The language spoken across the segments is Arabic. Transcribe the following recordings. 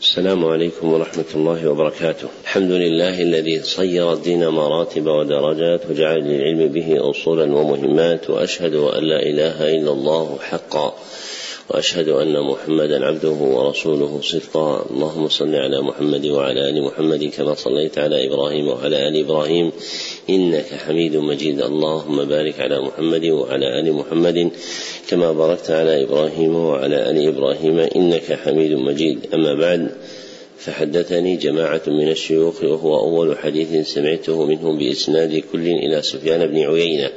السلام عليكم ورحمة الله وبركاته. الحمد لله الذي صير الدين مراتب ودرجات وجعل للعلم به أصولا ومهمات وأشهد أن لا إله إلا الله حقا وأشهد أن محمدا عبده ورسوله صدقا. اللهم صل على محمد وعلى آل محمد كما صليت على إبراهيم وعلى آل إبراهيم. إنك حميد مجيد. اللهم بارك على محمد وعلى آل محمد كما باركت على إبراهيم وعلى آل إبراهيم. إنك حميد مجيد. أما بعد فحدثني جماعة من الشيوخ وهو أول حديث سمعته منهم بإسناد كل إلى سفيان بن عيينة.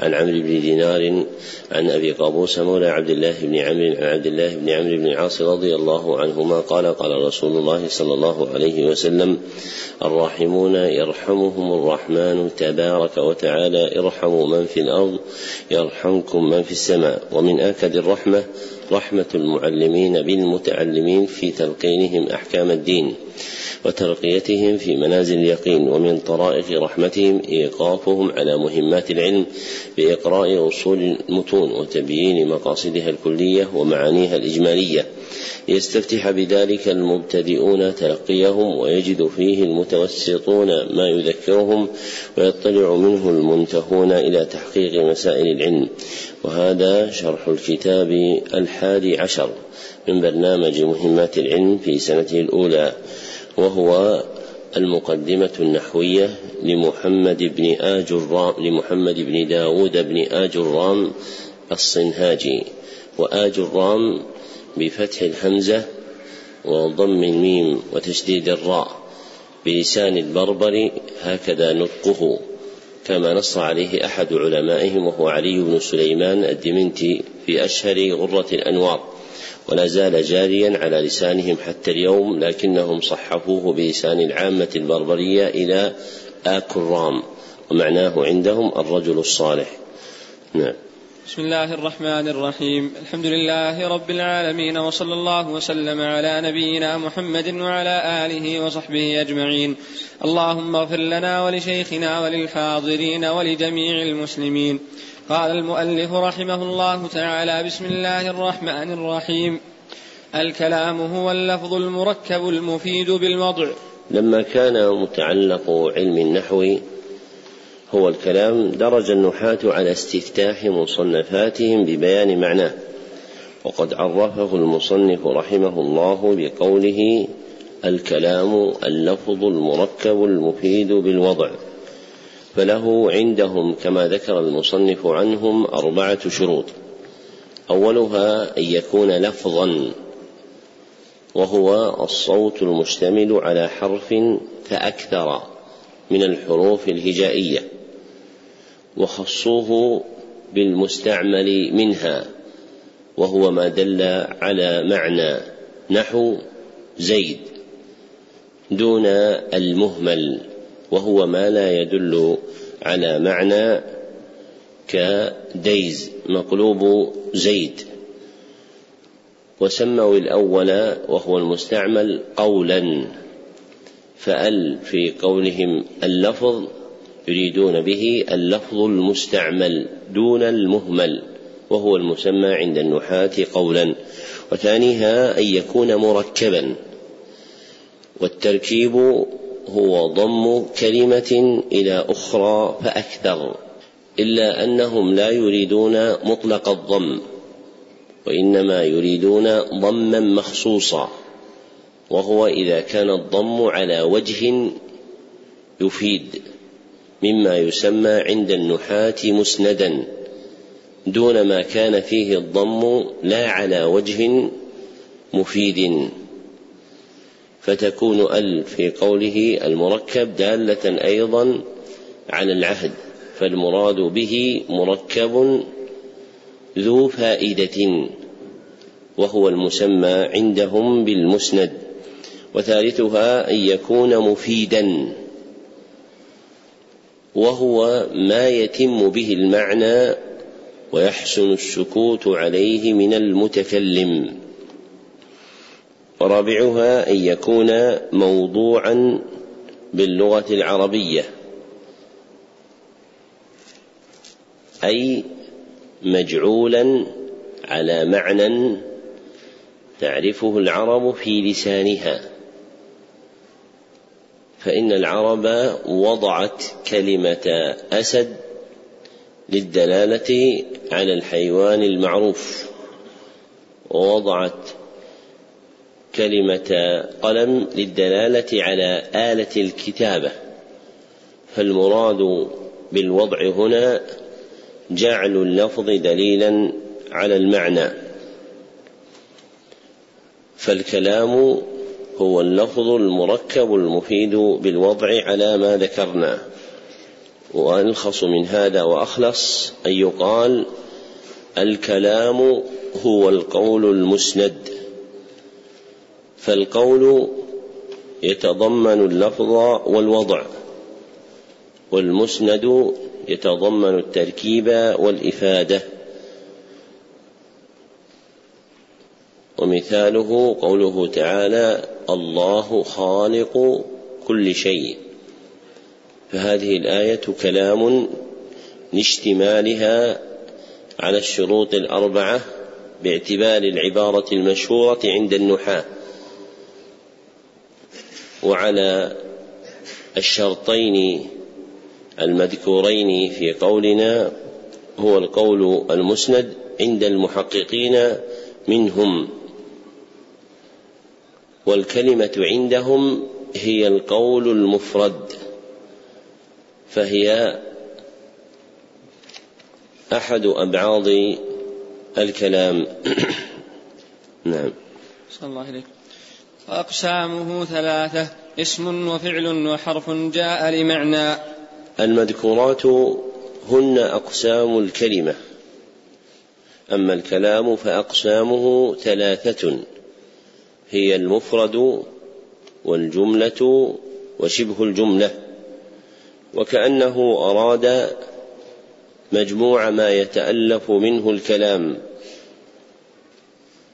عن عمرو بن دينار عن أبي قابوس مولى عبد الله بن عمرو عن عبد الله بن عمرو بن العاص رضي الله عنهما قال قال رسول الله صلى الله عليه وسلم الراحمون يرحمهم الرحمن تبارك وتعالى ارحموا من في الأرض يرحمكم من في السماء ومن آكد الرحمة رحمة المعلمين بالمتعلمين في تلقينهم أحكام الدين وترقيتهم في منازل اليقين ومن طرائق رحمتهم إيقافهم على مهمات العلم بإقراء أصول المتون وتبيين مقاصدها الكلية ومعانيها الإجمالية. ليستفتح بذلك المبتدئون تلقيهم ويجد فيه المتوسطون ما يذكرهم ويطلع منه المنتهون إلى تحقيق مسائل العلم. وهذا شرح الكتاب الحادي عشر من برنامج مهمات العلم في سنته الأولى وهو المقدمة النحوية لمحمد بن آج الرام لمحمد بن داود بن آج الرام الصنهاجي. وآج الرام بفتح الهمزة وضم الميم وتشديد الراء بلسان البربر هكذا نطقه. كما نص عليه أحد علمائهم وهو علي بن سليمان الدمنتي في أشهر غرة الأنوار. ولا زال جاريا على لسانهم حتى اليوم لكنهم صحفوه بلسان العامة البربرية إلى آكرام ومعناه عندهم الرجل الصالح. نعم. بسم الله الرحمن الرحيم. الحمد لله رب العالمين وصلى الله وسلم على نبينا محمد وعلى آله وصحبه أجمعين. اللهم اغفر لنا ولشيخنا وللحاضرين ولجميع المسلمين. قال المؤلف رحمه الله تعالى بسم الله الرحمن الرحيم. الكلام هو اللفظ المركب المفيد بالوضع. لما كان متعلق علم النحو هو الكلام درج النحاة على استفتاح مصنفاتهم ببيان معناه وقد عرفه المصنف رحمه الله بقوله الكلام اللفظ المركب المفيد بالوضع فله عندهم كما ذكر المصنف عنهم أربعة شروط. أولها أن يكون لفظا وهو الصوت المشتمل على حرف فأكثر من الحروف الهجائية. وخصوه بالمستعمل منها وهو ما دل على معنى نحو زيد دون المهمل وهو ما لا يدل على معنى كديز مقلوب زيد. وسموا الأول وهو المستعمل قولا فأل في قولهم اللفظ يريدون به اللفظ المستعمل دون المهمل وهو المسمى عند النحاة قولا. وثانيها أن يكون مركبا. والتركيب هو ضم كلمة إلى أخرى فأكثر إلا أنهم لا يريدون مطلق الضم وإنما يريدون ضما مخصوصا. وهو إذا كان الضم على وجه يفيد. مما يسمى عند النحاة مسندا دون ما كان فيه الضم لا على وجه مفيد. فتكون ال في قوله المركب دالة أيضا على العهد فالمراد به مركب ذو فائدة وهو المسمى عندهم بالمسند وثالثها أن يكون مفيدا. وهو ما يتم به المعنى ويحسن السكوت عليه من المتكلم. ورابعها أن يكون موضوعا باللغة العربية أي مجعولا على معنى تعرفه العرب في لسانها. فإن العرب وضعت كلمة أسد للدلالة على الحيوان المعروف ووضعت كلمة قلم للدلالة على آلة الكتابة. فالمراد بالوضع هنا جعل اللفظ دليلا على المعنى. فالكلام هو اللفظ المركب المفيد بالوضع على ما ذكرنا. وألخص من هذا وأخلص أن يقال الكلام هو القول المسند. فالقول يتضمن اللفظ والوضع والمسند يتضمن التركيب والإفادة. ومثاله قوله تعالى الله خالق كل شيء. فهذه الآية كلام لاشتمالها على الشروط الأربعة باعتبار العبارة المشهورة عند النحاة وعلى الشرطين المذكورين في قولنا هو القول المسند عند المحققين منهم والكلمة عندهم هي القول المفرد فهي أحد أبعاض الكلام. نعم. صلى الله عليه. وأقسامه ثلاثة اسم وفعل وحرف جاء لمعنى. المذكورات هن أقسام الكلمة أما الكلام فأقسامه ثلاثة. هي المفرد والجملة وشبه الجملة وكأنه أراد مجموع ما يتألف منه الكلام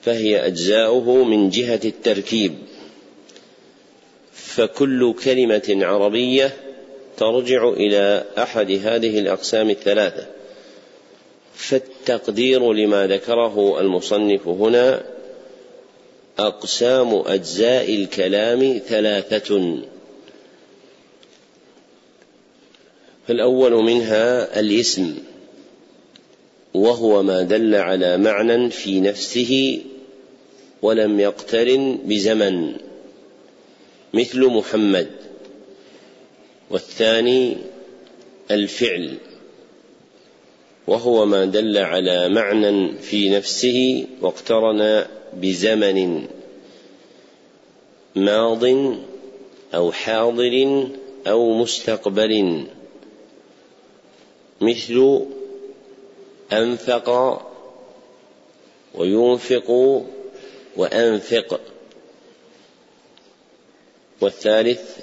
فهي أجزاؤه من جهة التركيب. فكل كلمة عربية ترجع إلى أحد هذه الأقسام الثلاثة. فالتقدير لما ذكره المصنف هنا أقسام أجزاء الكلام ثلاثة. فالأول منها الاسم وهو ما دل على معنى في نفسه ولم يقترن بزمن. مثل محمد والثاني الفعل. وهو ما دل على معنى في نفسه واقترن بزمن ماض أو حاضر أو مستقبل. مثل أنفق وينفق وأنفق. والثالث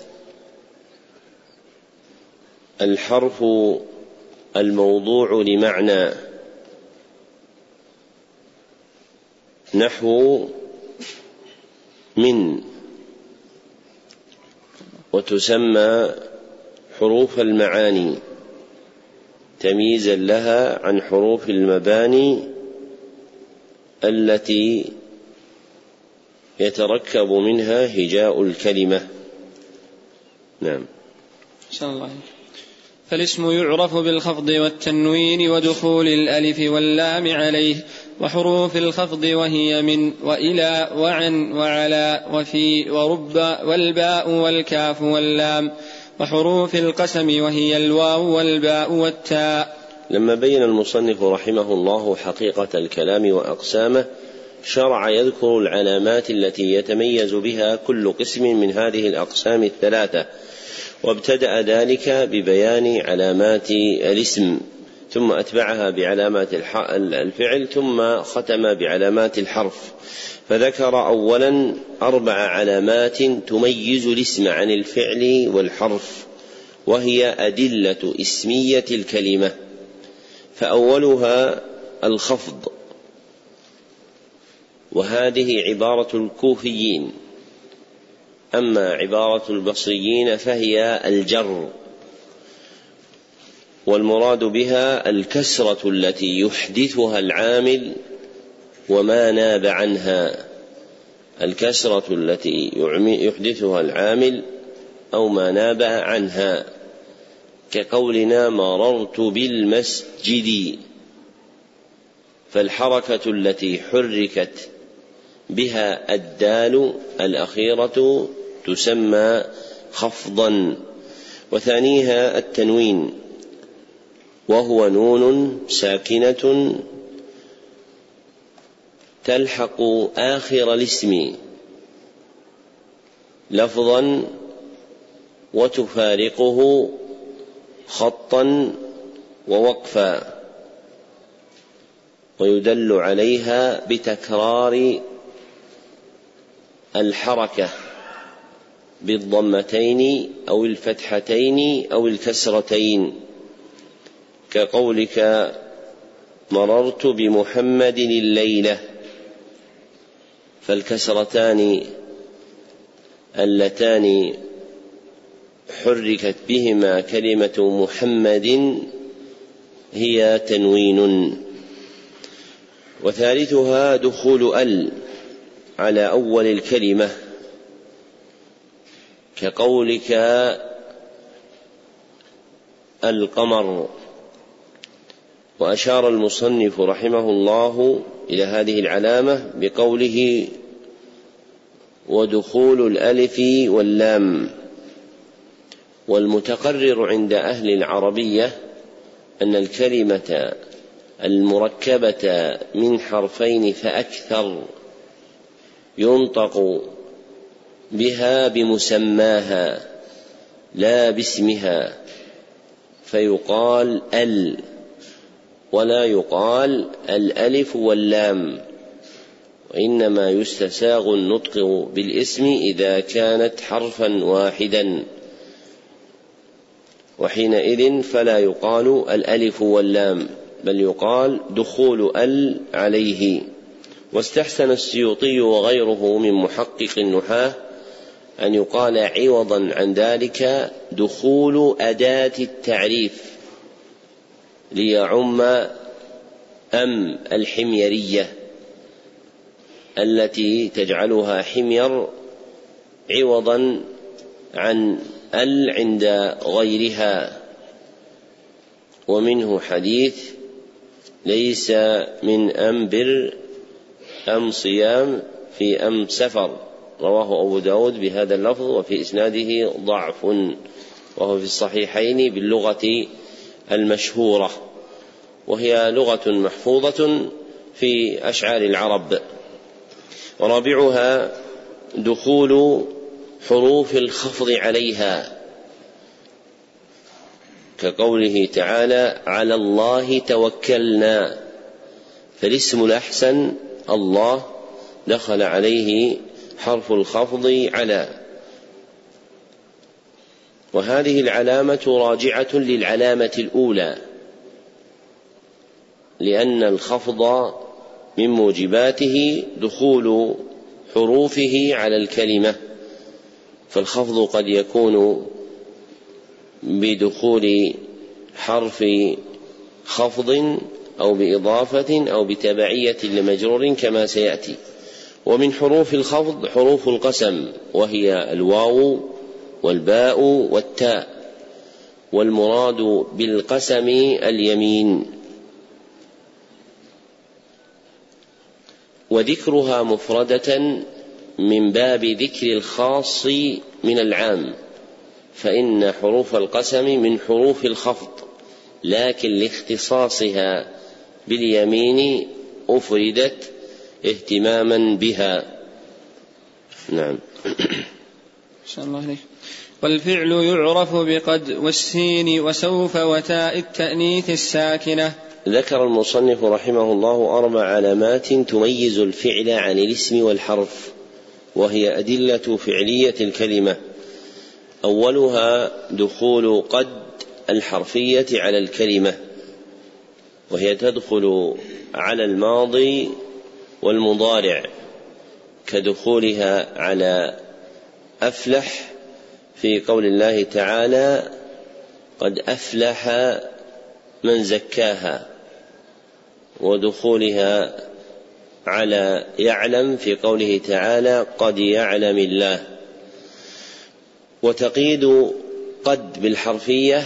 الحرف الموضوع لمعنى نحو من وتسمى حروف المعاني تمييزا لها عن حروف المباني التي يتركب منها هجاء الكلمة. نعم. شاء الله. فالاسم يعرف بالخفض والتنوين ودخول الألف واللام عليه وحروف الخفض وهي من وإلى وعن وعلى وفي ورب والباء والكاف واللام وحروف القسم وهي الواو والباء والتاء. لما بين المصنف رحمه الله حقيقة الكلام وأقسامه شرع يذكر العلامات التي يتميز بها كل قسم من هذه الأقسام الثلاثة وابتدأ ذلك ببيان علامات الاسم ثم أتبعها بعلامات الفعل ثم ختم بعلامات الحرف. فذكر أولا أربع علامات تميز الاسم عن الفعل والحرف وهي أدلة اسمية الكلمة. فأولها الخفض وهذه عبارة الكوفيين. أما عبارة البصريين فهي الجر والمراد بها الكسرة التي يحدثها العامل وما ناب عنها الكسرة التي يحدثها العامل أو ما نابع عنها كقولنا مررت بالمسجد فالحركة التي حركت بها الدال الأخيرة تسمى خفضا وثانيها التنوين وهو نون ساكنة تلحق آخر الاسم لفظا وتفارقه خطا ووقفا ويدل عليها بتكرار الحركة. بالضمتين أو الفتحتين أو الكسرتين. كقولك مررت بمحمد الليلة. فالكسرتان اللتان حركت بهما كلمة محمد هي تنوين. وثالثها دخول ال على أول الكلمة. كقولك القمر. وأشار المصنف رحمه الله إلى هذه العلامة بقوله ودخول الألف واللام. والمتقرر عند أهل العربية أن الكلمة المركبة من حرفين فأكثر ينطق بها بمسماها لا باسمها. فيقال ال ولا يقال الألف واللام. وإنما يستساغ النطق بالاسم إذا كانت حرفا واحدا. وحينئذ فلا يقال الألف واللام بل يقال دخول ال عليه. واستحسن السيوطي وغيره من محقق النحاة أن يقال عوضا عن ذلك دخول أداة التعريف ليعم أم الحميرية التي تجعلها حمير عوضا عن ال عند غيرها. ومنه حديث ليس من أم بر أم صيام في أم سفر. رواه أبو داود بهذا اللفظ وفي إسناده ضعف وهو في الصحيحين باللغة المشهورة وهي لغة محفوظة في أشعار العرب. ورابعها دخول حروف الخفض عليها كقوله تعالى على الله توكلنا فالاسم الأحسن الله دخل عليه حرف الخفض على. وهذه العلامة راجعة للعلامة الأولى. لأن الخفض من موجباته دخول حروفه على الكلمة. فالخفض قد يكون بدخول حرف خفض أو بإضافة أو بتبعية لمجرور كما سيأتي. ومن حروف الخفض حروف القسم وهي الواو والباء والتاء والمراد بالقسم اليمين. وذكرها مفردة من باب ذكر الخاص من العام فإن حروف القسم من حروف الخفض لكن لاختصاصها باليمين أفردت اهتماما بها. نعم. شاء الله عليك والفعل يعرف بقد والسين وسوف وتاء التأنيث الساكنة. ذكر المصنف رحمه الله أربع علامات تميز الفعل عن الاسم والحرف وهي أدلة فعلية الكلمة. أولها دخول قد الحرفية على الكلمة وهي تدخل على الماضي والمضارع كدخولها على أفلح في قول الله تعالى قد أفلح من زكاها ودخولها على يعلم في قوله تعالى قد يعلم الله وتقييد قد بالحرفية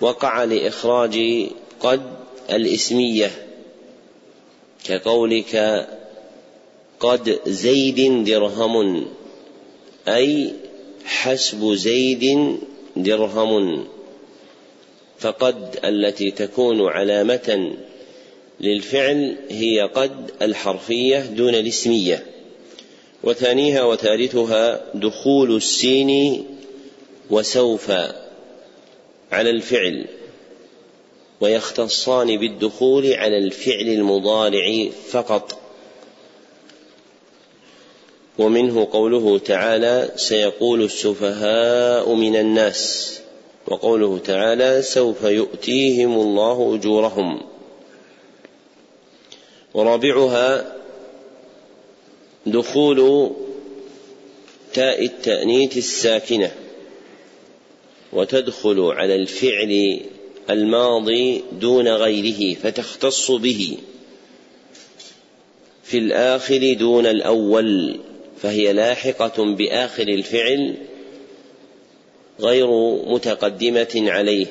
وقع لإخراج قد الإسمية كقولك قد زيد درهم أي حسب زيد درهم. فقد التي تكون علامة للفعل هي قد الحرفية دون الاسمية. وثانيها وثالثها دخول السين وسوف على الفعل. ويختصان بالدخول على الفعل المضارع فقط. ومنه قوله تعالى سيقول السفهاء من الناس وقوله تعالى سوف يؤتيهم الله أجورهم. ورابعها دخول تاء التأنيث الساكنة وتدخل على الفعل الماضي دون غيره فتختص به. في الآخر دون الأول فهي لاحقة بآخر الفعل غير متقدمة عليه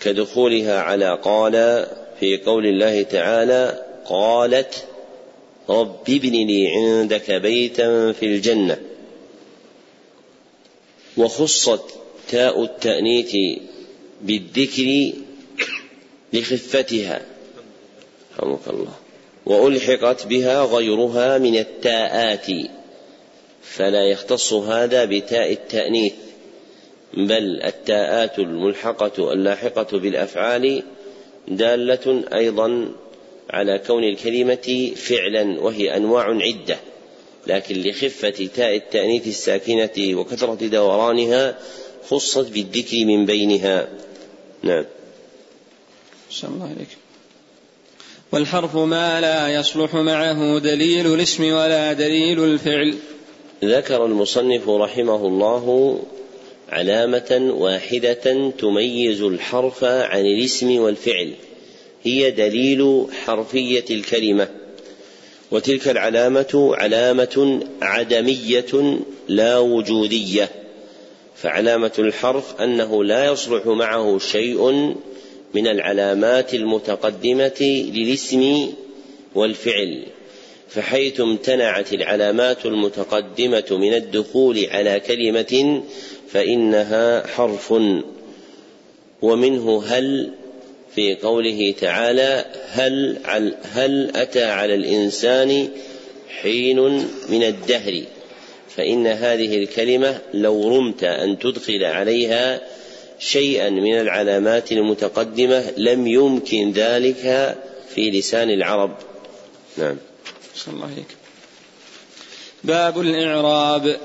كدخولها على قال في قول الله تعالى قالت رب ابن لي عندك بيتا في الجنة. وخصت تاء التأنيث بالذكر لخفتها. رحمك الله. وألحقت بها غيرها من التاءات. فلا يختص هذا بتاء التأنيث. بل التاءات الملحقة اللاحقة بالأفعال دالة أيضا على كون الكلمة فعلا وهي أنواع عدة. لكن لخفة تاء التأنيث الساكنة وكثرة دورانها خصت بالذكر من بينها. نعم. الله عليك. والحرف ما لا يصلح معه دليل الاسم ولا دليل الفعل. ذكر المصنف رحمه الله علامة واحدة تميز الحرف عن الاسم والفعل. هي دليل حرفية الكلمة. وتلك العلامة علامة عدمية لا وجودية. فعلامة الحرف أنه لا يصلح معه شيء من العلامات المتقدمة للاسم والفعل فحيث امتنعت العلامات المتقدمة من الدخول على كلمة فإنها حرف ومنه هل في قوله تعالى هل هل أتى على الإنسان حين من الدهر. فإن هذه الكلمة لو رمت أن تدخل عليها شيئا من العلامات المتقدمة لم يمكن ذلك في لسان العرب. نعم. صلى الله عليك باب الإعراب.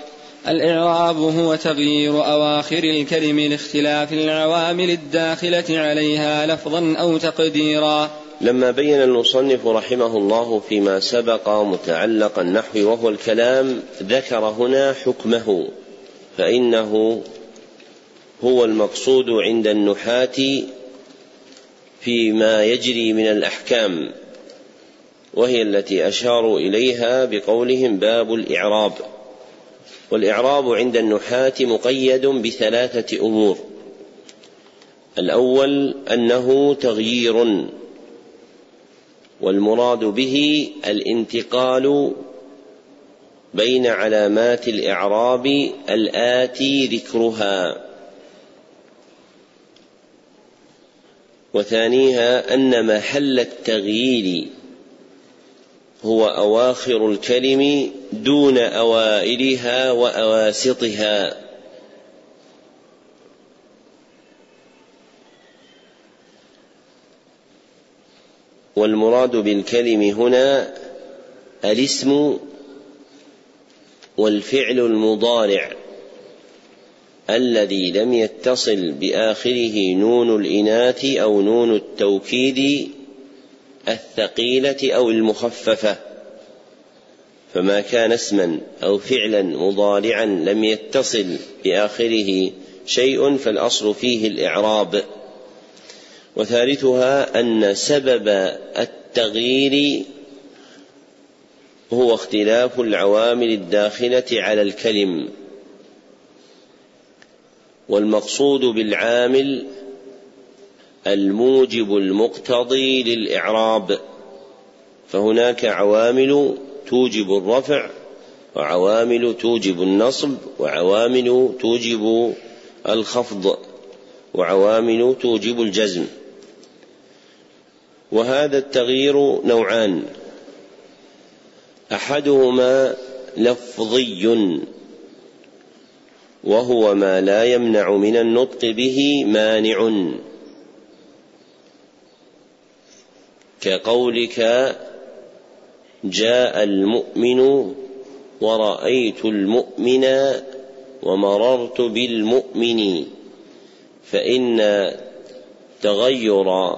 الإعراب هو تغيير أواخر الكلم لاختلاف العوامل الداخلة عليها لفظا أو تقديرا. لما بين المصنف رحمه الله فيما سبق متعلق النحو وهو الكلام ذكر هنا حكمه فإنه هو المقصود عند النحاة فيما يجري من الأحكام وهي التي أشاروا إليها بقولهم باب الإعراب. والإعراب عند النحاة مقيد بثلاثة أمور. الأول أنه تغيير. والمراد به الانتقال بين علامات الإعراب الآتي ذكرها. وثانيها أن محل التغيير هو أواخر الكلم دون أوائلها وأواسطها. والمراد بالكلم هنا الاسم والفعل المضارع الذي لم يتصل بآخره نون الإناث أو نون التوكيد الثقيلة أو المخففة. فما كان اسما أو فعلا مضارعا لم يتصل بآخره شيء فالأصل فيه الإعراب. وثالثها أن سبب التغيير هو اختلاف العوامل الداخلة على الكلم والمقصود بالعامل الموجب المقتضي للإعراب فهناك عوامل توجب الرفع وعوامل توجب النصب وعوامل توجب الخفض وعوامل توجب الجزم. وهذا التغيير نوعان. أحدهما لفظي وهو ما لا يمنع من النطق به مانع. كقولك جاء المؤمن ورأيت المؤمن ومررت بالمؤمن فإن تغير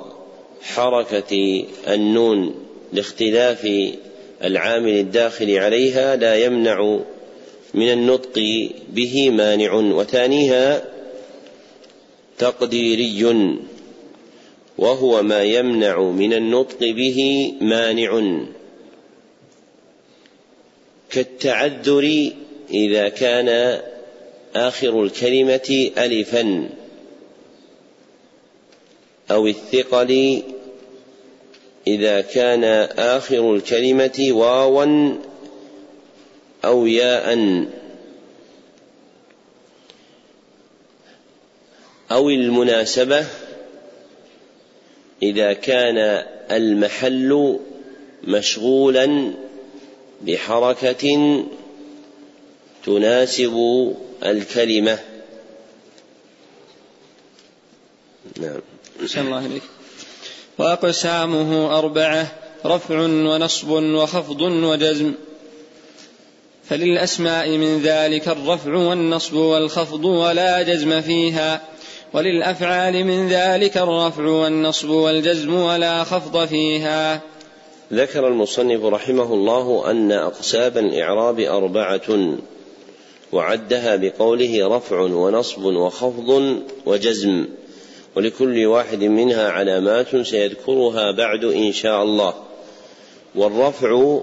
حركة النون لاختلاف العامل الداخل عليها لا يمنع من النطق به مانع وثانيها تقديري وهو ما يمنع من النطق به مانع. كالتعذر إذا كان آخر الكلمة الفا. أو الثقل إذا كان آخر الكلمة واوا أو ياء. أو المناسبة إذا كان المحل مشغولا بحركة تناسب الكلمة. نعم. الله إليك. وأقسامه أربعة رفع ونصب وخفض وجزم. فللأسماء من ذلك الرفع والنصب والخفض ولا جزم فيها. وللأفعال من ذلك الرفع والنصب والجزم ولا خفض فيها. ذكر المصنف رحمه الله أن أقسام الإعراب أربعة وعدها بقوله رفع ونصب وخفض وجزم. ولكل واحد منها علامات سيذكرها بعد إن شاء الله. والرفع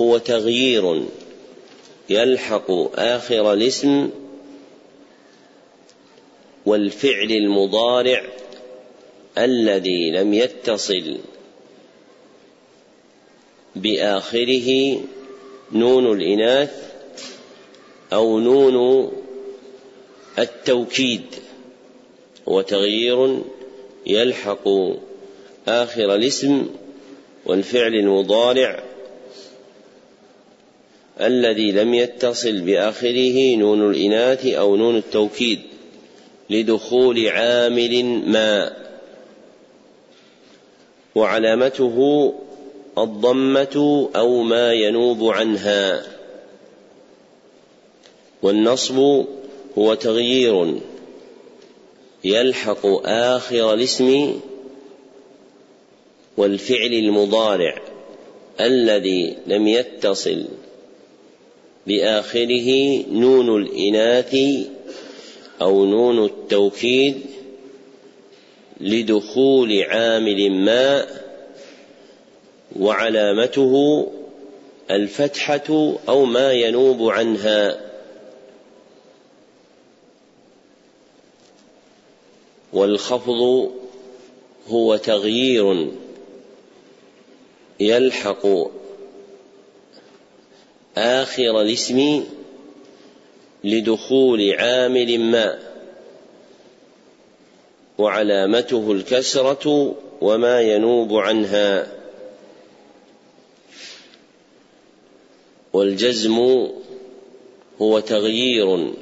هو تغيير يلحق آخر الاسم والفعل المضارع الذي لم يتصل بآخره نون الإناث أو نون التوكيد. هو تغيير يلحق آخر الاسم والفعل المضارع الذي لم يتصل بآخره نون الإناث أو نون التوكيد لدخول عامل ما وعلامته الضمة أو ما ينوب عنها والنصب هو تغيير يلحق آخر الاسم والفعل المضارع الذي لم يتصل بآخره نون الإناث أو نون التوكيد لدخول عامل ما وعلامته الفتحة أو ما ينوب عنها والخفض هو تغيير يلحق آخر الاسم لدخول عامل ما وعلامته الكسرة وما ينوب عنها. والجزم هو تغيير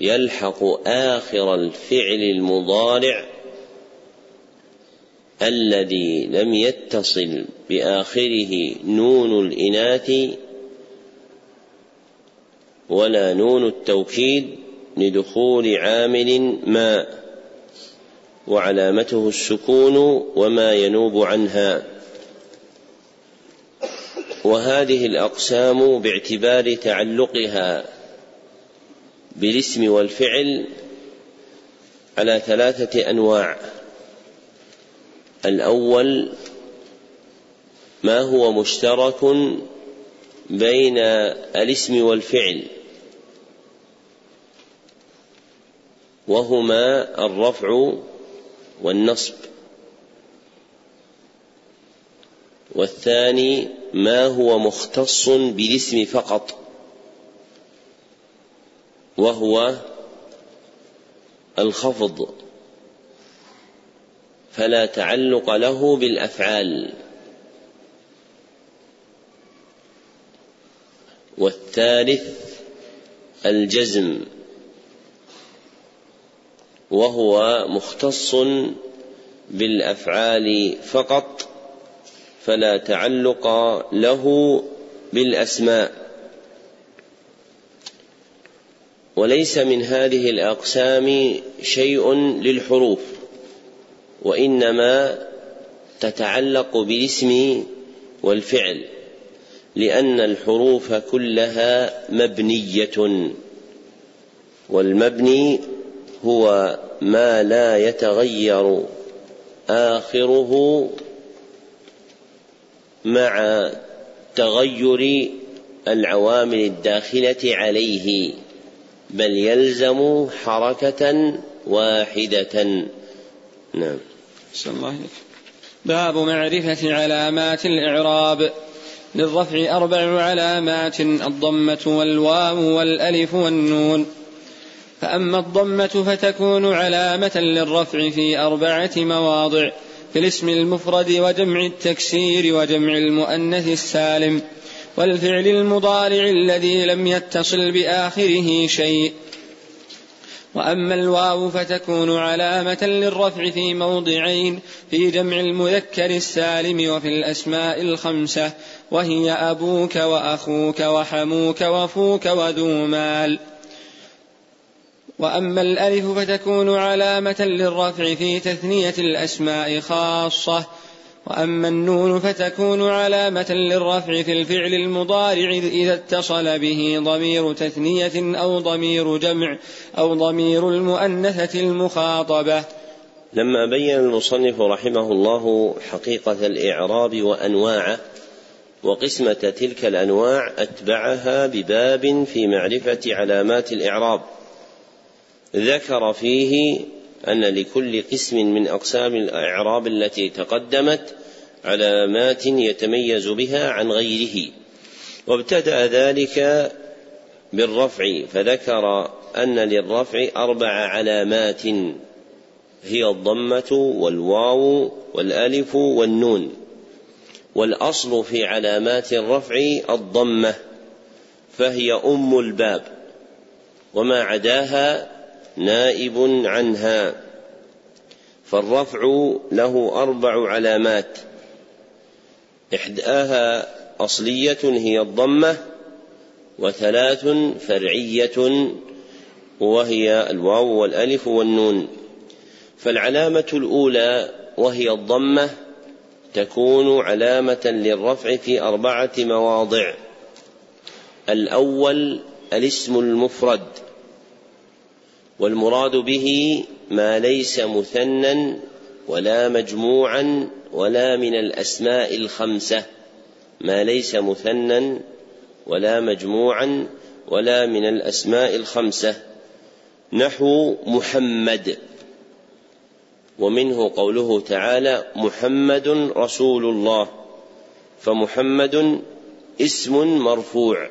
يلحق آخر الفعل المضارع الذي لم يتصل بآخره نون الإناث ولا نون التوكيد لدخول عامل ما وعلامته السكون وما ينوب عنها. وهذه الأقسام باعتبار تعلقها بالاسم والفعل على ثلاثة أنواع. الأول ما هو مشترك بين الاسم والفعل وهما الرفع والنصب. والثاني ما هو مختص بالاسم فقط. وهو الخفض. فلا تعلق له بالأفعال. والثالث الجزم. وهو مختص بالأفعال فقط فلا تعلق له بالأسماء. وليس من هذه الأقسام شيء للحروف وإنما تتعلق بالاسم والفعل لأن الحروف كلها مبنية والمبني هو ما لا يتغير آخره مع تغير العوامل الداخلة عليه. بل يلزم حركة واحدة. نعم. الله باب معرفة علامات الإعراب. للرفع أربع علامات الضمة والواو والألف والنون. فأما الضمة فتكون علامة للرفع في أربعة مواضع في الاسم المفرد وجمع التكسير وجمع المؤنث السالم. والفعل المضارع الذي لم يتصل بآخره شيء. وأما الواو فتكون علامة للرفع في موضعين في جمع المذكر السالم وفي الأسماء الخمسة. وهي أبوك وأخوك وحموك وفوك وذو مال. وأما الألف فتكون علامة للرفع في تثنية الأسماء خاصة. وأما النون فتكون علامة للرفع في الفعل المضارع إذا اتصل به ضمير تثنية أو ضمير جمع أو ضمير المؤنثة المخاطبة. لما بين المصنف رحمه الله حقيقة الإعراب وأنواعه وقسمة تلك الأنواع أتبعها بباب في معرفة علامات الإعراب. ذكر فيه أن لكل قسم من أقسام الإعراب التي تقدمت علامات يتميز بها عن غيره. وابتدأ ذلك بالرفع فذكر أن للرفع أربع علامات. هي الضمة والواو والألف والنون. والأصل في علامات الرفع الضمة فهي أم الباب. وما عداها نائب عنها. فالرفع له أربع علامات. إحداها أصلية هي الضمة وثلاث فرعية وهي الواو والألف والنون. فالعلامة الأولى وهي الضمة تكون علامة للرفع في أربعة مواضع. الأول الاسم المفرد والمراد به ما ليس مثنى ولا مجموعا ولا من الأسماء الخمسة ما ليس مثنى ولا مجموعا ولا من الأسماء الخمسة. نحو محمد. ومنه قوله تعالى محمد رسول الله فمحمد اسم مرفوع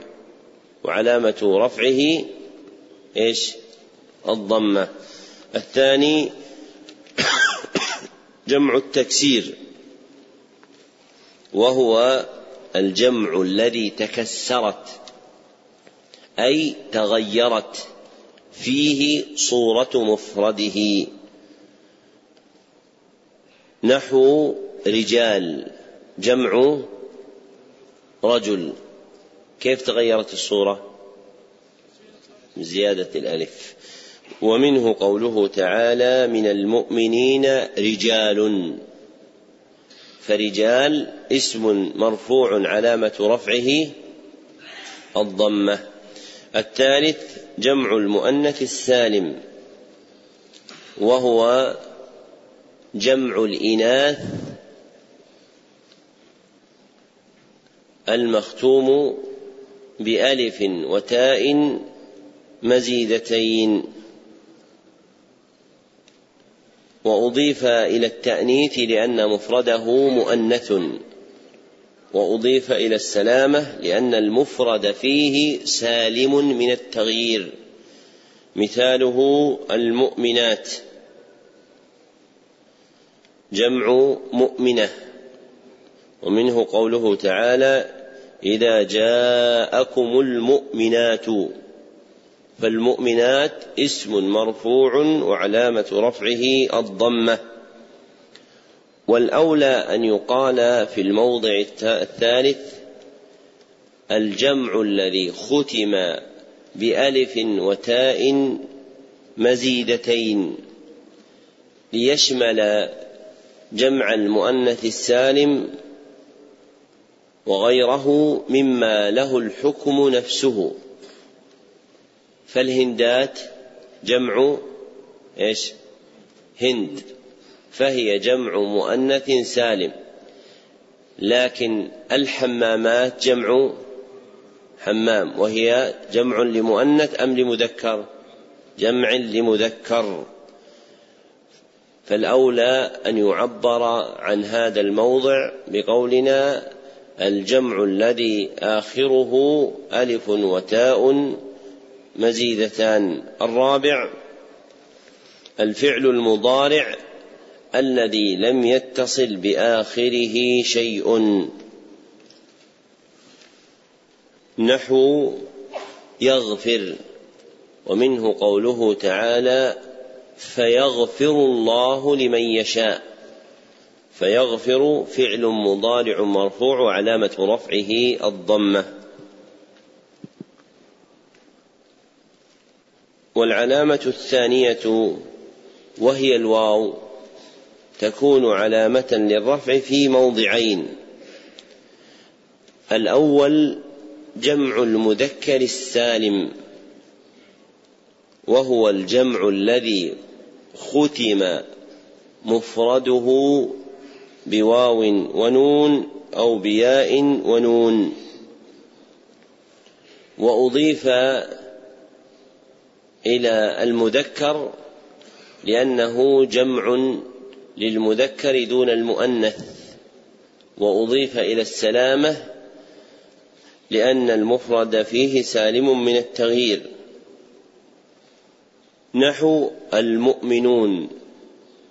وعلامة رفعه إيش؟ الضمة. الثاني جمع التكسير. وهو الجمع الذي تكسرت أي تغيرت فيه صورة مفرده. نحو رجال جمع رجل. كيف تغيرت الصورة؟ زيادة الألف. ومنه قوله تعالى من المؤمنين رجال فرجال اسم مرفوع علامة رفعه الضمة. الثالث جمع المؤنث السالم وهو جمع الإناث المختوم بألف وتاء مزيدتين. وأضيف إلى التأنيث لأن مفرده مؤنث. وأضيف إلى السلامة لأن المفرد فيه سالم من التغيير. مثاله المؤمنات. جمع مؤمنة. ومنه قوله تعالى إذا جاءكم المؤمنات فالمؤمنات اسم مرفوع وعلامة رفعه الضمة. والأولى أن يقال في الموضع الثالث الجمع الذي ختم بألف وتاء مزيدتين ليشمل جمع المؤنث السالم وغيره مما له الحكم نفسه. فالهندات جمع إيش؟ هند. فهي جمع مؤنث سالم. لكن الحمامات جمع حمام وهي جمع لمؤنث أم لمذكر؟ جمع لمذكر. فالأولى أن يعبر عن هذا الموضع بقولنا الجمع الذي آخره ألف وتاء مزيدتان. الرابع الفعل المضارع الذي لم يتصل بآخره شيء. نحو يغفر ومنه قوله تعالى فيغفر الله لمن يشاء. فيغفر فعل مضارع مرفوع وعلامه رفعه الضمة. والعلامة الثانية وهي الواو تكون علامة للرفع في موضعين. الأول جمع المذكر السالم وهو الجمع الذي ختم مفرده بواو ونون أو بياء ونون. وأضيف إلى المذكر لأنه جمع للمذكر دون المؤنث وأضيف إلى السلامة لأن المفرد فيه سالم من التغيير. نحو المؤمنون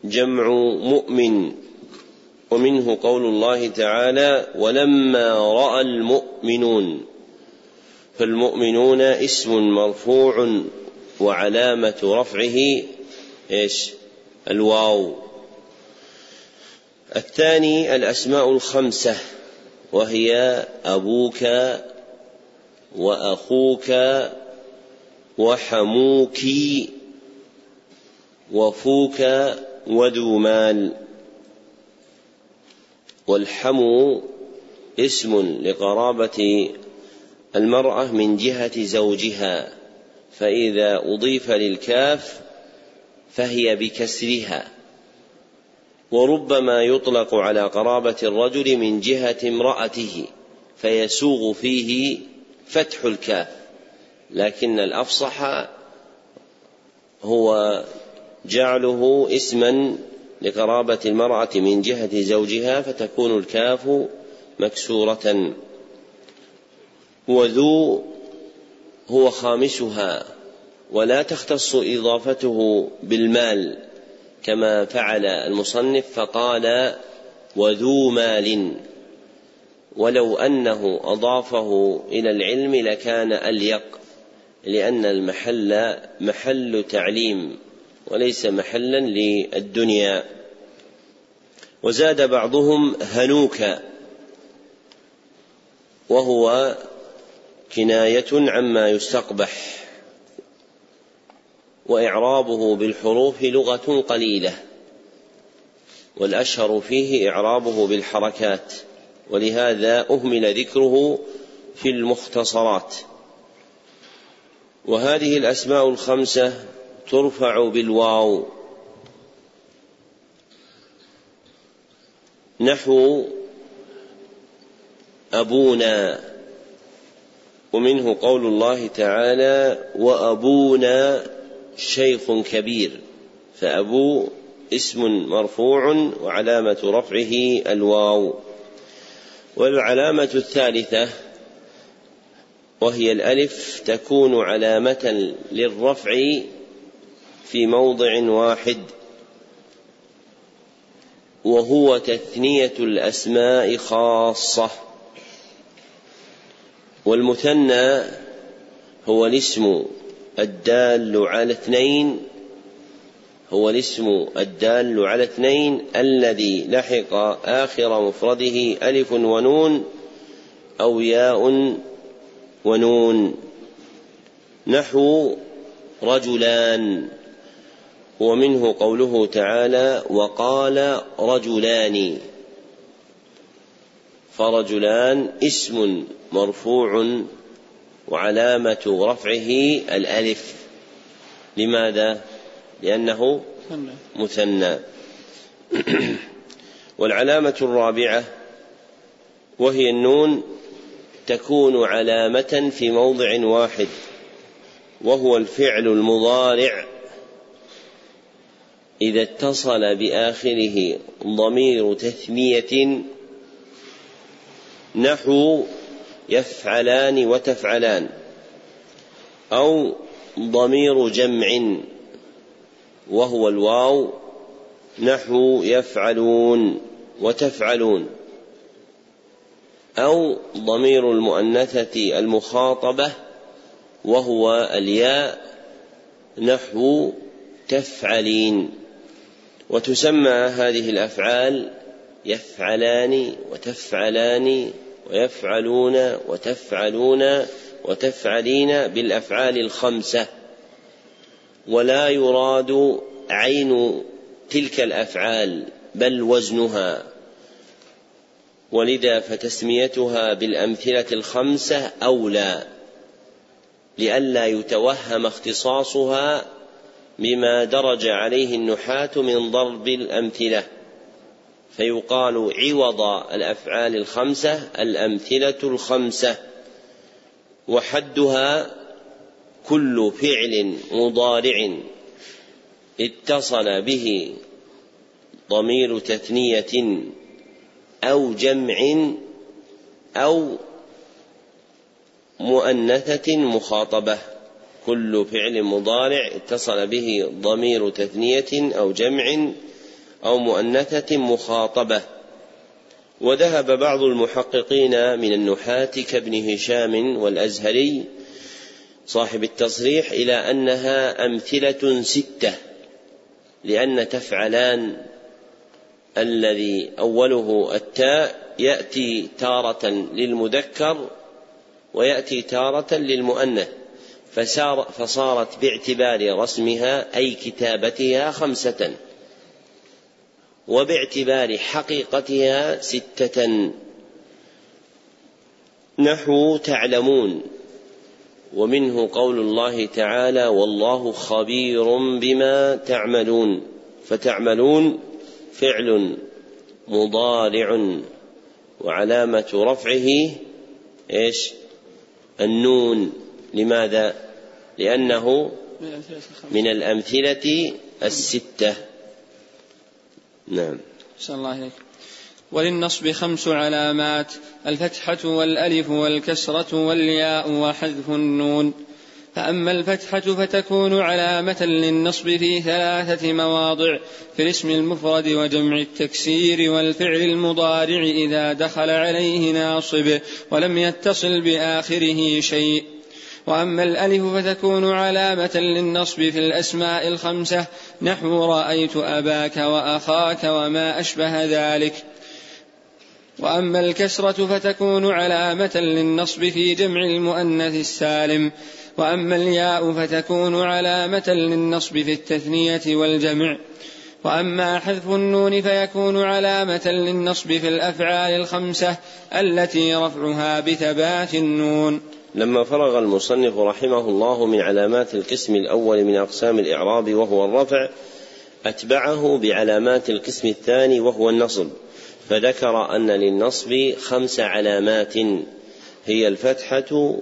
جمع مؤمن ومنه قول الله تعالى ولما رأى المؤمنون فالمؤمنون اسم مرفوع. وعلامة رفعه إيش؟ الواو. الثاني الأسماء الخمسة وهي أبوك وأخوك وحموك وفوك وذو مال والحمو اسم لقرابة المرأة من جهة زوجها. فإذا أضيف للكاف فهي بكسرها. وربما يطلق على قرابة الرجل من جهة امرأته فيسوغ فيه فتح الكاف. لكن الأفصح هو جعله اسما لقرابة المرأة من جهة زوجها فتكون الكاف مكسورة. وذو هو خامسها ولا تختص إضافته بالمال كما فعل المصنف فقال وذو مال. ولو أنه أضافه إلى العلم لكان أليق لأن المحل محل تعليم وليس محلا للدنيا. وزاد بعضهم هنوك وهو كناية عما يستقبح وإعرابه بالحروف لغة قليلة والأشهر فيه إعرابه بالحركات ولهذا أهمل ذكره في المختصرات. وهذه الأسماء الخمسة ترفع بالواو. نحو أبونا. ومنه قول الله تعالى وأبونا شيخ كبير فأبو اسم مرفوع وعلامة رفعه الواو. والعلامة الثالثة وهي الألف تكون علامة للرفع في موضع واحد وهو تثنية الأسماء خاصة. والمثنى هو الاسم الدال على اثنين هو الاسم الدال على اثنين الذي لحق آخر مفرده ألف ونون أو ياء ونون. نحو رجلان ومنه قوله تعالى وقال رجلان. فرجلان اسم مرفوع وعلامة رفعه الألف. لماذا؟ لأنه مثنى. والعلامة الرابعة وهي النون تكون علامة في موضع واحد وهو الفعل المضارع إذا اتصل بآخره ضمير تثنية نحو يفعلان وتفعلان أو ضمير جمع وهو الواو نحو يفعلون وتفعلون أو ضمير المؤنثة المخاطبة وهو الياء نحو تفعلين وتسمى هذه الأفعال يفعلان وتفعلان ويفعلون وتفعلون وتفعلين بالأفعال الخمسة. ولا يراد عين تلك الأفعال بل وزنها. ولذا فتسميتها بالأمثلة الخمسة أولى لئلا يتوهم اختصاصها بما درج عليه النحاة من ضرب الأمثلة. فيقال عوض الأفعال الخمسة الأمثلة الخمسة وحدها كل فعل مضارع اتصل به ضمير تثنية أو جمع أو مؤنثة مخاطبة كل فعل مضارع اتصل به ضمير تثنية أو جمع أو مؤنثة مخاطبة. وذهب بعض المحققين من النحاة كابن هشام والأزهري صاحب التصريح إلى أنها أمثلة ستة لأن تفعلان الذي أوله التاء يأتي تارة للمذكر ويأتي تارة للمؤنث فصارت باعتبار رسمها أي كتابتها خمسة. وباعتبار حقيقتها ستة. نحو تعلمون ومنه قول الله تعالى والله خبير بما تعملون فتعملون فعل مضارع وعلامة رفعه إيش؟ النون. لماذا؟ لأنه من الأمثلة الستة. نعم. صلى الله عليك وللنصب خمس علامات الفتحة والألف والكسرة والياء وحذف النون. فأما الفتحة فتكون علامة للنصب في ثلاثة مواضع في الاسم المفرد وجمع التكسير والفعل المضارع إذا دخل عليه ناصب ولم يتصل بآخره شيء. وأما الألف فتكون علامة للنصب في الأسماء الخمسة نحو رأيت أباك وأخاك وما أشبه ذلك. وأما الكسرة فتكون علامة للنصب في جمع المؤنث السالم. وأما الياء فتكون علامة للنصب في التثنية والجمع. وأما حذف النون فيكون علامة للنصب في الأفعال الخمسة التي رفعها بثبات النون. لما فرغ المصنف رحمه الله من علامات القسم الأول من أقسام الإعراب وهو الرفع أتبعه بعلامات القسم الثاني وهو النصب. فذكر أن للنصب خمس علامات هي الفتحة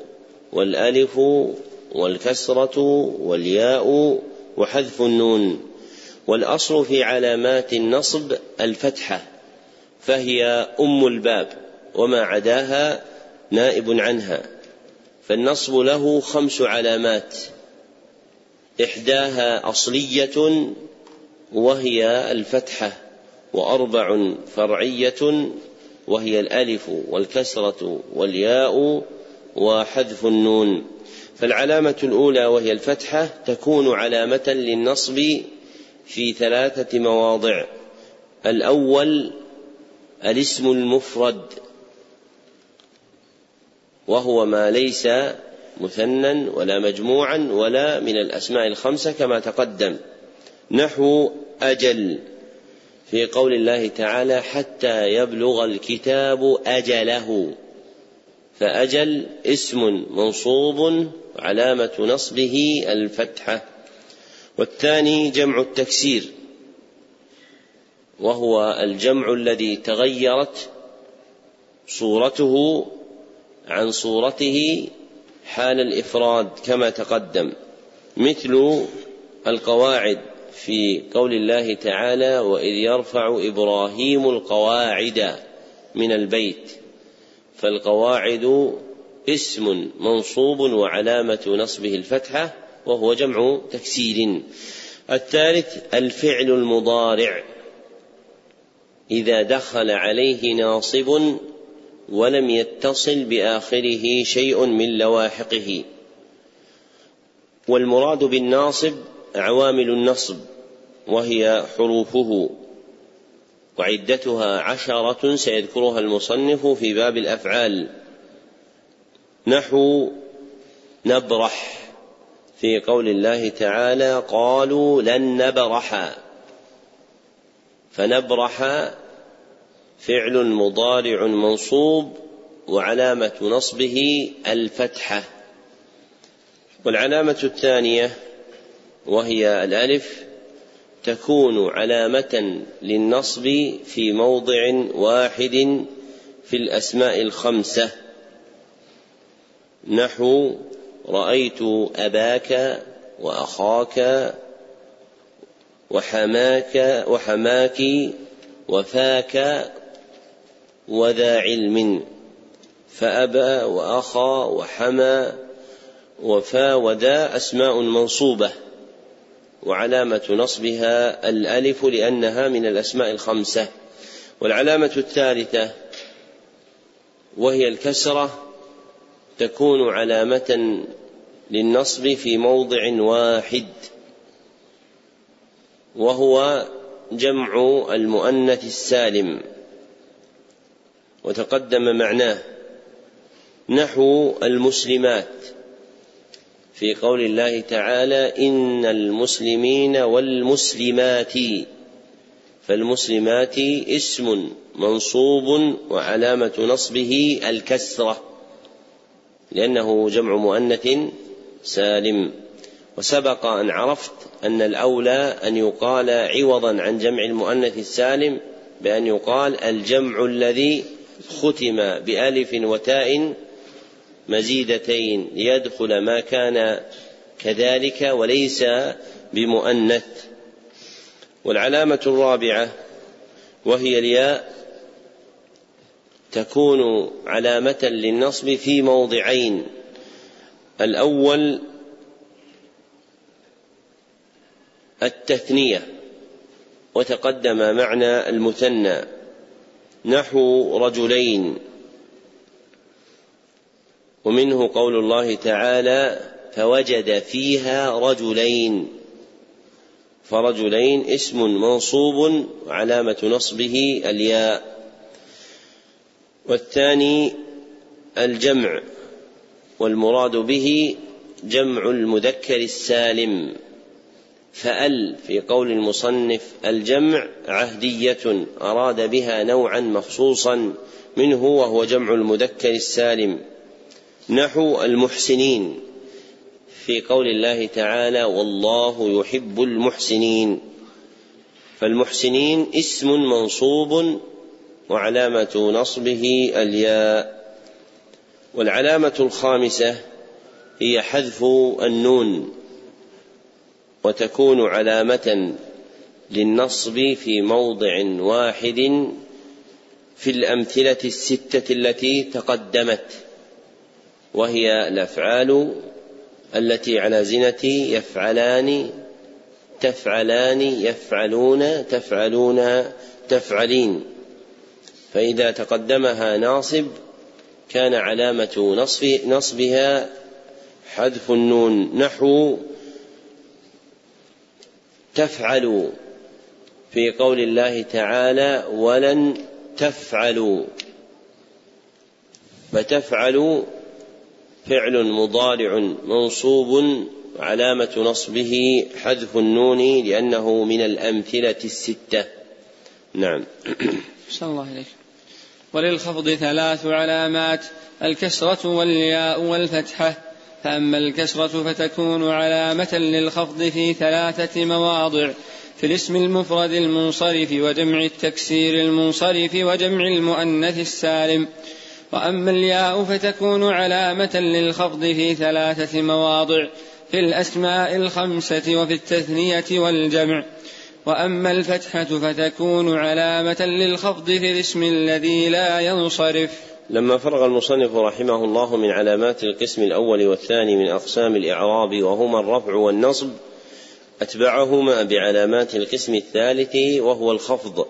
والألف والكسرة والياء وحذف النون. والأصل في علامات النصب الفتحة فهي أم الباب وما عداها نائب عنها. فالنصب له خمس علامات. إحداها أصلية وهي الفتحة وأربع فرعية وهي الألف والكسرة والياء وحذف النون. فالعلامة الأولى وهي الفتحة تكون علامة للنصب في ثلاثة مواضع. الأول الاسم المفرد. وهو ما ليس مثنى ولا مجموعا ولا من الأسماء الخمسة كما تقدم. نحو أجل في قول الله تعالى حتى يبلغ الكتاب أجله. فأجل اسم منصوب علامة نصبه الفتحة. والثاني جمع التكسير وهو الجمع الذي تغيرت صورته عن صورته حال الإفراد كما تقدم مثل القواعد في قول الله تعالى وإذ يرفع إبراهيم القواعد من البيت فالقواعد اسم منصوب وعلامة نصبه الفتحة وهو جمع تكسير. الثالث الفعل المضارع. إذا دخل عليه ناصب ولم يتصل بآخره شيء من لواحقه. والمراد بالناصب عوامل النصب وهي حروفه. وعدتها عشرة سيذكرها المصنف في باب الأفعال. نحو نبرح في قول الله تعالى قالوا لن نبرح فنبرح فعل مضارع منصوب وعلامة نصبه الفتحة. والعلامة الثانية وهي الألف تكون علامة للنصب في موضع واحد في الأسماء الخمسة. نحو رأيت أباك وأخاك وحماك وحماك وفاك وذا علم فأبى وأخا وحمى وفا وذا أسماء منصوبة وعلامة نصبها الألف لأنها من الأسماء الخمسة والعلامة الثالثة وهي الكسرة تكون علامة للنصب في موضع واحد وهو جمع المؤنث السالم. وتقدم معناه نحو المسلمات في قول الله تعالى إن المسلمين والمسلمات فالمسلمات اسم منصوب وعلامة نصبه الكسرة لأنه جمع مؤنث سالم وسبق أن عرفت أن الأولى أن يقال عوضا عن جمع المؤنث السالم بأن يقال الجمع الذي ختم بألف وتاء مزيدتين ليدخل ما كان كذلك وليس بمؤنث. والعلامة الرابعة وهي الياء تكون علامة للنصب في موضعين. الأول التثنية وتقدم معنى المثنى. نحو رجلين. ومنه قول الله تعالى فوجد فيها رجلين. فرجلين اسم منصوب علامة نصبه الياء. والثاني الجمع والمراد به جمع المذكر السالم. فأل في قول المصنف الجمع عهدية أراد بها نوعا مخصوصا منه وهو جمع المذكر السالم. نحو المحسنين. في قول الله تعالى والله يحب المحسنين فالمحسنين اسم منصوب وعلامة نصبه الياء. والعلامة الخامسة هي حذف النون. وتكون علامة للنصب في موضع واحد في الأمثلة الستة التي تقدمت وهي الأفعال التي على زنة يفعلان تفعلان يفعلون تفعلون تفعلين. فإذا تقدمها ناصب كان علامة نصب نصبها حذف النون نحو تفعلوا في قول الله تعالى ولن تفعلوا. فتفعل فعل مضارع منصوب علامة نصبه حذف النون لأنه من الأمثلة الستة. نعم. صلى الله عليك وللخفض ثلاث علامات الكسرة والياء والفتحة. فأما الكسرة فتكون علامة للخفض في ثلاثة مواضع في الاسم المفرد المنصرف وجمع التكسير المنصرف وجمع المؤنث السالم. وأما الياء فتكون علامة للخفض في ثلاثة مواضع في الأسماء الخمسة وفي التثنية والجمع. وأما الفتحة فتكون علامة للخفض في الاسم الذي لا ينصرف. لما فرغ المصنف رحمه الله من علامات القسم الأول والثاني من أقسام الإعراب وهما الرفع والنصب أتبعهما بعلامات القسم الثالث وهو الخفض.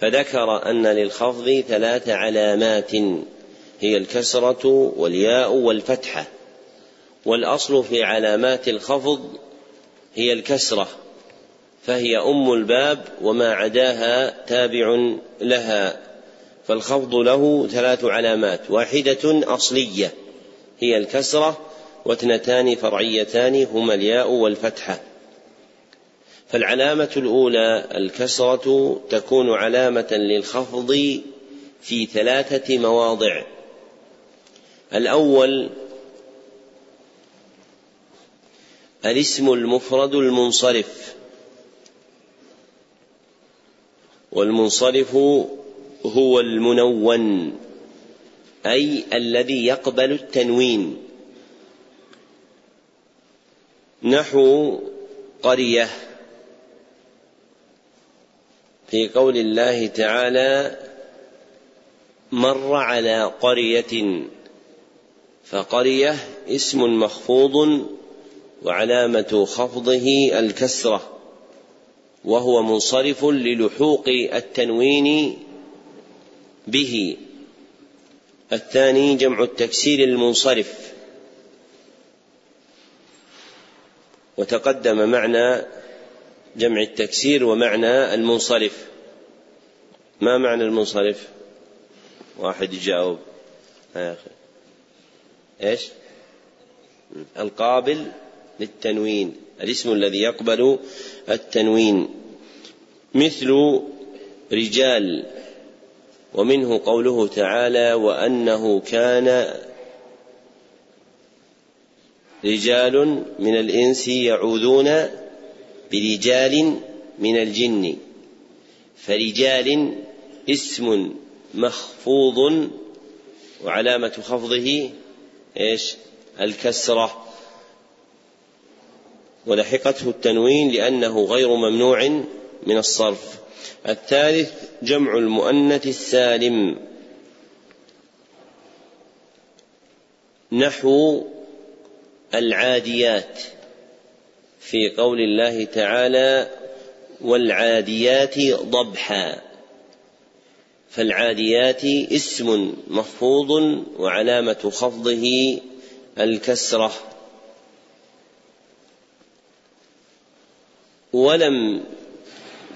فذكر أن للخفض ثلاث علامات هي الكسرة والياء والفتحة. والأصل في علامات الخفض هي الكسرة فهي أم الباب وما عداها تابع لها. فالخفض له ثلاث علامات. واحدة أصلية هي الكسرة واثنتان فرعيتان هما الياء والفتحة. فالعلامة الأولى الكسرة تكون علامة للخفض في ثلاثة مواضع. الأول الاسم المفرد المنصرف. والمنصرف هو المنون أي الذي يقبل التنوين. نحو قرية. في قول الله تعالى مر على قرية فقرية اسم مخفوض وعلامة خفضه الكسرة وهو منصرف للحوق التنوين به. الثاني جمع التكسير المنصرف. وتقدم معنى جمع التكسير ومعنى المنصرف. ما معنى المنصرف؟ واحد يجاوب. يا أخي. إيش؟ القابل للتنوين. الاسم الذي يقبل التنوين. مثل رجال ومنه قوله تعالى وأنه كان رجال من الإنس يعوذون برجال من الجن. فرجال اسم مخفوض وعلامة خفضه إيش؟ الكسرة. ولحقته التنوين لأنه غير ممنوع من الصرف. الثالث جمع المؤنث السالم نحو العاديات في قول الله تعالى والعاديات ضبحا فالعاديات اسم مخفوض وعلامة خفضه الكسرة ولم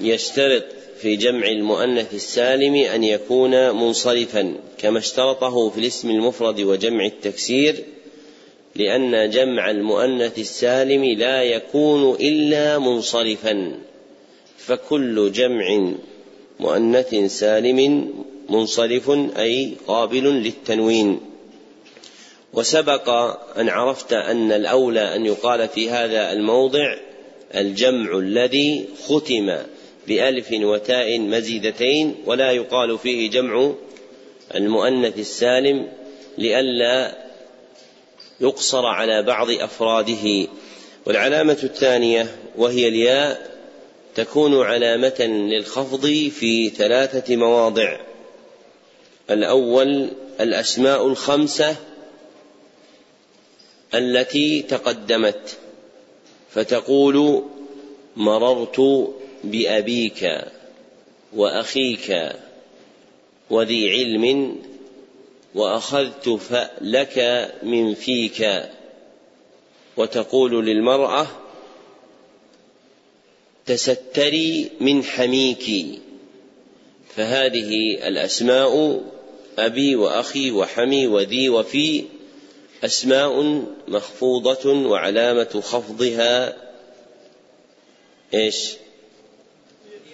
يشترط في جمع المؤنث السالم أن يكون منصرفا كما اشترطه في الاسم المفرد وجمع التكسير لأن جمع المؤنث السالم لا يكون إلا منصرفا. فكل جمع مؤنث سالم منصرف أي قابل للتنوين. وسبق أن عرفت أن الأولى أن يقال في هذا الموضع الجمع الذي ختم. بألف وتاء مزيدتين ولا يقال فيه جمع المؤنث السالم لئلا يقصر على بعض أفراده. والعلامة الثانية وهي الياء تكون علامة للخفض في ثلاثة مواضع. الأول الأسماء الخمسة التي تقدمت فتقول مررت بأبيك وأخيك وذي علم وأخذت فألك من فيك وتقول للمرأة تستري من حميك. فهذه الأسماء أبي وأخي وحمي وذي وفي أسماء مخفوضة وعلامة خفضها. إيش؟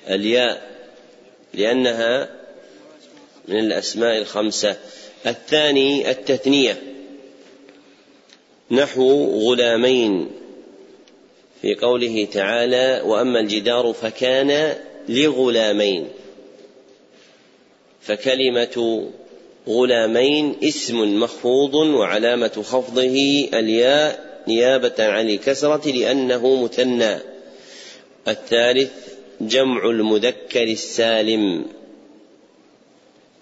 الياء لأنها من الأسماء الخمسة. الثاني التثنية. نحو غلامين. في قوله تعالى وأما الجدار فكان لغلامين. فكلمة غلامين اسم مخفوض وعلامة خفضه الياء نيابة عن الكسرة لأنه مثنى. الثالث جمع المذكر السالم.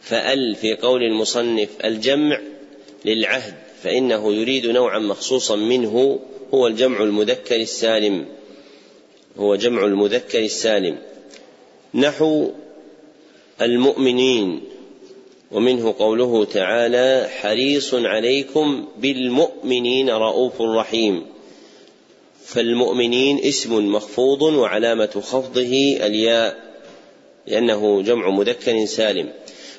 فأل في قول المصنف الجمع للعهد فإنه يريد نوعا مخصوصا منه هو الجمع المذكر السالم. هو جمع المذكر السالم. نحو المؤمنين ومنه قوله تعالى حريص عليكم بالمؤمنين رؤوف رحيم. فالمؤمنين اسم مخفوض وعلامة خفضه الياء لأنه جمع مذكر سالم.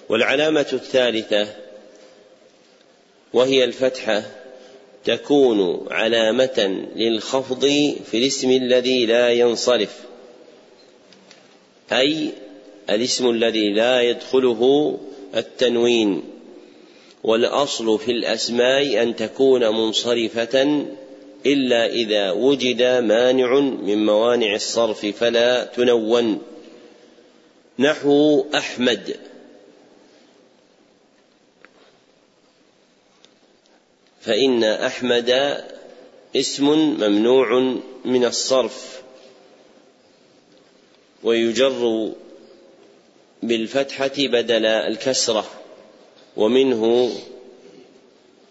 والعلامة الثالثة وهي الفتحة تكون علامة للخفض في الاسم الذي لا ينصرف أي الاسم الذي لا يدخله التنوين. والأصل في الأسماء أن تكون منصرفة إلا إذا وجد مانع من موانع الصرف فلا تنون. نحو أحمد. فإن أحمد اسم ممنوع من الصرف. ويجر بالفتحة بدل الكسرة. ومنه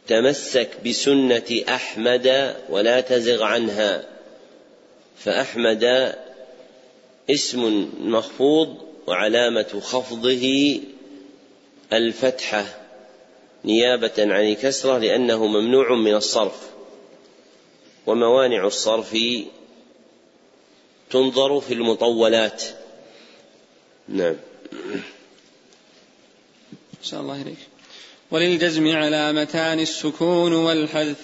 تمسك بسنة أحمد ولا تزغ عنها. فأحمد اسم مخفوض وعلامة خفضه الفتحة نيابة عن الكسرة لأنه ممنوع من الصرف. وموانع الصرف تنظر في المطولات. نعم. شاء الله إليك. وللجزم علامتان السكون والحذف.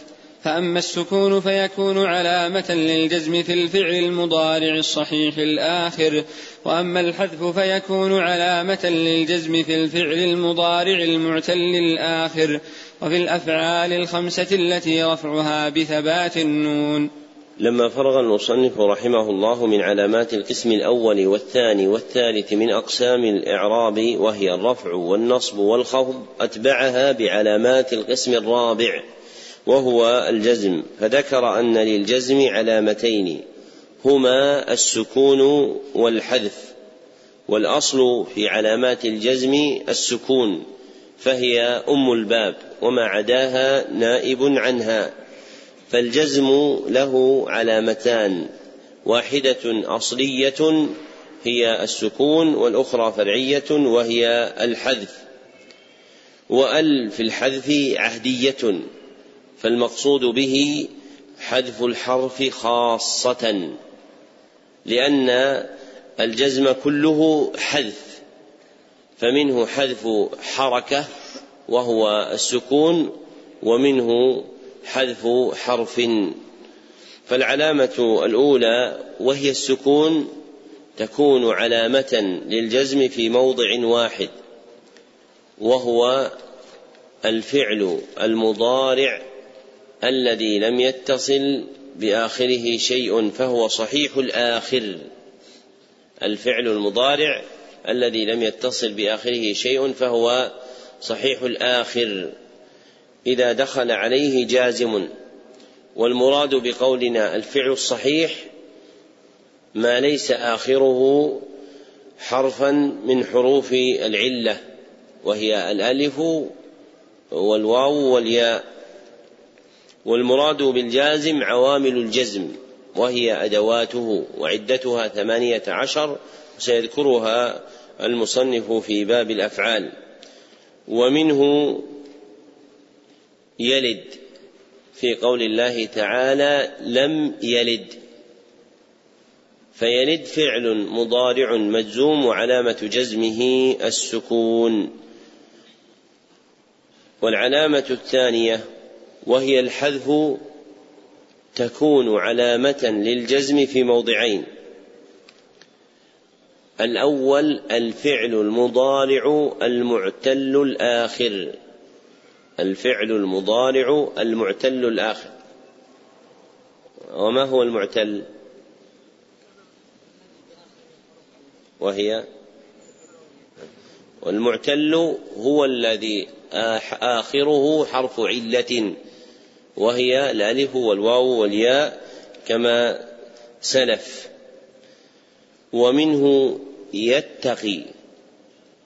فأما السكون فيكون علامة للجزم في الفعل المضارع الصحيح الآخر. وأما الحذف فيكون علامة للجزم في الفعل المضارع المعتل الآخر. وفي الأفعال الخمسة التي رفعها بثبات النون. لما فرغ المصنف رحمه الله من علامات القسم الأول والثاني والثالث من أقسام الإعراب وهي الرفع والنصب والخفض أتبعها بعلامات القسم الرابع وهو الجزم. فذكر أن للجزم علامتين هما السكون والحذف والأصل في علامات الجزم السكون فهي أم الباب وما عداها نائب عنها. فالجزم له علامتان واحدة أصلية هي السكون والأخرى فرعية وهي الحذف. وأل في الحذف عهدية فالمقصود به حذف الحرف خاصة لأن الجزم كله حذف فمنه حذف حركة وهو السكون ومنه حذف حرف. فالعلامة الأولى وهي السكون تكون علامة للجزم في موضع واحد وهو الفعل المضارع الذي لم يتصل بآخره شيء فهو صحيح الآخر. الفعل المضارع الذي لم يتصل بآخره شيء فهو صحيح الآخر. إذا دخل عليه جازم والمراد بقولنا الفعل الصحيح ما ليس آخره حرفا من حروف العلة وهي الألف والواو والياء. والمراد بالجازم عوامل الجزم وهي أدواته وعدتها ثمانية عشر سيذكرها المصنف في باب الأفعال. ومنه يلد في قول الله تعالى لم يلد. فيلد فعل مضارع مجزوم وعلامة جزمه السكون. والعلامة الثانية وهي الحذف تكون علامة للجزم في موضعين. الأول الفعل المضارع المعتل الآخر. الفعل المضارع المعتل الآخر. وما هو المعتل؟ وهي والمعتل هو الذي آخره حرف علة وهي الألف والواو والياء كما سلف. ومنه يتقي.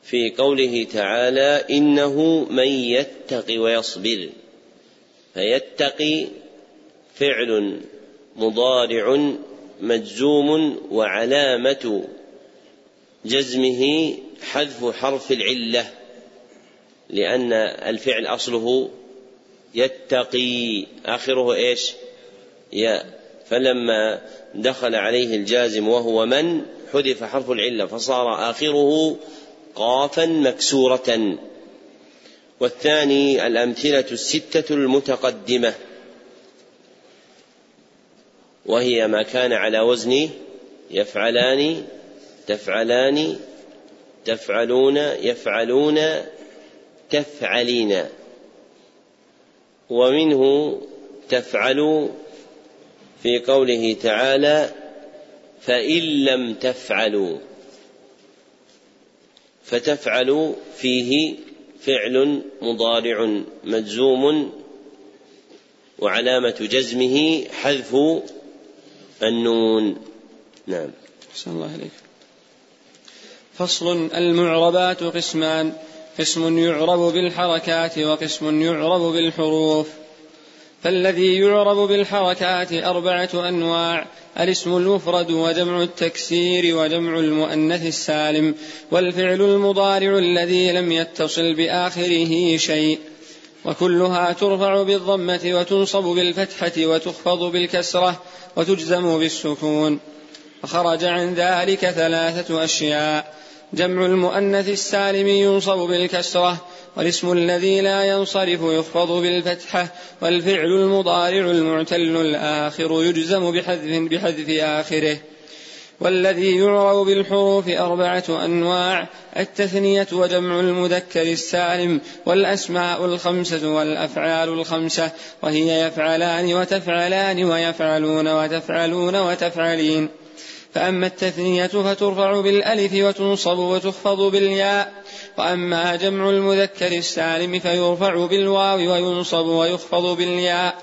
في قوله تعالى إنه من يتق ويصبر فيتقي فعل مضارع مجزوم وعلامة جزمه حذف حرف العلة لأن الفعل أصله يتقي آخره إيش؟ ياء فلما دخل عليه الجازم وهو من؟ حذف حرف العلة فصار آخره قافا مكسورة. والثاني الأمثلة الستة المتقدمة. وهي ما كان على وزن يفعلان تفعلان تفعلون يفعلون تفعلين. ومنه تفعل في قوله تعالى فإن لم تفعلوا. فتفعل فيه فعل مضارع مجزوم وعلامة جزمه حذف النون. نعم. أحسن الله إليك. فصل المعربات قسمان. قسم يعرب بالحركات وقسم يعرب بالحروف. فالذي يعرب بالحركات أربعة أنواع الاسم المفرد وجمع التكسير وجمع المؤنث السالم والفعل المضارع الذي لم يتصل بآخره شيء. وكلها ترفع بالضمة وتنصب بالفتحة وتخفض بالكسرة وتجزم بالسكون. فخرج عن ذلك ثلاثة أشياء. جمع المؤنث السالم ينصب بالكسرة والاسم الذي لا ينصرف يخفض بالفتحة والفعل المضارع المعتل الآخر يجزم بحذف بحذف آخره. والذي يعرب بالحروف أربعة أنواع التثنية وجمع المذكر السالم والأسماء الخمسة والأفعال الخمسة وهي يفعلان وتفعلان ويفعلون وتفعلون وتفعلين. فأما التثنية فترفع بالألف وتنصب وتخفض بالياء وأما جمع المذكر السالم فيرفع بالواو وينصب ويخفض بالياء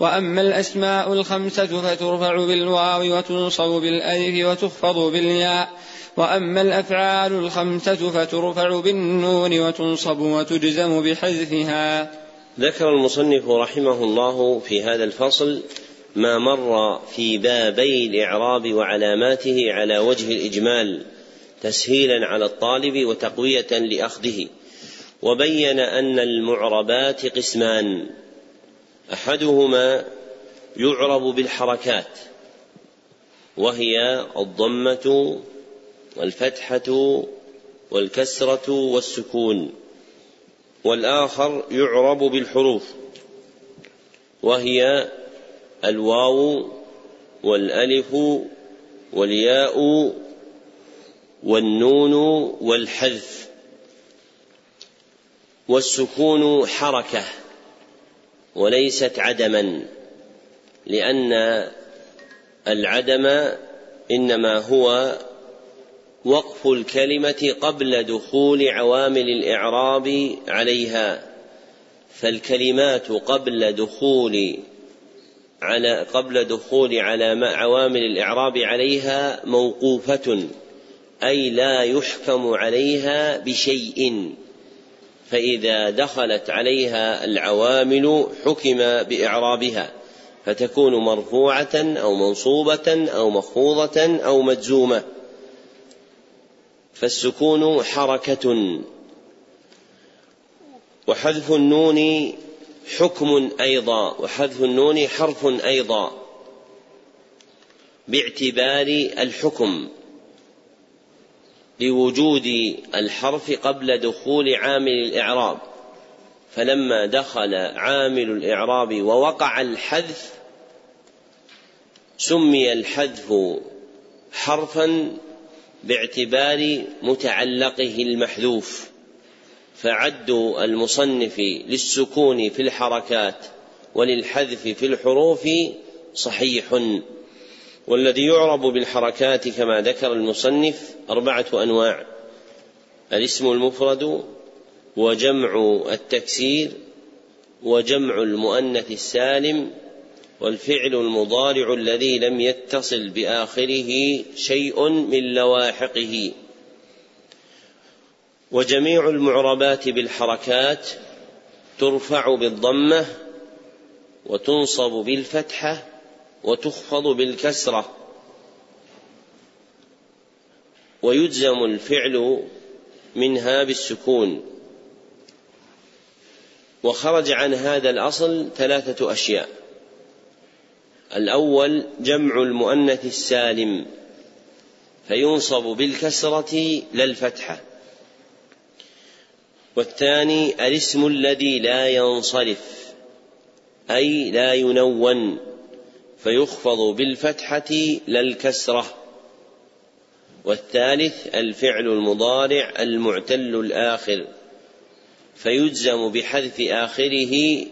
وأما الأسماء الخمسة فترفع بالواو وتنصب بالألف وتخفض بالياء وأما الأفعال الخمسة فترفع بالنون وتنصب وتجزم بحذفها. ذكر المصنف رحمه الله في هذا الفصل ما مر في بابي الإعراب وعلاماته على وجه الإجمال تسهيلا على الطالب وتقوية لأخذه. وبين أن المعربات قسمان. أحدهما يعرب بالحركات. وهي الضمة والفتحة والكسرة والسكون. والآخر يعرب بالحروف. وهي الواو والألف والياء والنون والحذف والسكون حركة وليست عدما لأن العدم إنما هو وقف الكلمة قبل دخول عوامل الإعراب عليها فالكلمات قبل دخول على قبل دخول على عوامل الإعراب عليها موقوفة أي لا يحكم عليها بشيء. فإذا دخلت عليها العوامل حكم بإعرابها فتكون مرفوعة أو منصوبة أو مخفوضة أو مجزومة. فالسكون حركة. وحذف النون حكم أيضا وحذف النون حرف أيضا باعتبار الحكم لوجود الحرف قبل دخول عامل الإعراب. فلما دخل عامل الإعراب ووقع الحذف سمي الحذف حرفا باعتبار متعلقه المحذوف. فعد المصنف للسكون في الحركات وللحذف في الحروف صحيح. والذي يعرب بالحركات كما ذكر المصنف أربعة أنواع الاسم المفرد وجمع التكسير وجمع المؤنث السالم والفعل المضارع الذي لم يتصل بآخره شيء من لواحقه. وجميع المعربات بالحركات ترفع بالضمة وتنصب بالفتحة وتخفض بالكسرة. ويجزم الفعل منها بالسكون. وخرج عن هذا الأصل ثلاثة أشياء. الأول جمع المؤنث السالم فينصب بالكسرة لا الفتحة. والثاني الاسم الذي لا ينصرف أي لا ينون فيخفض بالفتحة لا الكسرة. والثالث الفعل المضارع المعتل الآخر فيجزم بحذف آخره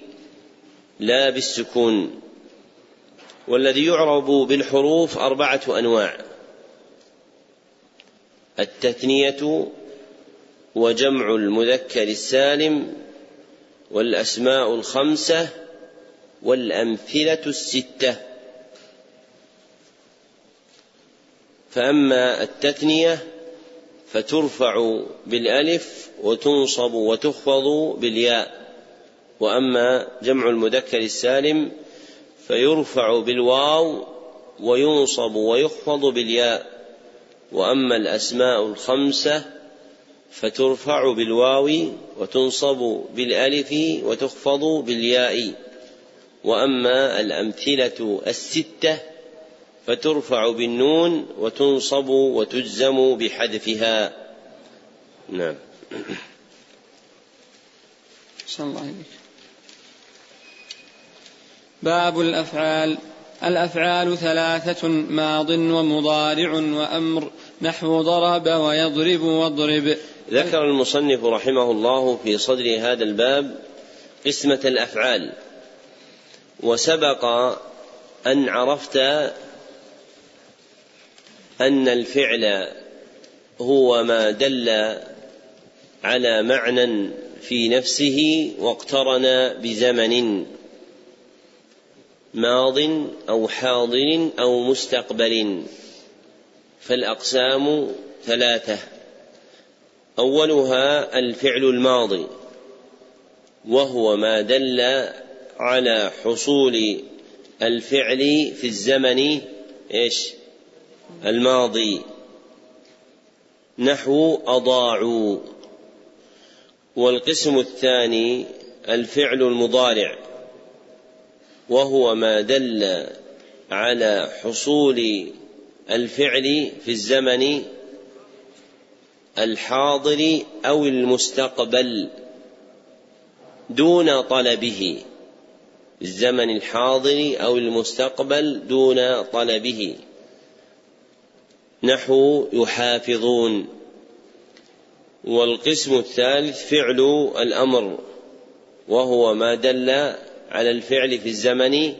لا بالسكون. والذي يعرب بالحروف أربعة أنواع التثنية وجمع المذكر السالم والأسماء الخمسة والأمثلة الستة. فأما التثنية فترفع بالألف وتنصب وتخفض بالياء. وأما جمع المذكر السالم فيرفع بالواو وينصب ويخفض بالياء. وأما الأسماء الخمسة فترفع بالواو وتنصب بالألف وتخفض بالياء. وأما الأمثلة الستة فترفع بالنون وتنصب وتجزم بحذفها. نعم. الله عليك باب الأفعال. الأفعال ثلاثة ماض ومضارع وأمر. نحو ضرب ويضرب واضرب. ذكر المصنف رحمه الله في صدر هذا الباب قسمة الأفعال. وسبق أن عرفت أن الفعل هو ما دل على معنى في نفسه واقترن بزمن ماض أو حاضر أو مستقبل. فالأقسام ثلاثة. أولها الفعل الماضي وهو ما دل على حصول الفعل في الزمن إيش؟ الماضي. نحو أضاعوا. والقسم الثاني الفعل المضارع وهو ما دل على حصول الفعل في الزمن الحاضر أو المستقبل دون طلبه. الزمن الحاضر أو المستقبل دون طلبه. نحو يحافظون. والقسم الثالث فعل الأمر وهو ما دل على الفعل في الزمن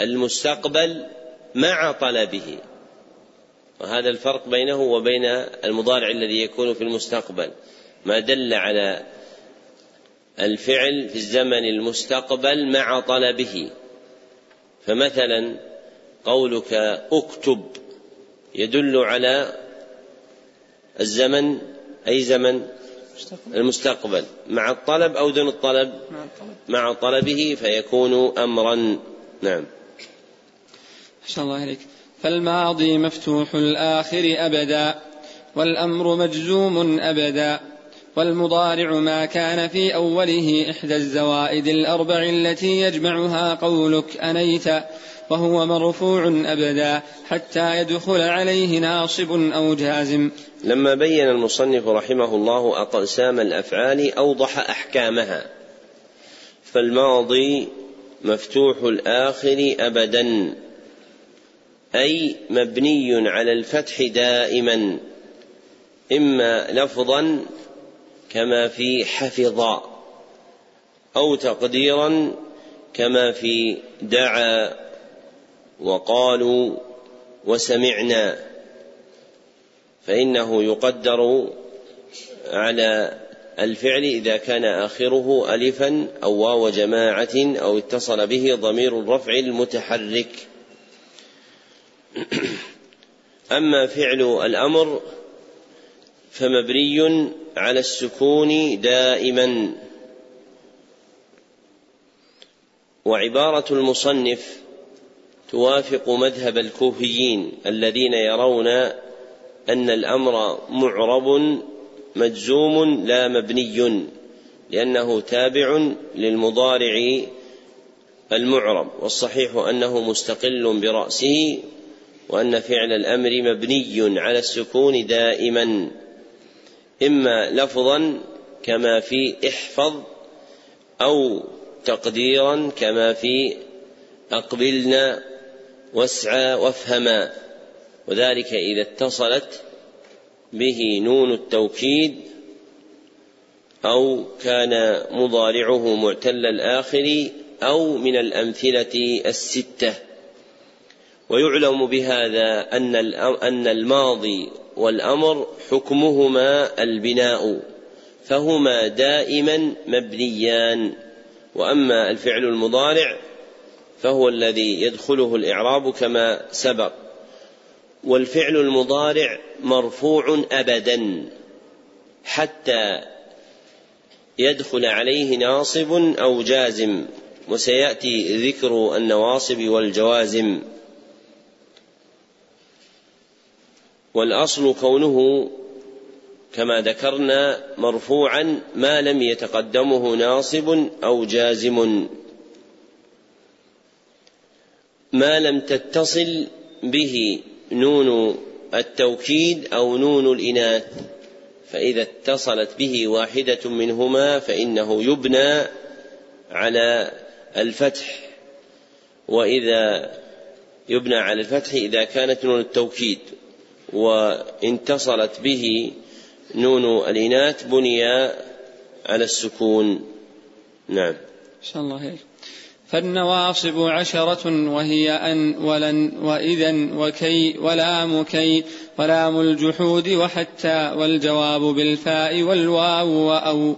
المستقبل مع طلبه. وهذا الفرق بينه وبين المضارع الذي يكون في المستقبل. ما دل على الفعل في الزمن المستقبل مع طلبه. فمثلا قولك اكتب يدل على الزمن أي زمن؟ المستقبل. مع الطلب أو دون الطلب. مع طلبه فيكون أمرا. نعم. أحسن الله عليك. فالماضي مفتوح الآخر أبدا والأمر مجزوم أبدا والمضارع ما كان في أوله إحدى الزوائد الأربع التي يجمعها قولك أنيت وهو مرفوع أبدا حتى يدخل عليه ناصب أو جازم. لما بين المصنف رحمه الله أقسام الأفعال أوضح أحكامها. فالماضي مفتوح الآخر أبدا. أي مبني على الفتح دائما إما لفظا كما في حفظ أو تقديرا كما في دعا وقالوا وسمعنا فإنه يقدر على الفعل إذا كان آخره ألفا أو واو جماعة أو اتصل به ضمير الرفع المتحرك. أما فعل الأمر فمبني على السكون دائما. وعبارة المصنف توافق مذهب الكوفيين الذين يرون أن الأمر معرب مجزوم لا مبني لأنه تابع للمضارع المعرب والصحيح أنه مستقل برأسه وأن فعل الأمر مبني على السكون دائما إما لفظا كما في احفظ أو تقديرا كما في أقبلنا واسعى وافهما. وذلك إذا اتصلت به نون التوكيد أو كان مضارعه معتل الآخر أو من الأمثلة الستة. ويعلم بهذا أن أن الماضي والأمر حكمهما البناء فهما دائما مبنيان. وأما الفعل المضارع فهو الذي يدخله الإعراب كما سبق. والفعل المضارع مرفوع أبدا حتى يدخل عليه ناصب أو جازم. وسيأتي ذكر النواصب والجوازم. والأصل كونه كما ذكرنا مرفوعا ما لم يتقدمه ناصب أو جازم. ما لم تتصل به نون التوكيد أو نون الإناث فإذا اتصلت به واحدة منهما فإنه يبنى على الفتح. وإذا يبنى على الفتح إذا كانت نون التوكيد. وإن اتصلت به نون الإناث بني على السكون. نعم. شاء الله هيك. فالنواصب عشرة وهي أن ولن وإذا وكي ولام كي ولام الجحود وحتى والجواب بالفاء والواو وأو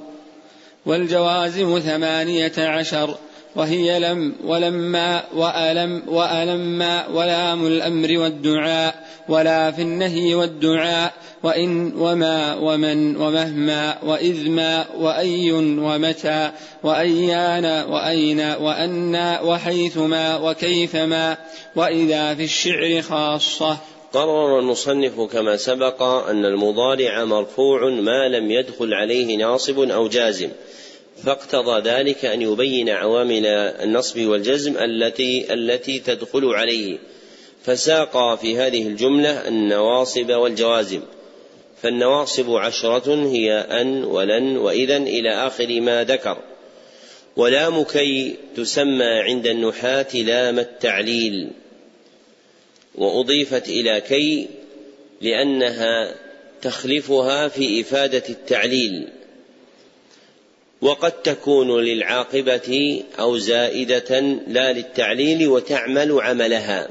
والجوازم ثمانية عشر. وهي لم ولما وألم وألما ولام الأمر والدعاء ولا في النهي والدعاء وإن وما ومن ومهما وإذ ما وأي ومتى وأيان وأين وأنا وحيثما وكيفما وإذا في الشعر خاصة. قرر المصنف كما سبق أن المضارع مرفوع ما لم يدخل عليه ناصب أو جازم. فاقتضى ذلك أن يبين عوامل النصب والجزم التي التي تدخل عليه. فساق في هذه الجملة النواصب والجوازم. فالنواصب عشرة هي أن ولن وإذا إلى آخر ما ذكر. ولام كي تسمى عند النحاة لام التعليل. وأضيفت إلى كي لأنها تخلفها في إفادة التعليل. وقد تكون للعاقبة أو زائدة لا للتعليل وتعمل عملها.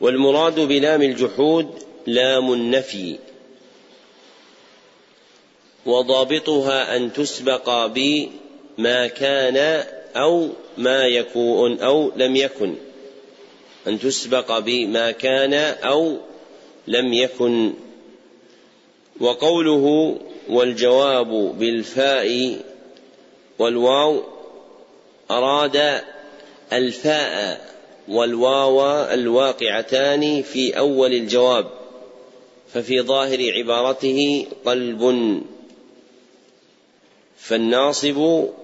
والمراد بلام الجحود لام النفي. وضابطها أن تسبق بما كان أو ما يكون أو لم يكن. أن تسبق بما كان أو لم يكن. وقوله والجواب بالفاء والواو أراد الفاء والواو الواقعتان في أول الجواب ففي ظاهر عبارته قلب. فالناصب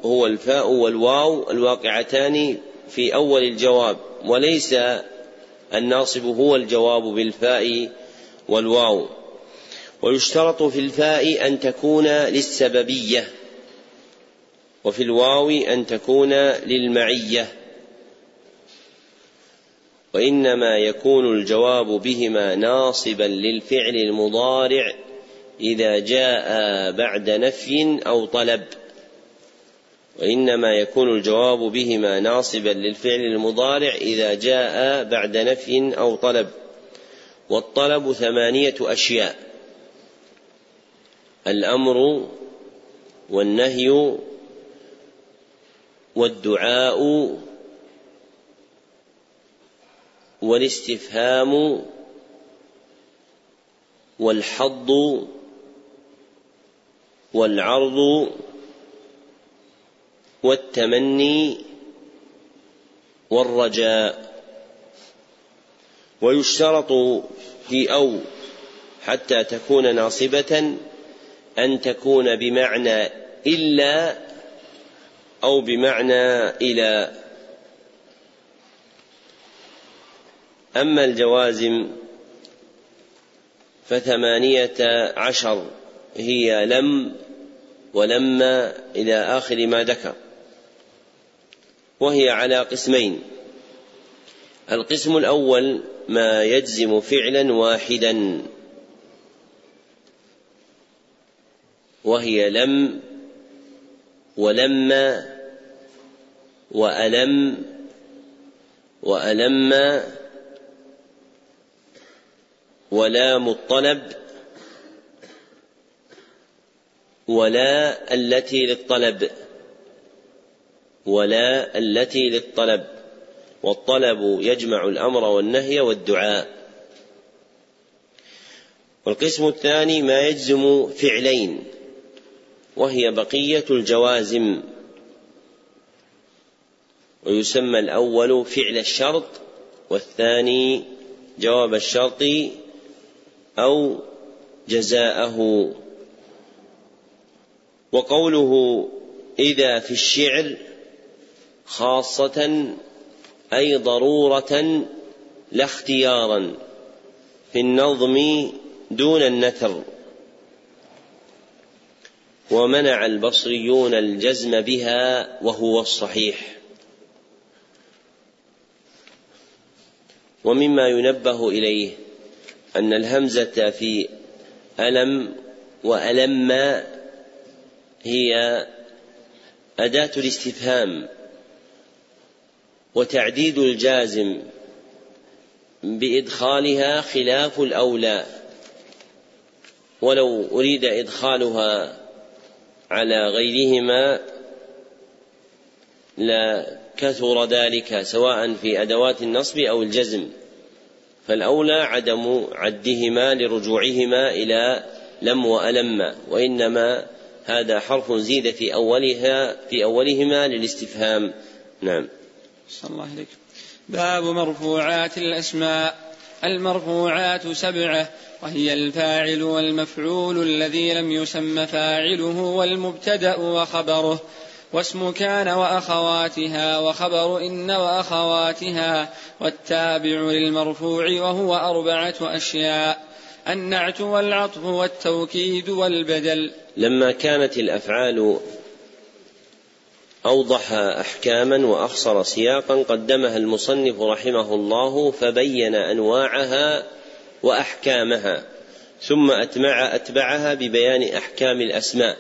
هو الفاء والواو الواقعتان في أول الجواب وليس الناصب هو الجواب بالفاء والواو. ويشترط في الفاء أن تكون للسببية وفي الواو أن تكون للمعية. وإنما يكون الجواب بهما ناصبا للفعل المضارع إذا جاء بعد نفي أو طلب. وإنما يكون الجواب بهما ناصبا للفعل المضارع إذا جاء بعد نفي أو طلب. والطلب ثمانية أشياء. الأمر والنهي والدعاء والاستفهام والحض والعرض والتمني والرجاء ويشترط في أو حتى تكون ناصبة أن تكون بمعنى إلا أو بمعنى إلى. أما الجوازم فثمانية عشر هي لم ولما إلى آخر ما ذكر وهي على قسمين. القسم الأول ما يجزم فعلا واحدا. وهي لم ولما وألم وألم ولام الطلب ولا التي للطلب ولا التي للطلب والطلب يجمع الأمر والنهي والدعاء. والقسم الثاني ما يجزم فعلين. وهي بقية الجوازم. ويسمى الأول فعل الشرط والثاني جواب الشرط أو جزاءه. وقوله إذا في الشعر خاصة أي ضرورة لا اختيارا في النظم دون النثر. ومنع البصريون الجزم بها وهو الصحيح. ومما ينبه إليه أن الهمزة في ألم وألم هي أداة الاستفهام وتعديد الجازم بإدخالها خلاف الأولى. ولو أريد إدخالها على غيرهما لا كثر ذلك سواء في أدوات النصب أو الجزم. فالأولى عدم عدهما لرجوعهما إلى لم وألم وإنما هذا حرف زيد في أولها في أولهما للاستفهام. نعم. صلى الله عليك باب مرفوعات الأسماء. المرفوعات سبعة وهي الفاعل والمفعول الذي لم يسم فاعله والمبتدأ وخبره. واسم كان وأخواتها وخبر إن وأخواتها والتابع للمرفوع وهو أربعة أشياء النعت والعطف والتوكيد والبدل. لما كانت الأفعال أوضح أحكاما وأخصر سياقا قدمها المصنف رحمه الله فبين أنواعها وأحكامها ثم أتبع أتبعها ببيان أحكام الأسماء.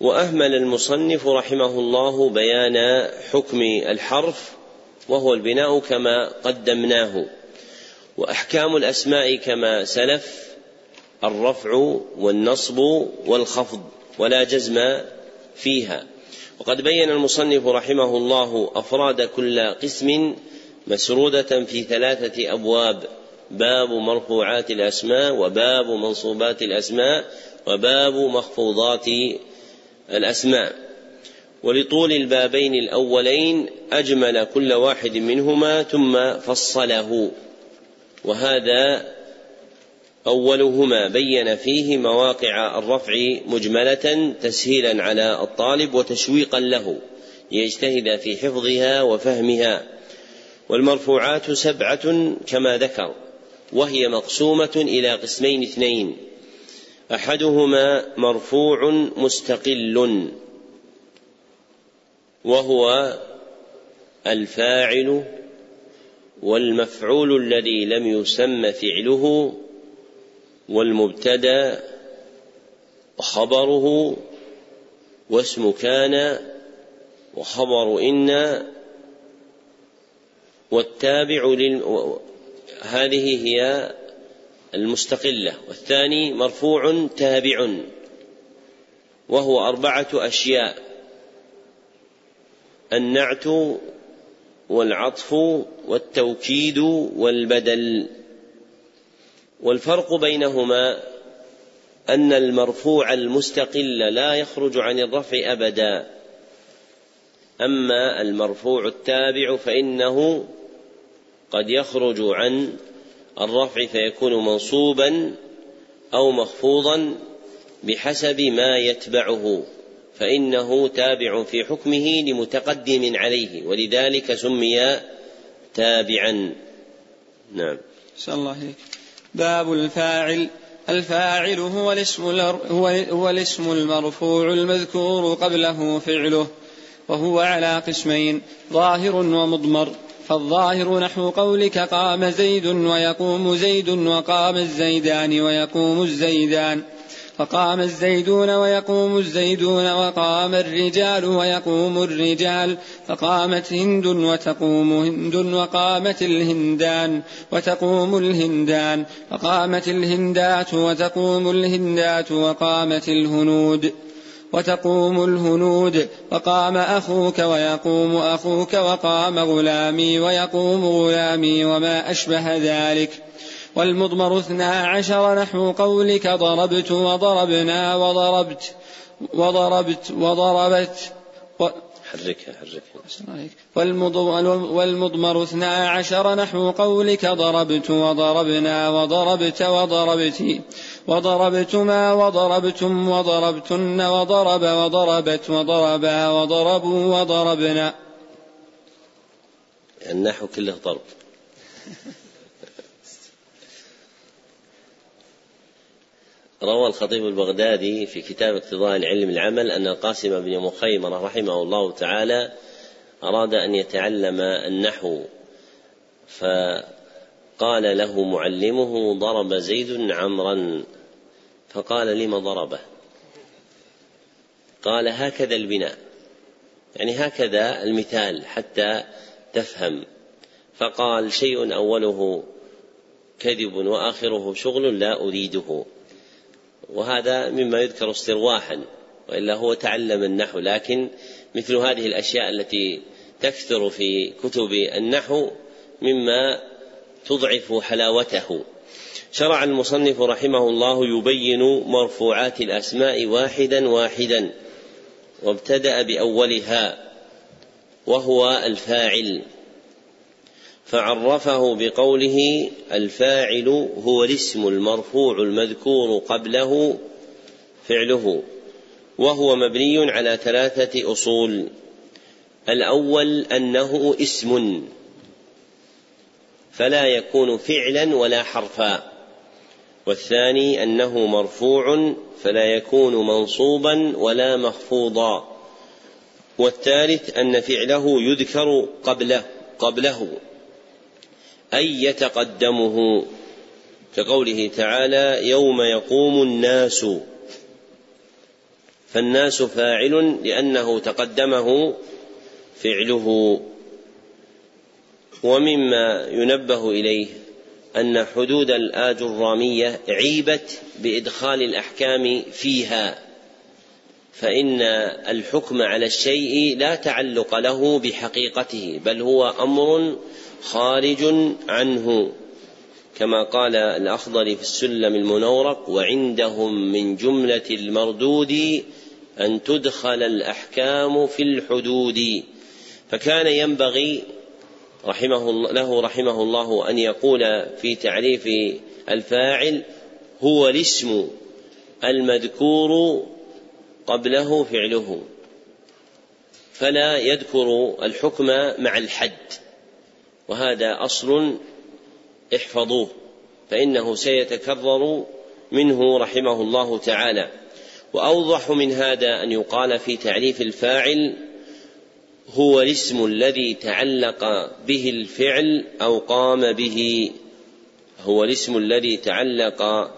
وأهمل المصنف رحمه الله بيان حكم الحرف وهو البناء كما قدمناه. وأحكام الأسماء كما سلف الرفع والنصب والخفض ولا جزم فيها. وقد بين المصنف رحمه الله أفراد كل قسم مسرودة في ثلاثة أبواب باب مرفوعات الأسماء وباب منصوبات الأسماء وباب مخفوضات الأسماء. ولطول البابين الأولين أجمل كل واحد منهما ثم فصله. وهذا أولهما بين فيه مواقع الرفع مجملة تسهيلا على الطالب وتشويقا له ليجتهد في حفظها وفهمها. والمرفوعات سبعة كما ذكر وهي مقسومة إلى قسمين اثنين. أحدهما مرفوع مستقل وهو الفاعل والمفعول الذي لم يسم فعله والمبتدا وخبره واسم كان وخبر إن والتابع لل... هذه هي المستقلة. والثاني مرفوع تابع وهو أربعة أشياء النعت والعطف والتوكيد والبدل. والفرق بينهما أن المرفوع المستقل لا يخرج عن الرفع أبدا. أما المرفوع التابع فإنه قد يخرج عن الرفع فيكون منصوبا أو مخفوضا بحسب ما يتبعه فإنه تابع في حكمه لمتقدم عليه ولذلك سمي تابعا. نعم. صلى الله عليك باب الفاعل. الفاعل هو الاسم هو الاسم المرفوع المذكور قبله فعله وهو على قسمين ظاهر ومضمر. فالظاهر نحو قولك قام زيد ويقوم زيد وقام الزيدان ويقوم الزيدان. فقام الزيدون ويقوم الزيدون وقام الرجال ويقوم الرجال فقامت هند وتقوم هند وقامت الهندان وتقوم الهندان فقامت الهندات وتقوم الهندات وقامت الهنود وتقوم الهنود وقام أخوك ويقوم أخوك وقام غلامي ويقوم غلامي وما أشبه ذلك والمضمر اثنا عشر نحو قولك ضربت وضربنا وضربت وضربت وضربت و حركها حركها. والمضمر اثنا عشر نحو قولك ضربت وضربنا وضربت وضربت وضربتما وضربتم وضربتن وضرب وضربت وضربا وضربوا وضربنا. النحو كله ضرب. روى الخطيب البغدادي في كتاب اقتضاء العلم العمل أن القاسم بن مخيمرة رحمه الله تعالى أراد أن يتعلم النحو فقال له معلمه ضرب زيد عمرا. فقال لم ضربه؟ قال هكذا البناء. يعني هكذا المثال حتى تفهم. فقال شيء أوله كذب وآخره شغل لا أريده. وهذا مما يذكر استرواحا وإلا هو تعلم النحو لكن مثل هذه الأشياء التي تكثر في كتب النحو مما تضعف حلاوته. شرع المصنف رحمه الله يبين مرفوعات الأسماء واحدا واحدا وابتدأ بأولها وهو الفاعل. فعرفه بقوله الفاعل هو الاسم المرفوع المذكور قبله فعله وهو مبني على ثلاثة أصول. الأول أنه اسم فلا يكون فعلا ولا حرفا. والثاني أنه مرفوع فلا يكون منصوبا ولا مخفوضا. والثالث أن فعله يذكر قبله قبله. أي يتقدمه كقوله تعالى يوم يقوم الناس. فالناس فاعل لأنه تقدمه فعله. ومما ينبه إليه أن حدود الآجرامية عيبت بإدخال الأحكام فيها فإن الحكم على الشيء لا تعلق له بحقيقته بل هو أمر خارج عنه كما قال الأخضر في السلم المنورق وعندهم من جملة المردود أن تدخل الأحكام في الحدود فكان ينبغي رحمه له رحمه الله أن يقول في تعريف الفاعل هو الاسم المذكور قبله فعله فلا يذكر الحكم مع الحد. وهذا أصل احفظوه فإنه سيتكرر منه رحمه الله تعالى. وأوضح من هذا أن يقال في تعريف الفاعل هو الاسم الذي تعلق به الفعل أو قام به هو الاسم الذي تعلق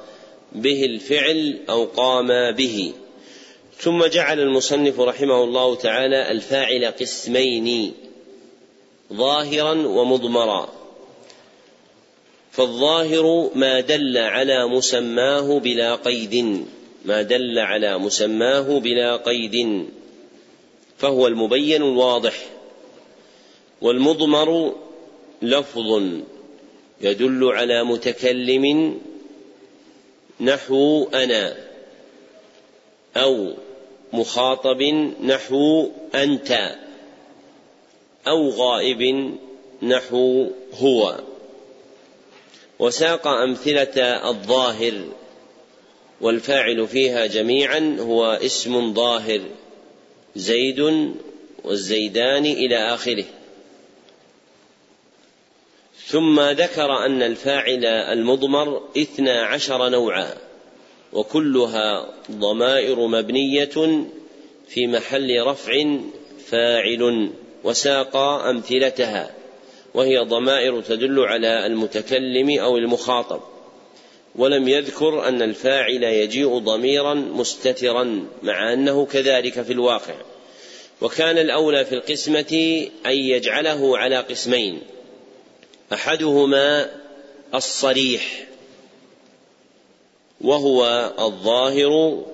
به الفعل أو قام به. ثم جعل المصنف رحمه الله تعالى الفاعل قسمين. ظاهرا ومضمرا. فالظاهر ما دل على مسماه بلا قيد. ما دل على مسماه بلا قيد. فهو المبين الواضح. والمضمر لفظ يدل على متكلم نحو أنا أو مخاطب نحو أنت. أو غائب نحو هو. وساق أمثلة الظاهر والفاعل فيها جميعا هو اسم ظاهر زيد والزيدان إلى آخره. ثم ذكر أن الفاعل المضمر اثنا عشر نوعا وكلها ضمائر مبنية في محل رفع فاعل. وساق أمثلتها وهي ضمائر تدل على المتكلم أو المخاطب ولم يذكر أن الفاعل يجيء ضميرا مستترا مع أنه كذلك في الواقع. وكان الأولى في القسمة أن يجعله على قسمين أحدهما الصريح وهو الظاهر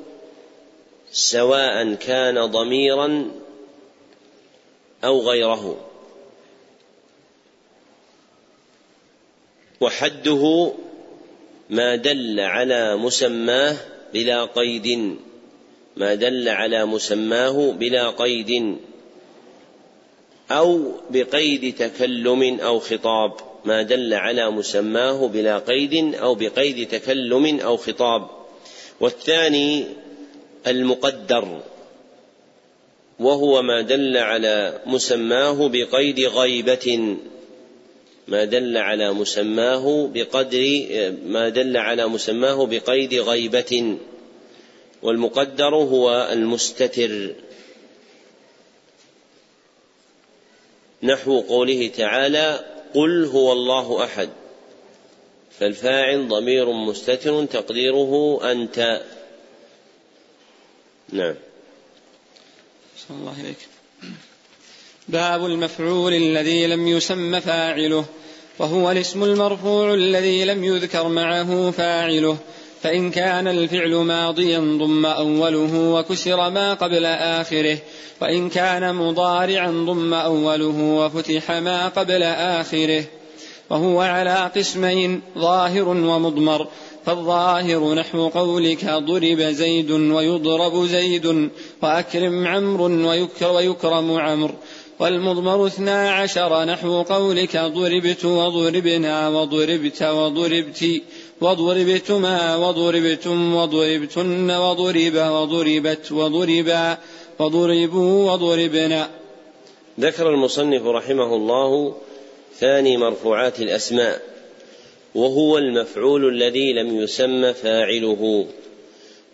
سواء كان ضميرا أو غيره. وحده ما دل على مسماه بلا قيد. ما دل على مسماه بلا قيد. أو بقيد تكلم أو خطاب. ما دل على مسماه بلا قيد أو بقيد تكلم أو خطاب. والثاني المقدر. وهو ما دل على مسماه بقيد غيبة. ما دل على مسماه بقدر ما دل على مسماه بقيد غيبة. والمقدر هو المستتر. نحو قوله تعالى قل هو الله أحد. فالفاعل ضمير مستتر تقديره أنت. نعم. صلى الله عليك باب المفعول الذي لم يسم فاعله وهو الاسم المرفوع الذي لم يذكر معه فاعله فإن كان الفعل ماضيا ضم أوله وكسر ما قبل آخره وإن كان مضارعا ضم أوله وفتح ما قبل آخره وهو على قسمين ظاهر ومضمر فالظاهر نحو قولك ضرب زيد ويضرب زيد وأكرم عمرو ويكرم عمرو والمضمر اثنا عشر نحو قولك ضربت وضربنا وضربت وضربت وضربتما وضربتم وضربتن وضرب وضربت وضربا وضربوا وضربنا. ذكر المصنف رحمه الله ثاني مرفوعات الأسماء. وهو المفعول الذي لم يسم فاعله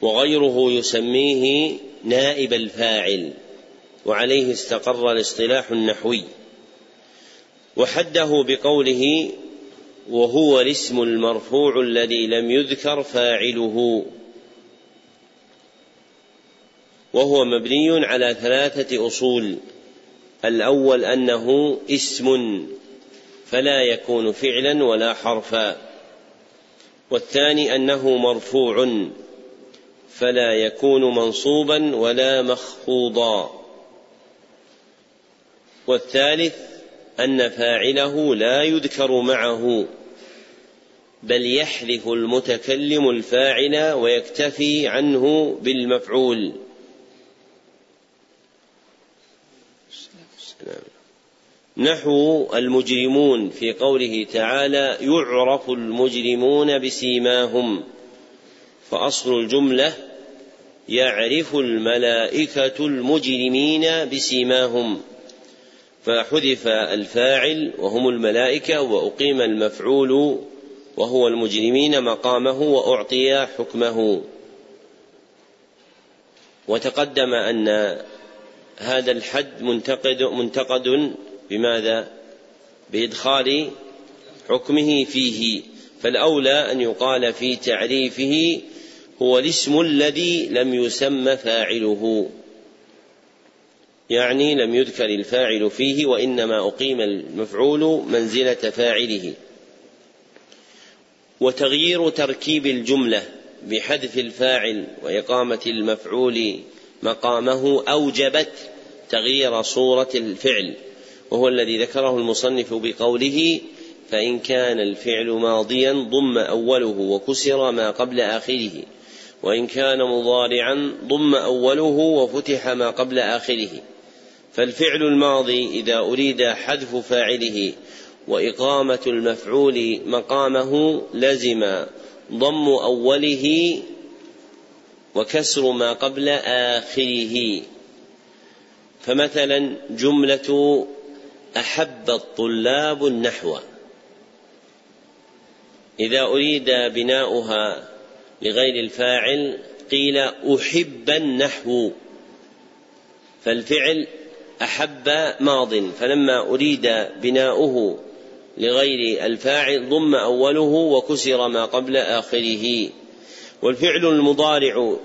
وغيره يسميه نائب الفاعل وعليه استقر الاصطلاح النحوي. وحده بقوله وهو الاسم المرفوع الذي لم يذكر فاعله. وهو مبني على ثلاثة أصول. الأول أنه اسم فلا يكون فعلا ولا حرفا. والثاني أنه مرفوع فلا يكون منصوبا ولا مخفوضا. والثالث أن فاعله لا يذكر معه بل يحذف المتكلم الفاعل ويكتفي عنه بالمفعول. نحو المجرمون في قوله تعالى يعرف المجرمون بسيماهم. فأصل الجملة يعرف الملائكة المجرمين بسيماهم. فحذف الفاعل وهم الملائكة وأقيم المفعول وهو المجرمين مقامه وأعطي حكمه. وتقدم أن هذا الحد منتقد منتقد بماذا؟ بإدخال حكمه فيه. فالأولى أن يقال في تعريفه هو الاسم الذي لم يسم فاعله. يعني لم يذكر الفاعل فيه وإنما أقيم المفعول منزلة فاعله. وتغيير تركيب الجملة بحذف الفاعل وإقامة المفعول مقامه أوجبت تغيير صورة الفعل. وهو الذي ذكره المصنف بقوله فإن كان الفعل ماضيا ضم أوله وكسر ما قبل آخره وإن كان مضارعا ضم أوله وفتح ما قبل آخره. فالفعل الماضي إذا أريد حذف فاعله وإقامة المفعول مقامه لزم ضم أوله وكسر ما قبل آخره. فمثلا جملة أحب الطلاب النحو. إذا أريد بناؤها لغير الفاعل قيل أحب النحو. فالفعل أحب ماض فلما أريد بناؤه لغير الفاعل ضم أوله وكسر ما قبل آخره. والفعل المضارع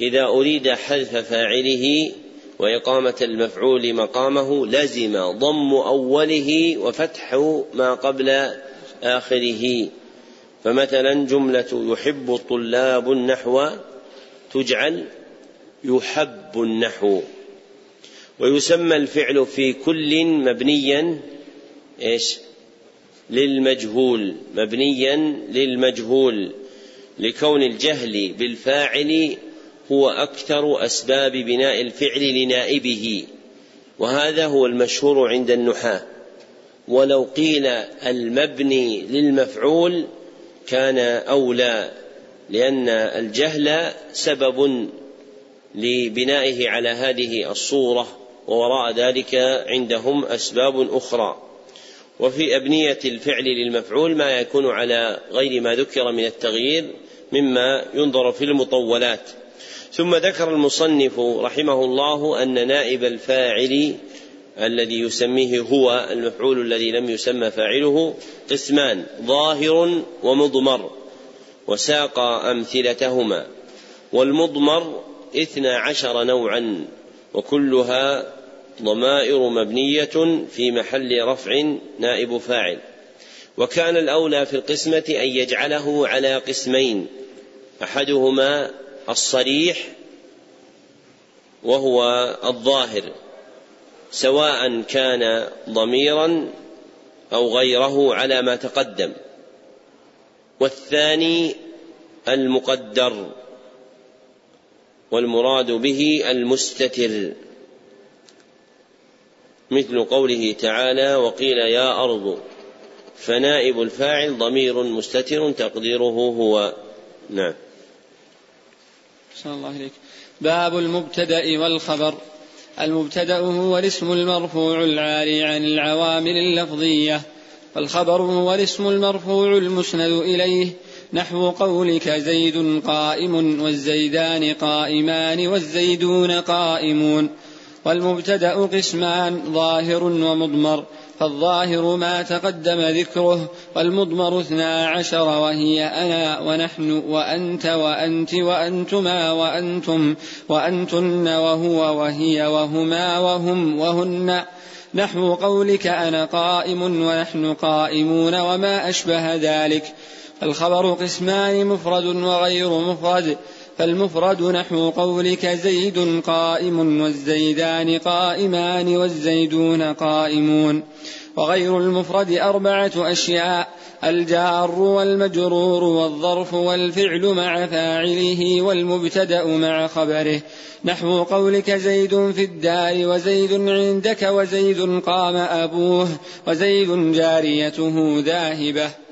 إذا أريد حذف فاعله وإقامة المفعول مقامه لزم ضم أوله وفتح ما قبل آخره. فمثلا جملة يحب الطلاب النحو تجعل يحب النحو. ويسمى الفعل في كل مبنيا إيش؟ للمجهول. مبنيا للمجهول. لكون الجهل بالفاعل هو أكثر أسباب بناء الفعل لنائبه وهذا هو المشهور عند النحاة. ولو قيل المبني للمفعول كان أولى لأن الجهل سبب لبنائه على هذه الصورة ووراء ذلك عندهم أسباب أخرى. وفي أبنية الفعل للمفعول ما يكون على غير ما ذكر من التغيير مما ينظر في المطولات. ثم ذكر المصنف رحمه الله أن نائب الفاعل الذي يسميه هو المفعول الذي لم يسمى فاعله قسمان ظاهر ومضمر وساق أمثلتهما والمضمر اثنا عشر نوعا وكلها ضمائر مبنية في محل رفع نائب فاعل. وكان الأولى في القسمة أن يجعله على قسمين أحدهما الصريح وهو الظاهر سواء كان ضميرا أو غيره على ما تقدم. والثاني المقدر والمراد به المستتر. مثل قوله تعالى وقيل يا أرض فنائب الفاعل ضمير مستتر تقديره هو. نعم. الله إليك. باب المبتدأ والخبر. المبتدأ هو الاسم المرفوع العالي عن العوامل اللفظية والخبر هو الاسم المرفوع المسند إليه نحو قولك زيد قائم والزيدان قائمان والزيدون قائمون. والمبتدأ قسمان ظاهر ومضمر. فالظاهر ما تقدم ذكره والمضمر اثنا عشر وهي أنا ونحن وأنت وأنت وأنتما وأنتم وأنتن وهو وهي وهما وهم وهن. نحو قولك أنا قائم ونحن قائمون وما أشبه ذلك. الخبر قسمان مفرد وغير مفرد. فالمفرد نحو قولك زيد قائم والزيدان قائمان والزيدون قائمون. وغير المفرد أربعة أشياء الجار والمجرور والظرف والفعل مع فاعله والمبتدأ مع خبره. نحو قولك زيد في الدار وزيد عندك وزيد قام أبوه وزيد جاريته ذاهبة.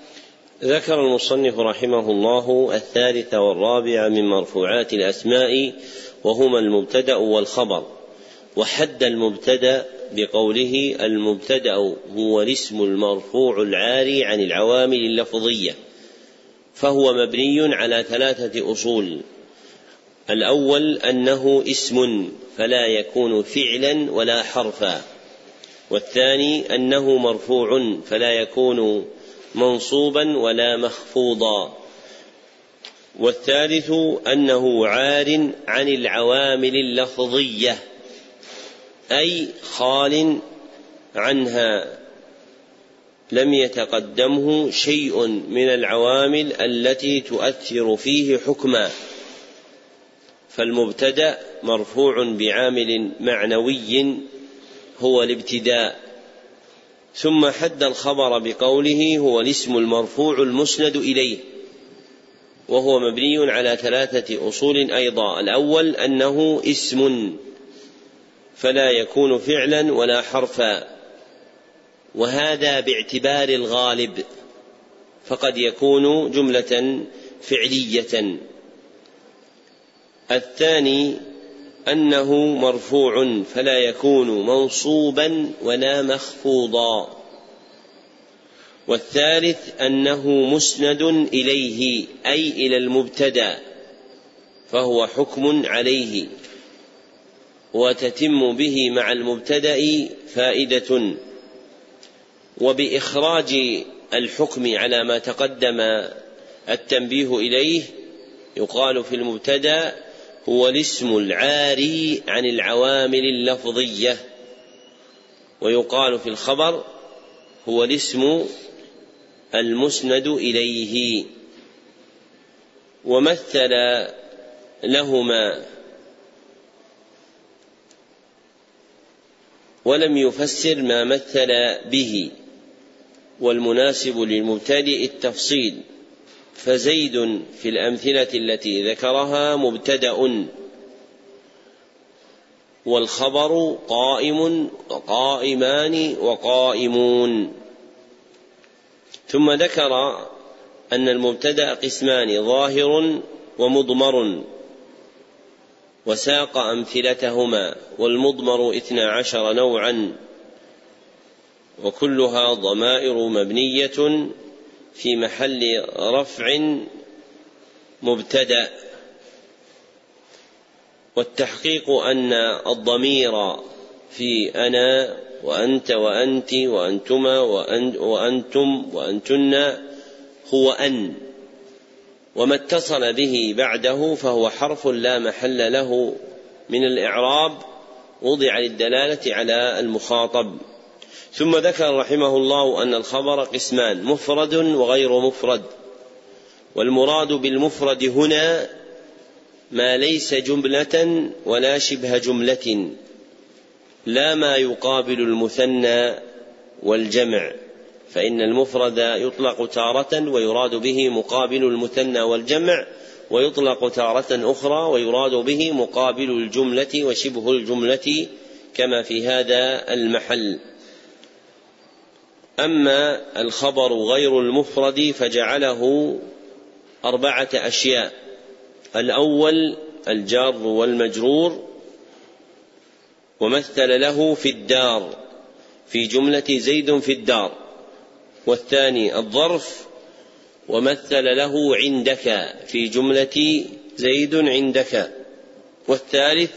ذكر المصنف رحمه الله الثالث والرابع من مرفوعات الأسماء وهما المبتدأ والخبر وحد المبتدأ بقوله المبتدأ هو الاسم المرفوع العاري عن العوامل اللفظية فهو مبني على ثلاثة أصول. الأول أنه اسم فلا يكون فعلا ولا حرفا والثاني أنه مرفوع فلا يكون منصوبا ولا مخفوضا. والثالث أنه عار عن العوامل اللفظية أي خال عنها. لم يتقدمه شيء من العوامل التي تؤثر فيه حكما. فالمبتدأ مرفوع بعامل معنوي هو الابتداء. ثم حد الخبر بقوله هو الاسم المرفوع المسند إليه وهو مبني على ثلاثة أصول أيضا. الأول أنه اسم فلا يكون فعلا ولا حرفا وهذا باعتبار الغالب فقد يكون جملة فعلية. الثاني أنه مرفوع فلا يكون منصوبا ولا مخفوضا. والثالث أنه مسند إليه أي إلى المبتدأ فهو حكم عليه. وتتم به مع المبتدأ فائدة. وبإخراج الحكم على ما تقدم التنبيه إليه يقال في المبتدأ هو الاسم العاري عن العوامل اللفظية. ويقال في الخبر هو الاسم المسند إليه. ومثل لهما. ولم يفسر ما مثل به. والمناسب للمبتدئ التفصيل. فزيد في الأمثلة التي ذكرها مبتدأ. والخبر قائم وقائمان وقائمون. ثم ذكر أن المبتدأ قسمان ظاهر ومضمر. وساق أمثلتهما والمضمر اثنا عشر نوعا. وكلها ضمائر مبنية. في محل رفع مبتدأ. والتحقيق أن الضمير في أنا وأنت وأنت وأنتما وأنتم وأنتن هو أن. وما اتصل به بعده فهو حرف لا محل له من الإعراب. وضع للدلالة على المخاطب. ثم ذكر رحمه الله أن الخبر قسمان مفرد وغير مفرد. والمراد بالمفرد هنا ما ليس جملة ولا شبه جملة لا ما يقابل المثنى والجمع فإن المفرد يطلق تارة ويراد به مقابل المثنى والجمع ويطلق تارة أخرى ويراد به مقابل الجملة وشبه الجملة كما في هذا المحل. أما الخبر غير المفرد فجعله أربعة أشياء. الأول الجار والمجرور ومثل له في الدار في جملة زيد في الدار. والثاني الظرف ومثل له عندك في جملة زيد عندك. والثالث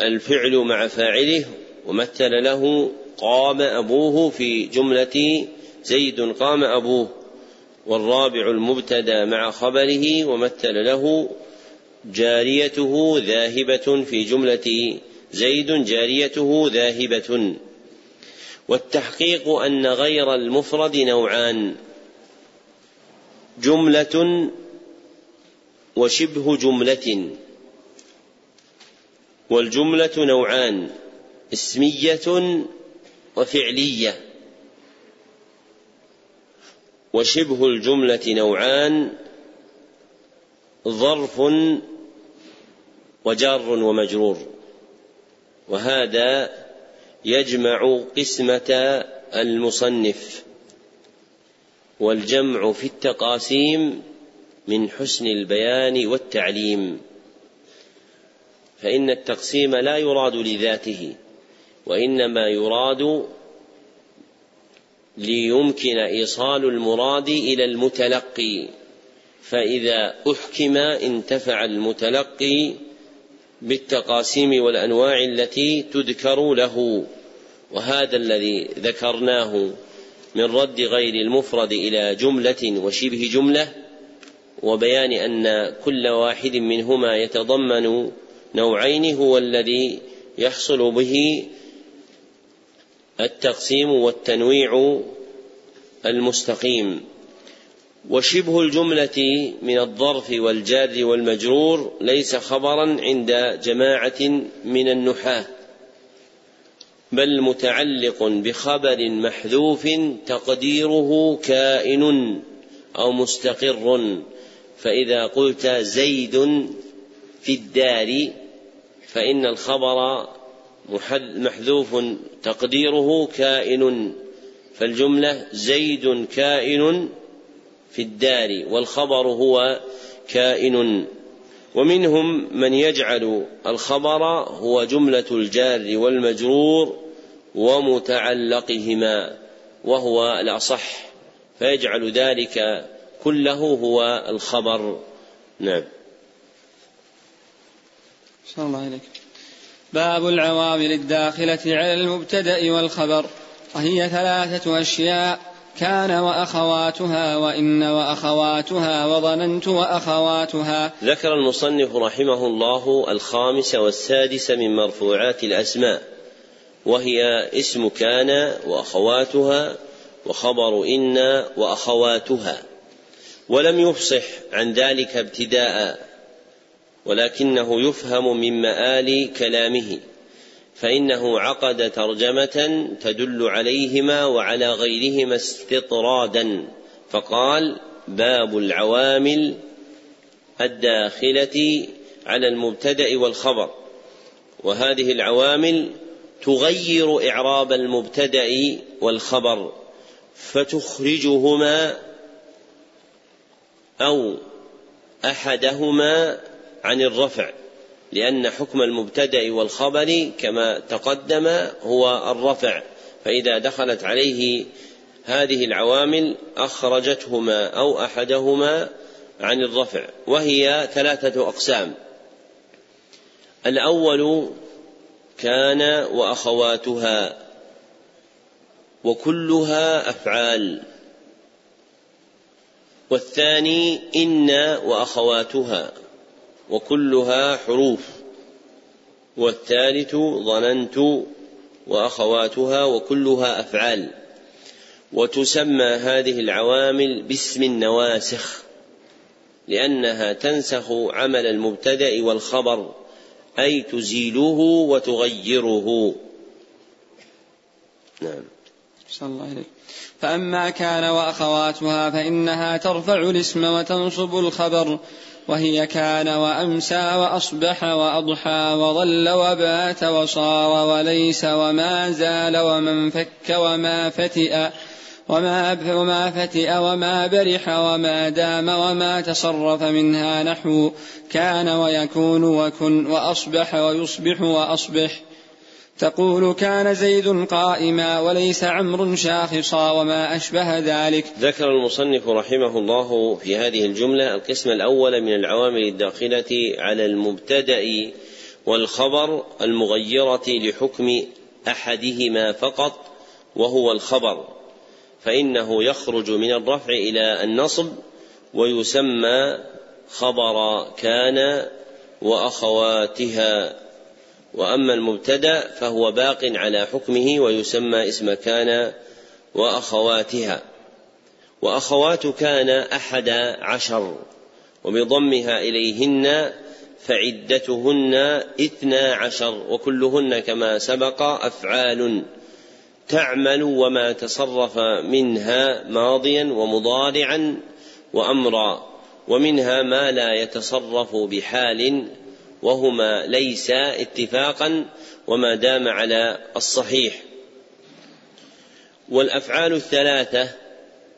الفعل مع فاعله ومثل له قام أبوه في جملة زيد قام أبوه والرابع المبتدأ مع خبره ومثل له جاريته ذاهبة في جملة زيد جاريته ذاهبة. والتحقيق أن غير المفرد نوعان جملة وشبه جملة. والجملة نوعان اسمية وفعلية وشبه الجملة نوعان ظرف وجار ومجرور. وهذا يجمع قسمة المصنف والجمع في التقاسيم من حسن البيان والتعليم فإن التقسيم لا يراد لذاته. وإنما يراد ليمكن إيصال المراد إلى المتلقي فإذا أحكم انتفع المتلقي بالتقاسيم والأنواع التي تذكر له وهذا الذي ذكرناه من رد غير المفرد إلى جملة وشبه جملة وبيان أن كل واحد منهما يتضمن نوعين هو الذي يحصل به التقسيم والتنويع المستقيم. وشبه الجملة من الظرف والجار والمجرور ليس خبرا عند جماعة من النحاة بل متعلق بخبر محذوف تقديره كائن أو مستقر. فإذا قلت زيد في الدار فإن الخبر محذوف تقديره كائن فالجملة زيد كائن في الدار والخبر هو كائن. ومنهم من يجعل الخبر هو جملة الجار والمجرور ومتعلقهما وهو الأصح فيجعل ذلك كله هو الخبر. نعم. صلى الله عليك. باب العوامل الداخلة على المبتدأ والخبر. وهي ثلاثة أشياء كان وأخواتها وإن وأخواتها وظننت وأخواتها. ذكر المصنف رحمه الله الخامس والسادس من مرفوعات الأسماء وهي اسم كان وأخواتها وخبر إن وأخواتها ولم يفصح عن ذلك ابتداء ولكنه يفهم من مآل كلامه فإنه عقد ترجمة تدل عليهما وعلى غيرهما استطرادا فقال باب العوامل الداخلة على المبتدأ والخبر وهذه العوامل تغير إعراب المبتدأ والخبر فتخرجهما أو أحدهما عن الرفع لأن حكم المبتدأ والخبر كما تقدم هو الرفع فإذا دخلت عليه هذه العوامل أخرجتهما أو أحدهما عن الرفع وهي ثلاثة أقسام. الأول كان وأخواتها وكلها أفعال. والثاني إن وأخواتها. وكلها حروف. والثالث ظننت وأخواتها وكلها أفعال. وتسمى هذه العوامل باسم النواسخ لأنها تنسخ عمل المبتدأ والخبر أي تزيله وتغيره. نعم. صلى الله عليه فأما كان وأخواتها فإنها ترفع الاسم وتنصب الخبر. وهي كان وأمسى وأصبح وأضحى وظل وبات وصار وليس وما زال ومن فك وما فتئ وما وما فتئ وما برح وما دام وما تصرف منها نحو كان ويكون وكن وأصبح ويصبح وأصبح تقول كان زيد قائما وليس عمر شاخصا وما أشبه ذلك. ذكر المصنف رحمه الله في هذه الجملة القسم الأول من العوامل الداخلة على المبتدأ والخبر المغيرة لحكم أحدهما فقط وهو الخبر فإنه يخرج من الرفع إلى النصب ويسمى خبر كان وأخواتها. وأما المبتدأ فهو باق على حكمه ويسمى اسم كان وأخواتها. وأخوات كان أحد عشر وبضمها إليهن فعدتهن اثنا عشر وكلهن كما سبق أفعال تعمل وما تصرف منها ماضيا ومضارعا وأمرا ومنها ما لا يتصرف بحال وهما ليس اتفاقا وما دام على الصحيح. والأفعال الثلاثة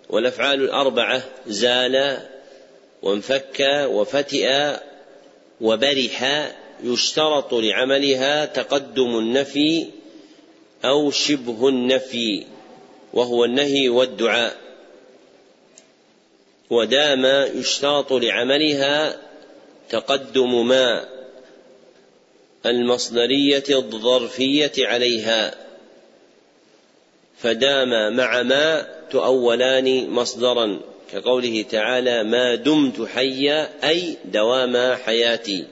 والأفعال الأربعة زال وانفك وفتئ وبرح يشترط لعملها تقدم النفي أو شبه النفي وهو النهي والدعاء. ودام يشترط لعملها تقدم ما المصدرية الظرفية عليها فدام مع ما تؤولان مصدرا كقوله تعالى ما دمت حيا أي دوام حياتي.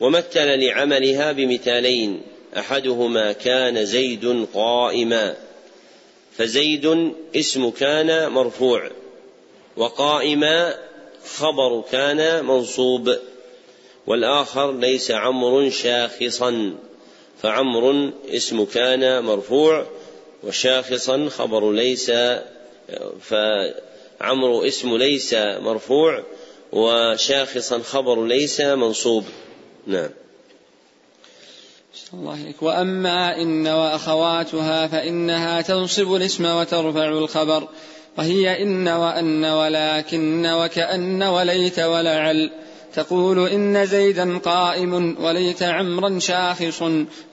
ومثل لعملها بمثالين أحدهما كان زيد قائما فزيد اسم كان مرفوع وقائما خبر كان منصوب. والآخر ليس عمر شاخصا فعمر اسم كان مرفوع وشاخصا خبر ليس فعمر اسم ليس مرفوع وشاخصا خبر ليس منصوب. نعم. الله عليك. وأما إن وأخواتها فإنها تنصب الاسم وترفع الخبر وهي إن وأن ولكن وكأن وليت ولعل. تقول إن زيدا قائم وليت عمرا شاخص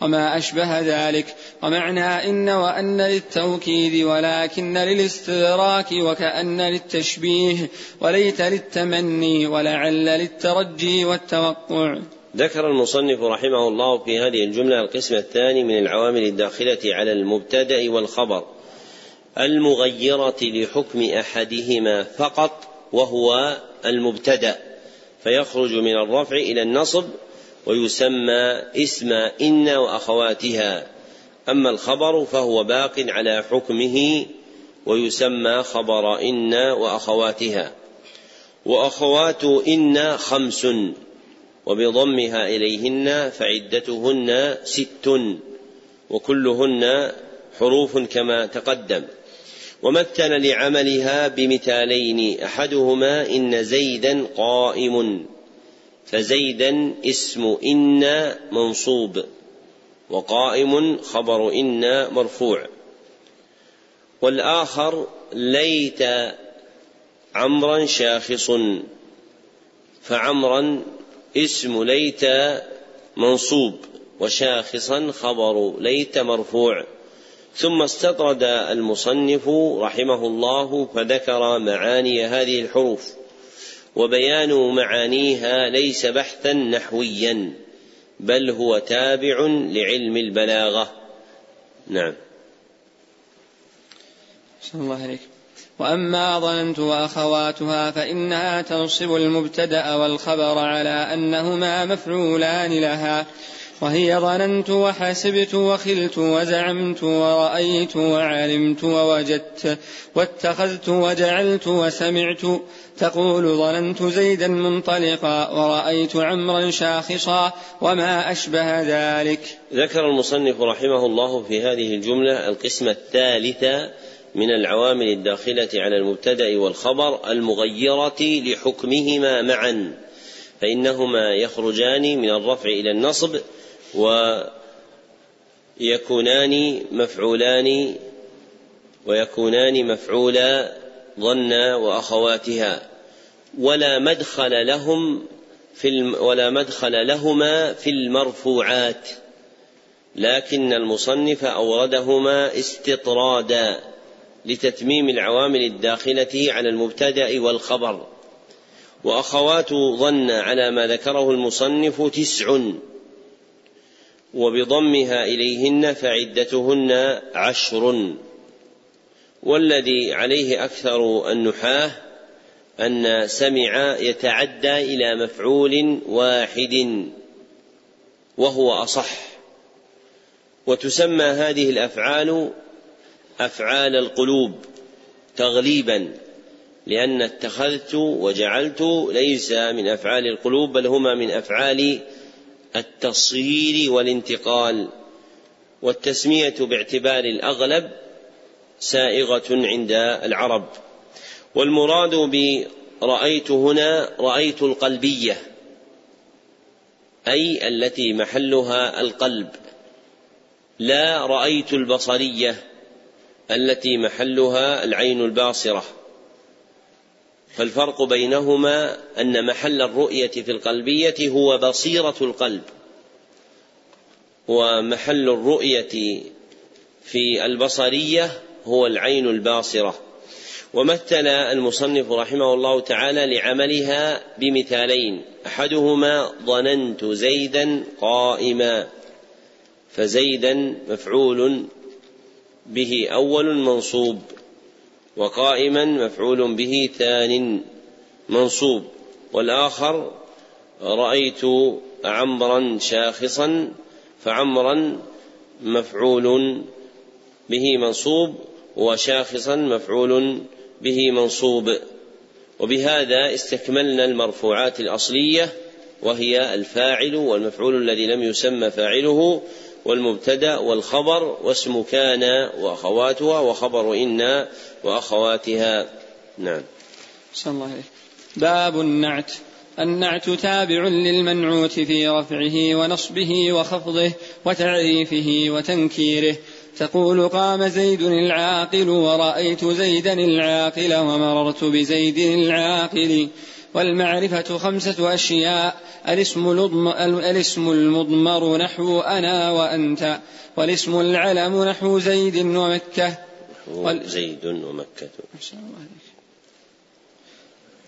وما أشبه ذلك. ومعنى إن وأن للتوكيد ولكن للاستدراك وكأن للتشبيه وليت للتمني ولعل للترجي والتوقع. ذكر المصنف رحمه الله في هذه الجملة القسم الثاني من العوامل الداخلة على المبتدأ والخبر. المغيرة لحكم أحدهما فقط وهو المبتدأ. فيخرج من الرفع إلى النصب ويسمى اسم إن وأخواتها. أما الخبر فهو باق على حكمه ويسمى خبر إن وأخواتها. وأخوات إن خمس وبضمها إليهن فعدتهن ست وكلهن حروف كما تقدم. ومثل لعملها بمثالين. أحدهما إن زيدا قائم. فزيدا اسم إن منصوب وقائم خبر إن مرفوع. والآخر ليت عمرا شاخص فعمرا اسم ليت منصوب وشاخصا خبر ليت مرفوع. ثم استطرد المصنف رحمه الله فذكر معاني هذه الحروف وبيان معانيها ليس بحثا نحويا بل هو تابع لعلم البلاغة. نعم. الله عليك وأما ظننت وأخواتها فإنها تنصب المبتدأ والخبر على أنهما مفعولان لها. وهي ظننت وحسبت وخلت وزعمت ورأيت وعلمت ووجدت واتخذت وجعلت وسمعت تقول ظننت زيدا منطلقا ورأيت عمرا شاخصا وما أشبه ذلك. ذكر المصنف رحمه الله في هذه الجملة القسم الثالث من العوامل الداخلة على المبتدأ والخبر المغيرة لحكمهما معا فإنهما يخرجان من الرفع إلى النصب ويكونان مفعولان ويكونان مفعولا ظن وأخواتها. ولا مدخل لهم في الم ولا مدخل لهما في المرفوعات. لكن المصنف أوردهما استطرادا لتتميم العوامل الداخلة على المبتدأ والخبر. وأخوات ظن على ما ذكره المصنف تسع. وبضمها إليهن فعدتهن عشر. والذي عليه أكثر النحاة أن سمع يتعدى إلى مفعول واحد وهو أصح. وتسمى هذه الأفعال أفعال القلوب تغليبا لأن اتخذت وجعلت ليس من أفعال القلوب بل هما من أفعال التصير والانتقال والتسمية باعتبار الأغلب سائغة عند العرب. والمراد برأيت هنا رأيت القلبية أي التي محلها القلب. لا رأيت البصرية التي محلها العين الباصرة. فالفرق بينهما أن محل الرؤية في القلبية هو بصيرة القلب. ومحل الرؤية في البصرية هو العين الباصرة. ومثل المصنف رحمه الله تعالى لعملها بمثالين. أحدهما ظننت زيدا قائما فزيدا مفعول به أول منصوب. وقائما مفعول به ثان منصوب. والآخر رأيت عمرا شاخصا فعمرا مفعول به منصوب وشاخصا مفعول به منصوب. وبهذا استكملنا المرفوعات الأصلية وهي الفاعل والمفعول الذي لم يسمى فاعله والمبتدا والخبر واسم كان وأخواتها وخبر إن وأخواتها. نعم. صلى الله عليه باب النعت. النعت تابع للمنعوت في رفعه ونصبه وخفضه وتعريفه وتنكيره. تقول قام زيد العاقل ورأيت زيدا العاقل ومررت بزيد العاقل. والمعرفة خمسة أشياء. الاسم, الاسم المضمر نحو أنا وأنت. والاسم العلم نحو زيد ومكة. زيد ومكة.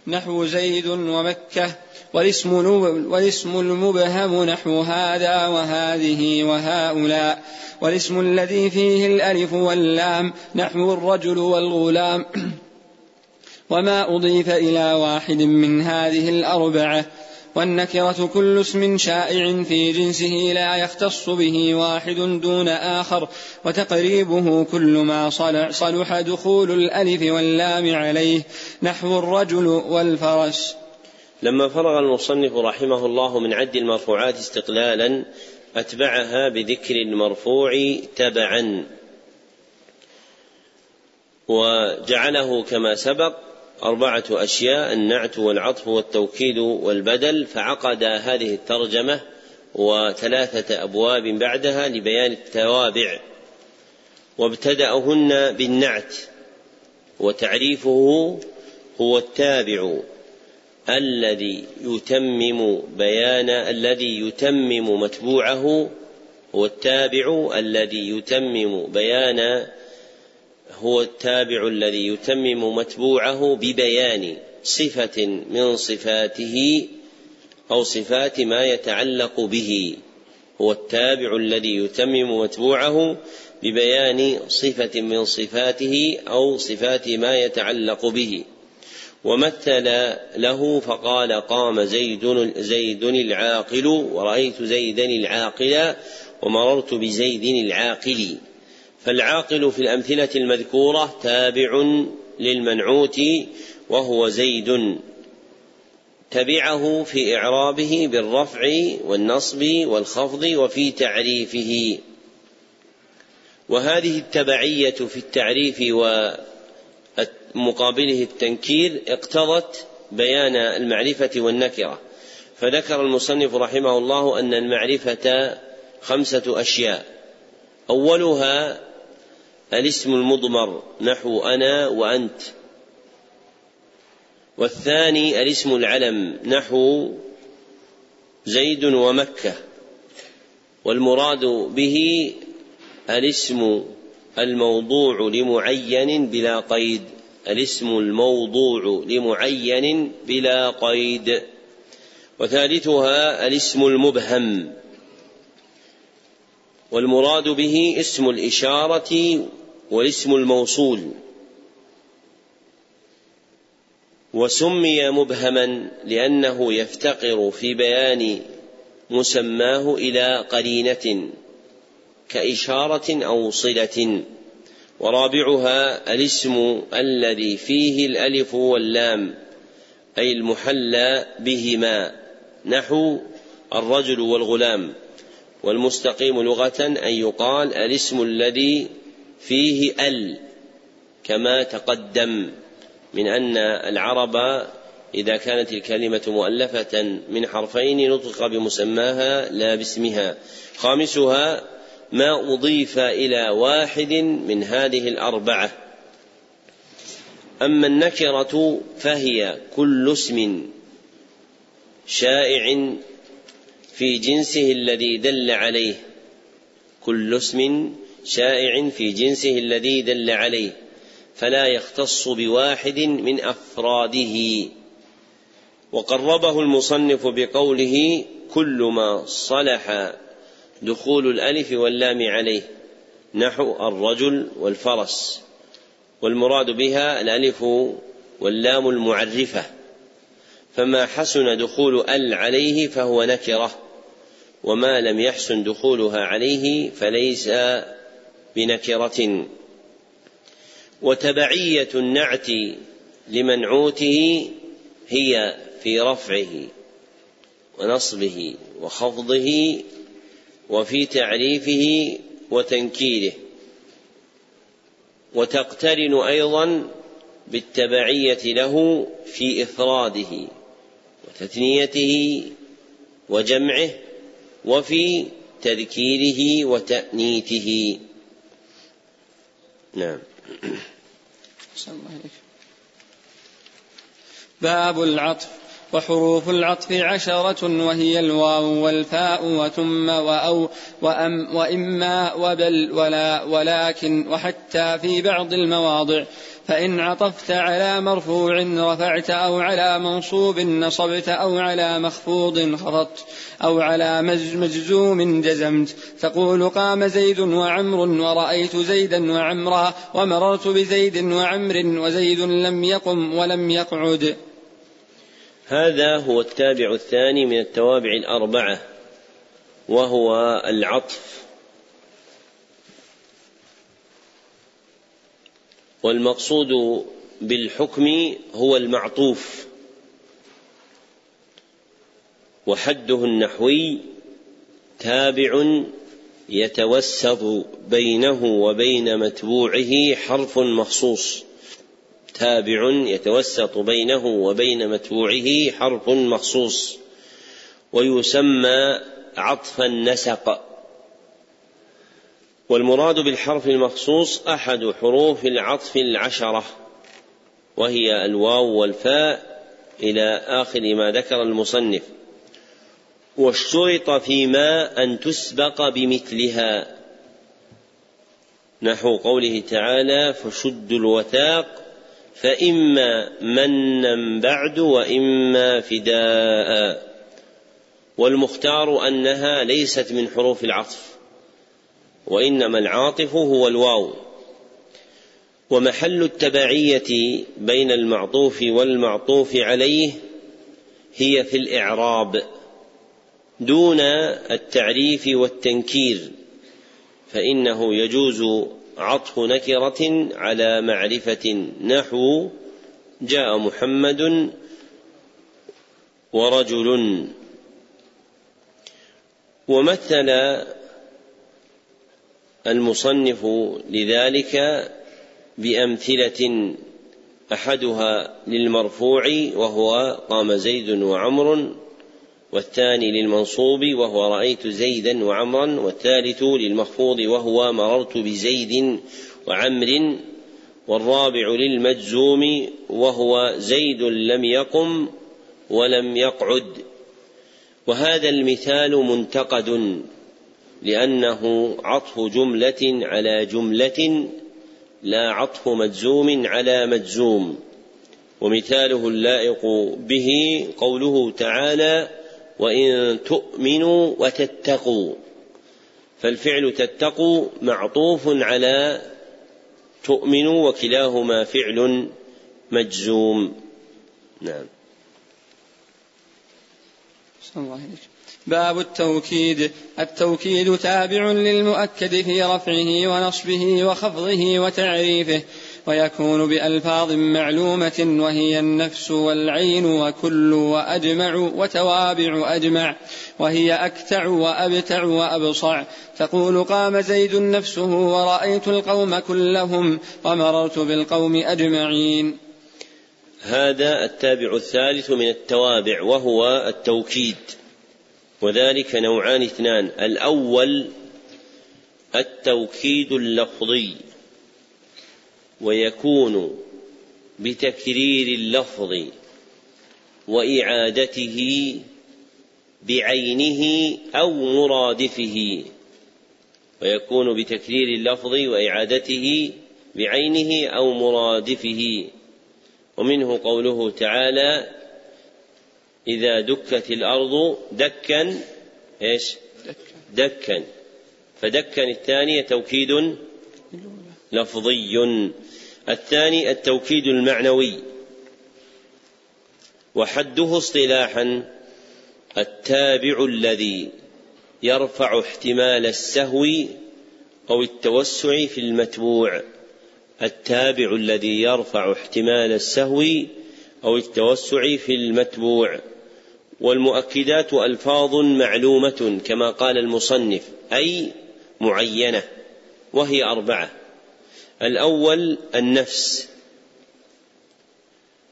نحو زيد ومكة. والاسم, والاسم المبهم نحو هذا وهذه وهؤلاء. والاسم الذي فيه الألف واللام نحو الرجل والغلام. وما أضيف إلى واحد من هذه الأربعة والنكرة كل اسم شائع في جنسه لا يختص به واحد دون آخر وتقريبه كل ما صلح دخول الألف واللام عليه نحو الرجل والفرس. لما فرغ المصنف رحمه الله من عد المرفوعات استقلالا أتبعها بذكر المرفوع تبعا وجعله كما سبق أربعة أشياء النعت والعطف والتوكيد والبدل فعقد هذه الترجمة وثلاثة أبواب بعدها لبيان التوابع. وابتدأهن بالنعت وتعريفه هو التابع الذي يتمم بيان الذي يتمم متبوعه هو التابع الذي يتمم بيان هو التابع الذي يتمم متبوعه ببيان صفة من صفاته أو صفات ما يتعلق به. هو التابع الذي يتمم متبوعه ببيان صفة من صفاته أو صفات ما يتعلق به. ومثل له فقال قام زيد زيد العاقل ورأيت زيدا العاقل ومررت بزيد العاقل. فالعاقل في الأمثلة المذكورة تابع للمنعوت وهو زيد. تبعه في إعرابه بالرفع والنصب والخفض وفي تعريفه. وهذه التبعية في التعريف ومقابله التنكير اقتضت بيان المعرفة والنكرة. فذكر المصنف رحمه الله أن المعرفة خمسة أشياء. أولها الاسم المضمر نحو أنا وأنت. والثاني الاسم العلم نحو زيد ومكة. والمراد به الاسم الموضوع لمعين بلا قيد. الاسم الموضوع لمعين بلا قيد. وثالثها الاسم المبهم. والمراد به اسم الإشارة والاسم الموصول. وسمي مبهما لأنه يفتقر في بيان مسماه إلى قرينة كإشارة أو صلة. ورابعها الاسم الذي فيه الألف واللام أي المحلى بهما نحو الرجل والغلام. والمستقيم لغة أن يقال الاسم الذي فيه ال كما تقدم من أن العرب إذا كانت الكلمة مؤلفة من حرفين نطق بمسماها لا باسمها. خامسها ما أضيف إلى واحد من هذه الأربعة. أما النكرة فهي كل اسم شائع في جنسه الذي دل عليه. كل اسم شائع في جنسه الذي دل عليه فلا يختص بواحد من أفراده. وقربه المصنف بقوله كل ما صلح دخول الألف واللام عليه نحو الرجل والفرس. والمراد بها الألف واللام المعرفة. فما حسن دخول ال عليه فهو نكرة وما لم يحسن دخولها عليه فليس بنكرة وتبعية النعت لمنعوته هي في رفعه ونصبه وخفضه وفي تعريفه وتنكيره وتقترن أيضا بالتبعية له في إفراده وتثنيته وجمعه وفي تذكيره وتأنيثه نعم. باب العطف وحروف العطف عشرة وهي الواو والفاء وثم وأو وأم وإما وبل ولا ولكن وحتى في بعض المواضع فإن عطفت على مرفوع رفعت أو على منصوب نصبت أو على مخفوض خفضت أو على مجزوم جزمت تقول قام زيد وعمر ورأيت زيدا وعمرا ومررت بزيد وعمر وزيد لم يقم ولم يقعد. هذا هو التابع الثاني من التوابع الأربعة وهو العطف. والمقصود بالحكم هو المعطوف. وحده النحوي تابع يتوسط بينه وبين متبوعه حرف مخصوص. تابع يتوسط بينه وبين متبوعه حرف مخصوص. ويسمى عطف النسق. والمراد بالحرف المخصوص أحد حروف العطف العشرة وهي الواو والفاء إلى آخر ما ذكر المصنف. واشترط فيما أن تسبق بمثلها. نحو قوله تعالى فشدوا الوثاق فإما منا بعد وإما فداء. والمختار أنها ليست من حروف العطف. وإنما العاطف هو الواو. ومحل التبعية بين المعطوف والمعطوف عليه هي في الإعراب دون التعريف والتنكير فإنه يجوز عطف نكرة على معرفة نحو جاء محمد ورجل. ومثل المصنف لذلك بأمثلة أحدها للمرفوع وهو قام زيد وعمر والثاني للمنصوب وهو رأيت زيدا وعمرا والثالث للمخفوض وهو مررت بزيد وعمر والرابع للمجزوم وهو زيد لم يقم ولم يقعد. وهذا المثال منتقد. لأنه عطف جملة على جملة لا عطف مجزوم على مجزوم ومثاله اللائق به قوله تعالى وإن تؤمنوا وتتقوا فالفعل تتقوا معطوف على تؤمنوا وكلاهما فعل مجزوم. نعم. الله عليك. باب التوكيد. التوكيد تابع للمؤكد في رفعه ونصبه وخفضه وتعريفه ويكون بألفاظ معلومة وهي النفس والعين وكل وأجمع وتوابع أجمع وهي أكتع وأبتع وأبصع. تقول قام زيد نفسه ورأيت القوم كلهم ومررت بالقوم أجمعين. هذا التابع الثالث من التوابع وهو التوكيد. وذلك نوعان اثنان. الأول التوكيد اللفظي ويكون بتكرير اللفظ وإعادته بعينه أو مرادفه ويكون بتكرير اللفظ وإعادته بعينه أو مرادفه. ومنه قوله تعالى إذا دكت الأرض دكا إيش؟ دكا. فدكا الثانية توكيد لفظي. الثاني التوكيد المعنوي. وحده اصطلاحا التابع الذي يرفع احتمال السهو أو التوسع في المتبوع. التابع الذي يرفع احتمال السهو أو التوسع في المتبوع. والمؤكدات ألفاظ معلومة كما قال المصنف أي معينة وهي أربعة. الأول النفس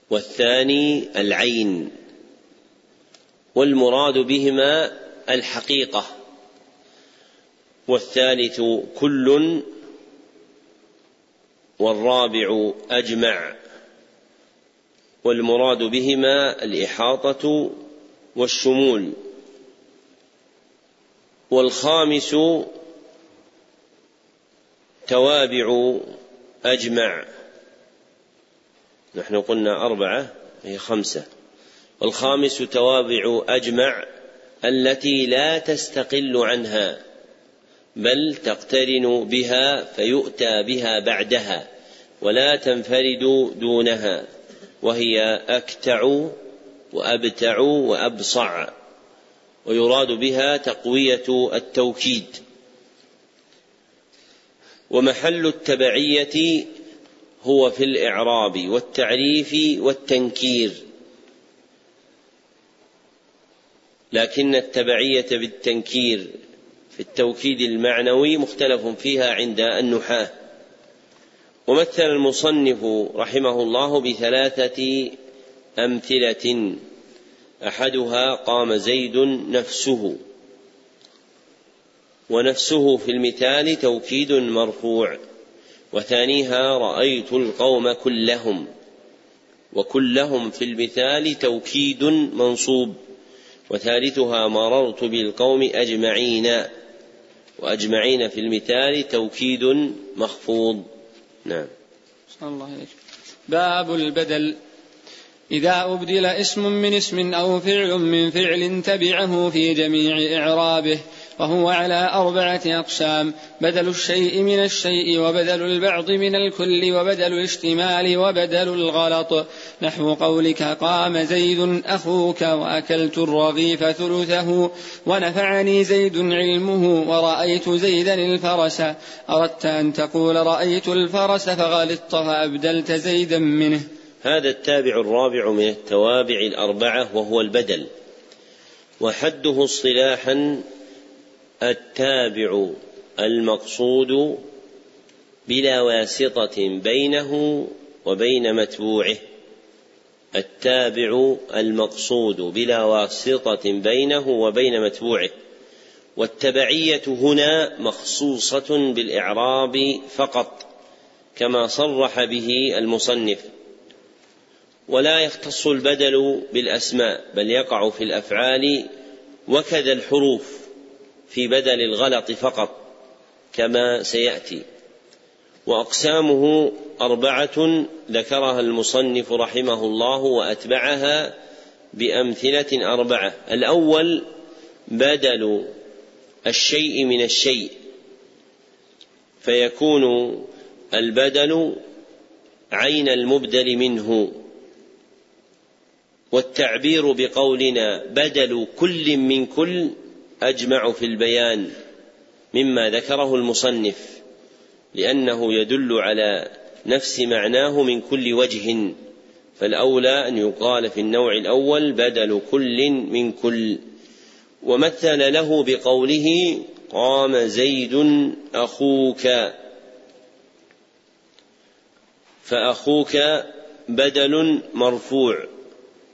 والثاني العين والمراد بهما الحقيقة. والثالث كل والرابع أجمع. والمراد بهما الإحاطة والشمول والخامس توابع أجمع. نحن قلنا أربعة هي خمسة. والخامس توابع أجمع التي لا تستقل عنها بل تقترن بها فيؤتى بها بعدها ولا تنفرد دونها وهي أكتع وأبتع وأبصع. ويراد بها تقوية التوكيد. ومحل التبعية هو في الإعراب والتعريف والتنكير. لكن التبعية بالتنكير في التوكيد المعنوي مختلف فيها عند النحاة. ومثل المصنف رحمه الله بثلاثة أمثلة أحدها قام زيد نفسه. ونفسه في المثال توكيد مرفوع. وثانيها رأيت القوم كلهم. وكلهم في المثال توكيد منصوب. وثالثها مررت بالقوم أجمعين. وأجمعين في المثال توكيد مخفوض. نعم. الله. باب البدل. إذا أبدل اسم من اسم أو فعل من فعل تبعه في جميع إعرابه وهو على أربعة أقسام بدل الشيء من الشيء وبدل البعض من الكل وبدل الاشتمال وبدل الغلط. نحو قولك قام زيد أخوك وأكلت الرغيف ثلثه ونفعني زيد علمه ورأيت زيدا الفرس. أردت أن تقول رأيت الفرس فغلطت فأبدلت زيدا منه. هذا التابع الرابع من التوابع الأربعة وهو البدل. وحده اصطلاحا التابع المقصود بلا واسطة بينه وبين متبوعه. التابع المقصود بلا واسطة بينه وبين متبوعه. والتبعية هنا مخصوصة بالإعراب فقط كما صرح به المصنف. ولا يختص البدل بالأسماء بل يقع في الأفعال وكذا الحروف في بدل الغلط فقط كما سيأتي. وأقسامه أربعة ذكرها المصنف رحمه الله وأتبعها بأمثلة أربعة. الأول بدل الشيء من الشيء فيكون البدل عين المبدل منه. والتعبير بقولنا بدل كل من كل أجمع في البيان مما ذكره المصنف لأنه يدل على نفس معناه من كل وجه. فالأولى أن يقال في النوع الأول بدل كل من كل. ومثل له بقوله قام زيد أخوك. فأخوك بدل مرفوع.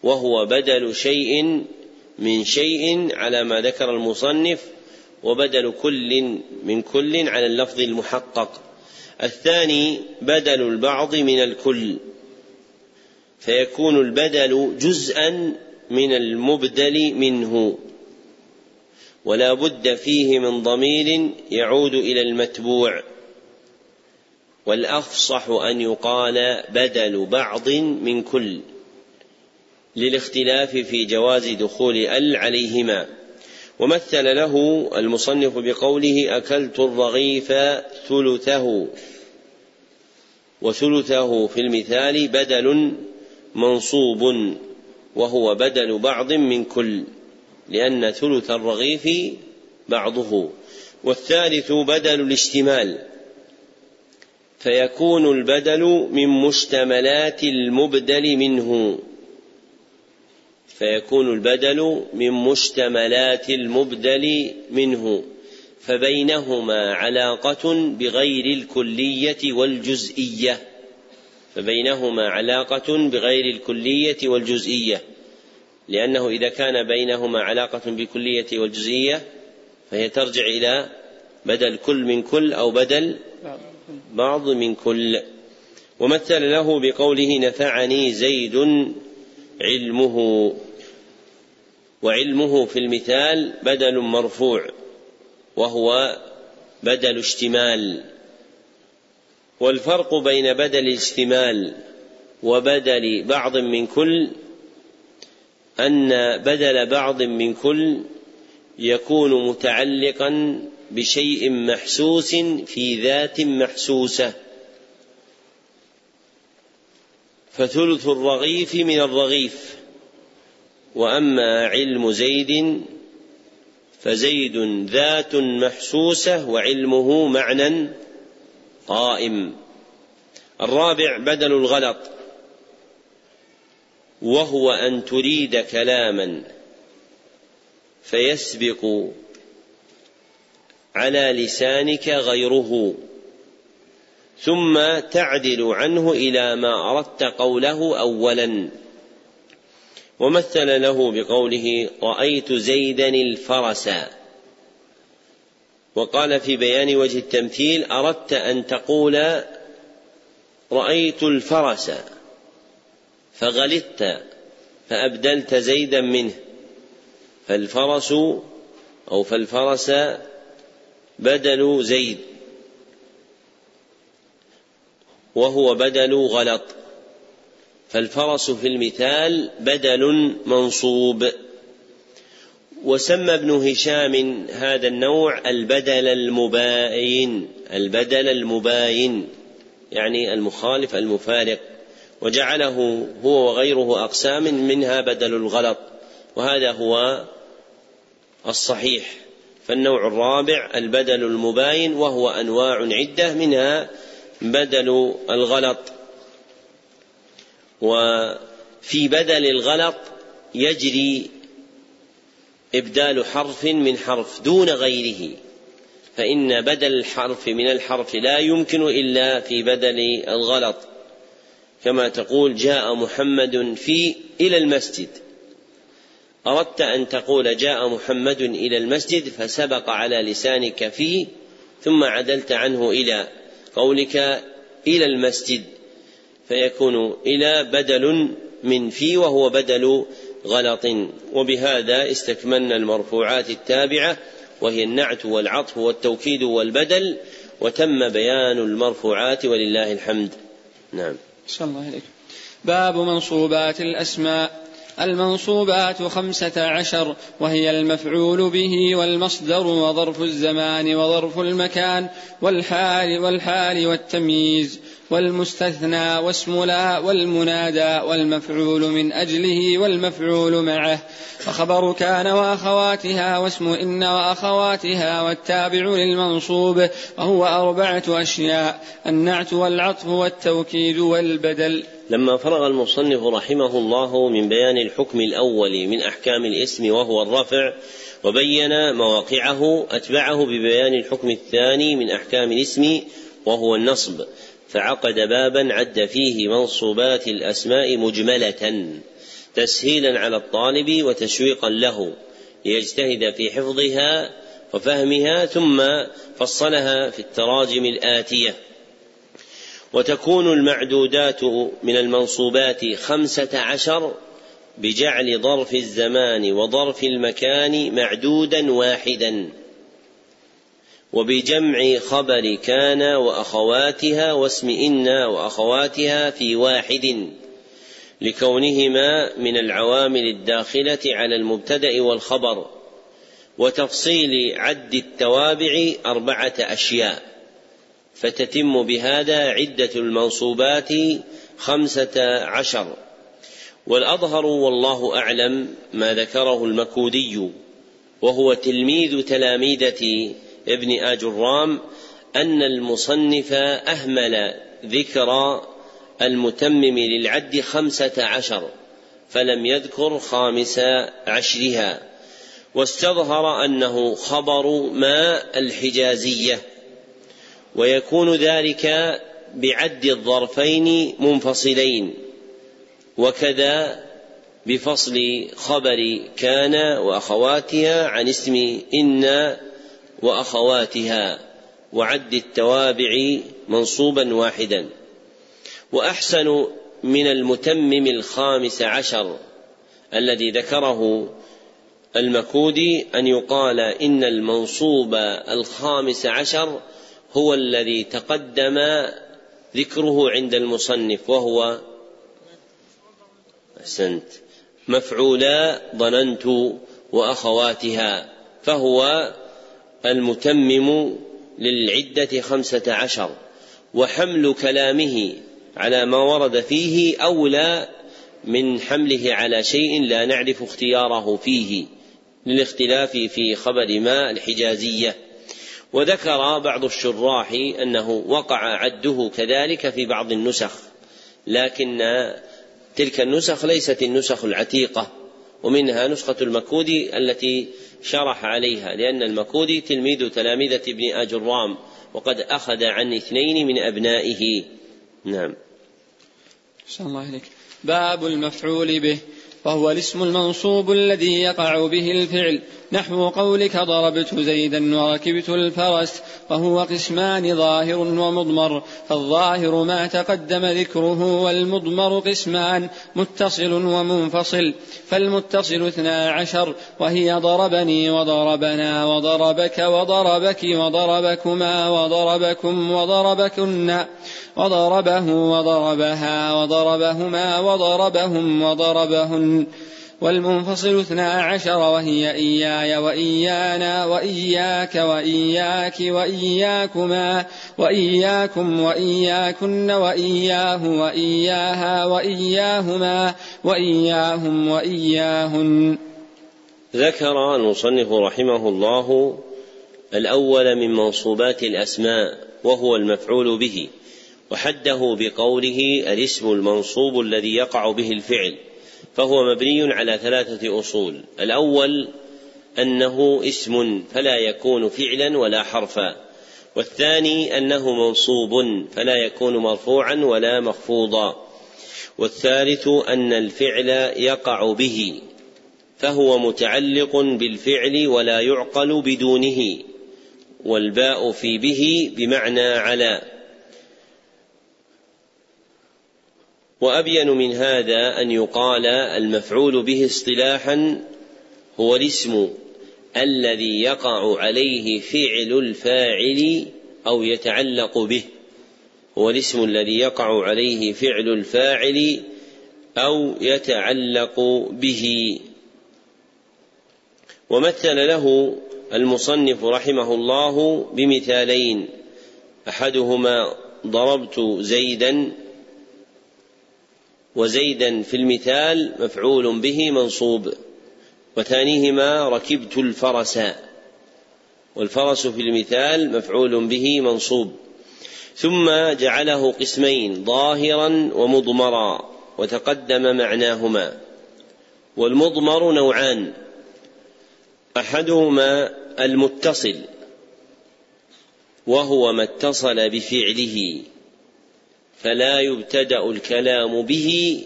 وهو بدل شيء من شيء على ما ذكر المصنف وبدل كل من كل على اللفظ المحقق. الثاني بدل البعض من الكل فيكون البدل جزءا من المبدل منه. ولا بد فيه من ضمير يعود إلى المتبوع. والأفصح أن يقال بدل بعض من كل. للاختلاف في جواز دخول ال عليهما. ومثل له المصنف بقوله أكلت الرغيف ثلثه. وثلثه في المثال بدل منصوب وهو بدل بعض من كل لأن ثلث الرغيف بعضه. والثالث بدل الاشتمال. فيكون البدل من مشتملات المبدل منه. فيكون البدل من مشتملات المبدل منه فبينهما علاقة بغير الكلية والجزئية فبينهما علاقة بغير الكلية والجزئية لأنه إذا كان بينهما علاقة بكلية والجزئية فهي ترجع إلى بدل كل من كل أو بدل بعض من كل. ومثل له بقوله نفعني زيد علمه وعلمه في المثال بدل مرفوع وهو بدل اشتمال. والفرق بين بدل الاشتمال وبدل بعض من كل أن بدل بعض من كل يكون متعلقا بشيء محسوس في ذات محسوسة. فثلث الرغيف من الرغيف. وأما علم زيد فزيد ذات محسوسة وعلمه معنى قائم. الرابع بدل الغلط. وهو أن تريد كلاما فيسبق على لسانك غيره. ثم تعدل عنه إلى ما أردت قوله اولا. ومثل له بقوله رأيت زيدا الفرس. وقال في بيان وجه التمثيل أردت أن تقول رأيت الفرس فغلطت فأبدلت زيدا منه. فالفرس أو فالفرس بدل زيد. وهو بدل غلط. فالفرس في المثال بدل منصوب. وسمى ابن هشام هذا النوع البدل المباين البدل المباين يعني المخالف المفارق. وجعله هو وغيره أقسام منها بدل الغلط. وهذا هو الصحيح. فالنوع الرابع البدل المباين وهو أنواع عدة منها بدل الغلط. وفي بدل الغلط يجري إبدال حرف من حرف دون غيره. فإن بدل الحرف من الحرف لا يمكن إلا في بدل الغلط. كما تقول جاء محمد في إلى المسجد. أردت أن تقول جاء محمد إلى المسجد فسبق على لسانك في ثم عدلت عنه إلى قولك إلى المسجد فيكون إلى بدل من في وهو بدل غلط. وبهذا استكملنا المرفوعات التابعة وهي النعت والعطف والتوكيد والبدل وتم بيان المرفوعات ولله الحمد. نعم. صلى الله عليك باب منصوبات الأسماء. المنصوبات خمسة عشر وهي المفعول به والمصدر وظرف الزمان وظرف المكان والحال والحال والتمييز. والمستثنى واسم لا والمنادى والمفعول من أجله والمفعول معه. وخبر كان وأخواتها واسم إن وأخواتها والتابع للمنصوب وهو أربعة أشياء النعت والعطف والتوكيد والبدل. لما فرغ المصنف رحمه الله من بيان الحكم الأول من أحكام الاسم وهو الرفع وبين مواقعه أتبعه ببيان الحكم الثاني من أحكام الاسم وهو النصب. فعقد بابا عد فيه منصوبات الأسماء مجملة تسهيلا على الطالب وتشويقا له ليجتهد في حفظها وفهمها ظم فصلها في التراجم الآتية. وتكون المعدودات من المنصوبات خمسة عشر بجعل ظرف الزمان وظرف المكان معدودا واحدا. وبجمع خبر كان وأخواتها واسم إن وأخواتها في واحد لكونهما من العوامل الداخلة على المبتدأ والخبر وتفصيل عد التوابع أربعة أشياء فتتم بهذا عدة المنصوبات خمسة عشر. والأظهر والله أعلم ما ذكره المكودي وهو تلميذ تلاميذة ابن آجرام أن المصنف أهمل ذكر المتمم للعد خمسة عشر فلم يذكر خامس عشرها. واستظهر أنه خبر ما الحجازية ويكون ذلك بعد الظرفين منفصلين وكذا بفصل خبر كان وأخواتها عن اسم ان وأخواتها وعد التوابع منصوبا واحدا. وأحسن من المتمم الخامس عشر الذي ذكره المكودي أن يقال إن المنصوب الخامس عشر هو الذي تقدم ذكره عند المصنف وهو أحسنت. مفعولا ظننت وأخواتها فهو المتمم للعدة خمسة عشر وحمل كلامه على ما ورد فيه أولى من حمله على شيء لا نعرف اختياره فيه للاختلاف في خبر ما الحجازية. وذكر بعض الشراح أنه وقع عده كذلك في بعض النسخ لكن تلك النسخ ليست النسخ العتيقة ومنها نسخة المكودي التي شرح عليها لأن المكودي تلميذ تلامذة ابن أجرام وقد أخذ عن اثنين من أبنائه. نعم. الله عليك باب المفعول به. وهو الاسم المنصوب الذي يقع به الفعل. نحو قولك ضربت زيدا وركبت الفرس وهو قسمان ظاهر ومضمر فالظاهر ما تقدم ذكره والمضمر قسمان متصل ومنفصل. فالمتصل اثنا عشر وهي ضربني وضربنا وضربك وضربك وضربكما وضربكم وضربكن. وضربه وضربها وضربهما وضربهم وضربهن. والمنفصل اثنا عشر وهي إياي وإيانا وإياك وإياك وإياكما وإياكم وإياكن وإياه وإياها وإياهما وإياهم وإياهن. ذكر المصنف رحمه الله الأول من منصوبات الأسماء وهو المفعول به. وحده بقوله الاسم المنصوب الذي يقع به الفعل فهو مبني على ثلاثة أصول. الأول أنه اسم فلا يكون فعلا ولا حرفا والثاني أنه منصوب فلا يكون مرفوعا ولا مخفوضا والثالث أن الفعل يقع به فهو متعلق بالفعل ولا يعقل بدونه والباء في به بمعنى على. وأبين من هذا أن يقال المفعول به اصطلاحا هو الاسم الذي يقع عليه فعل الفاعل أو يتعلق به. هو الاسم الذي يقع عليه فعل الفاعل أو يتعلق به. ومثل له المصنف رحمه الله بمثالين. أحدهما ضربت زيدا وزيدا في المثال مفعول به منصوب وثانيهما ركبت الفرس والفرس في المثال مفعول به منصوب. ثم جعله قسمين ظاهرا ومضمرا وتقدم معناهما. والمضمر نوعان أحدهما المتصل وهو ما اتصل بفعله. فلا يبتدأ الكلام به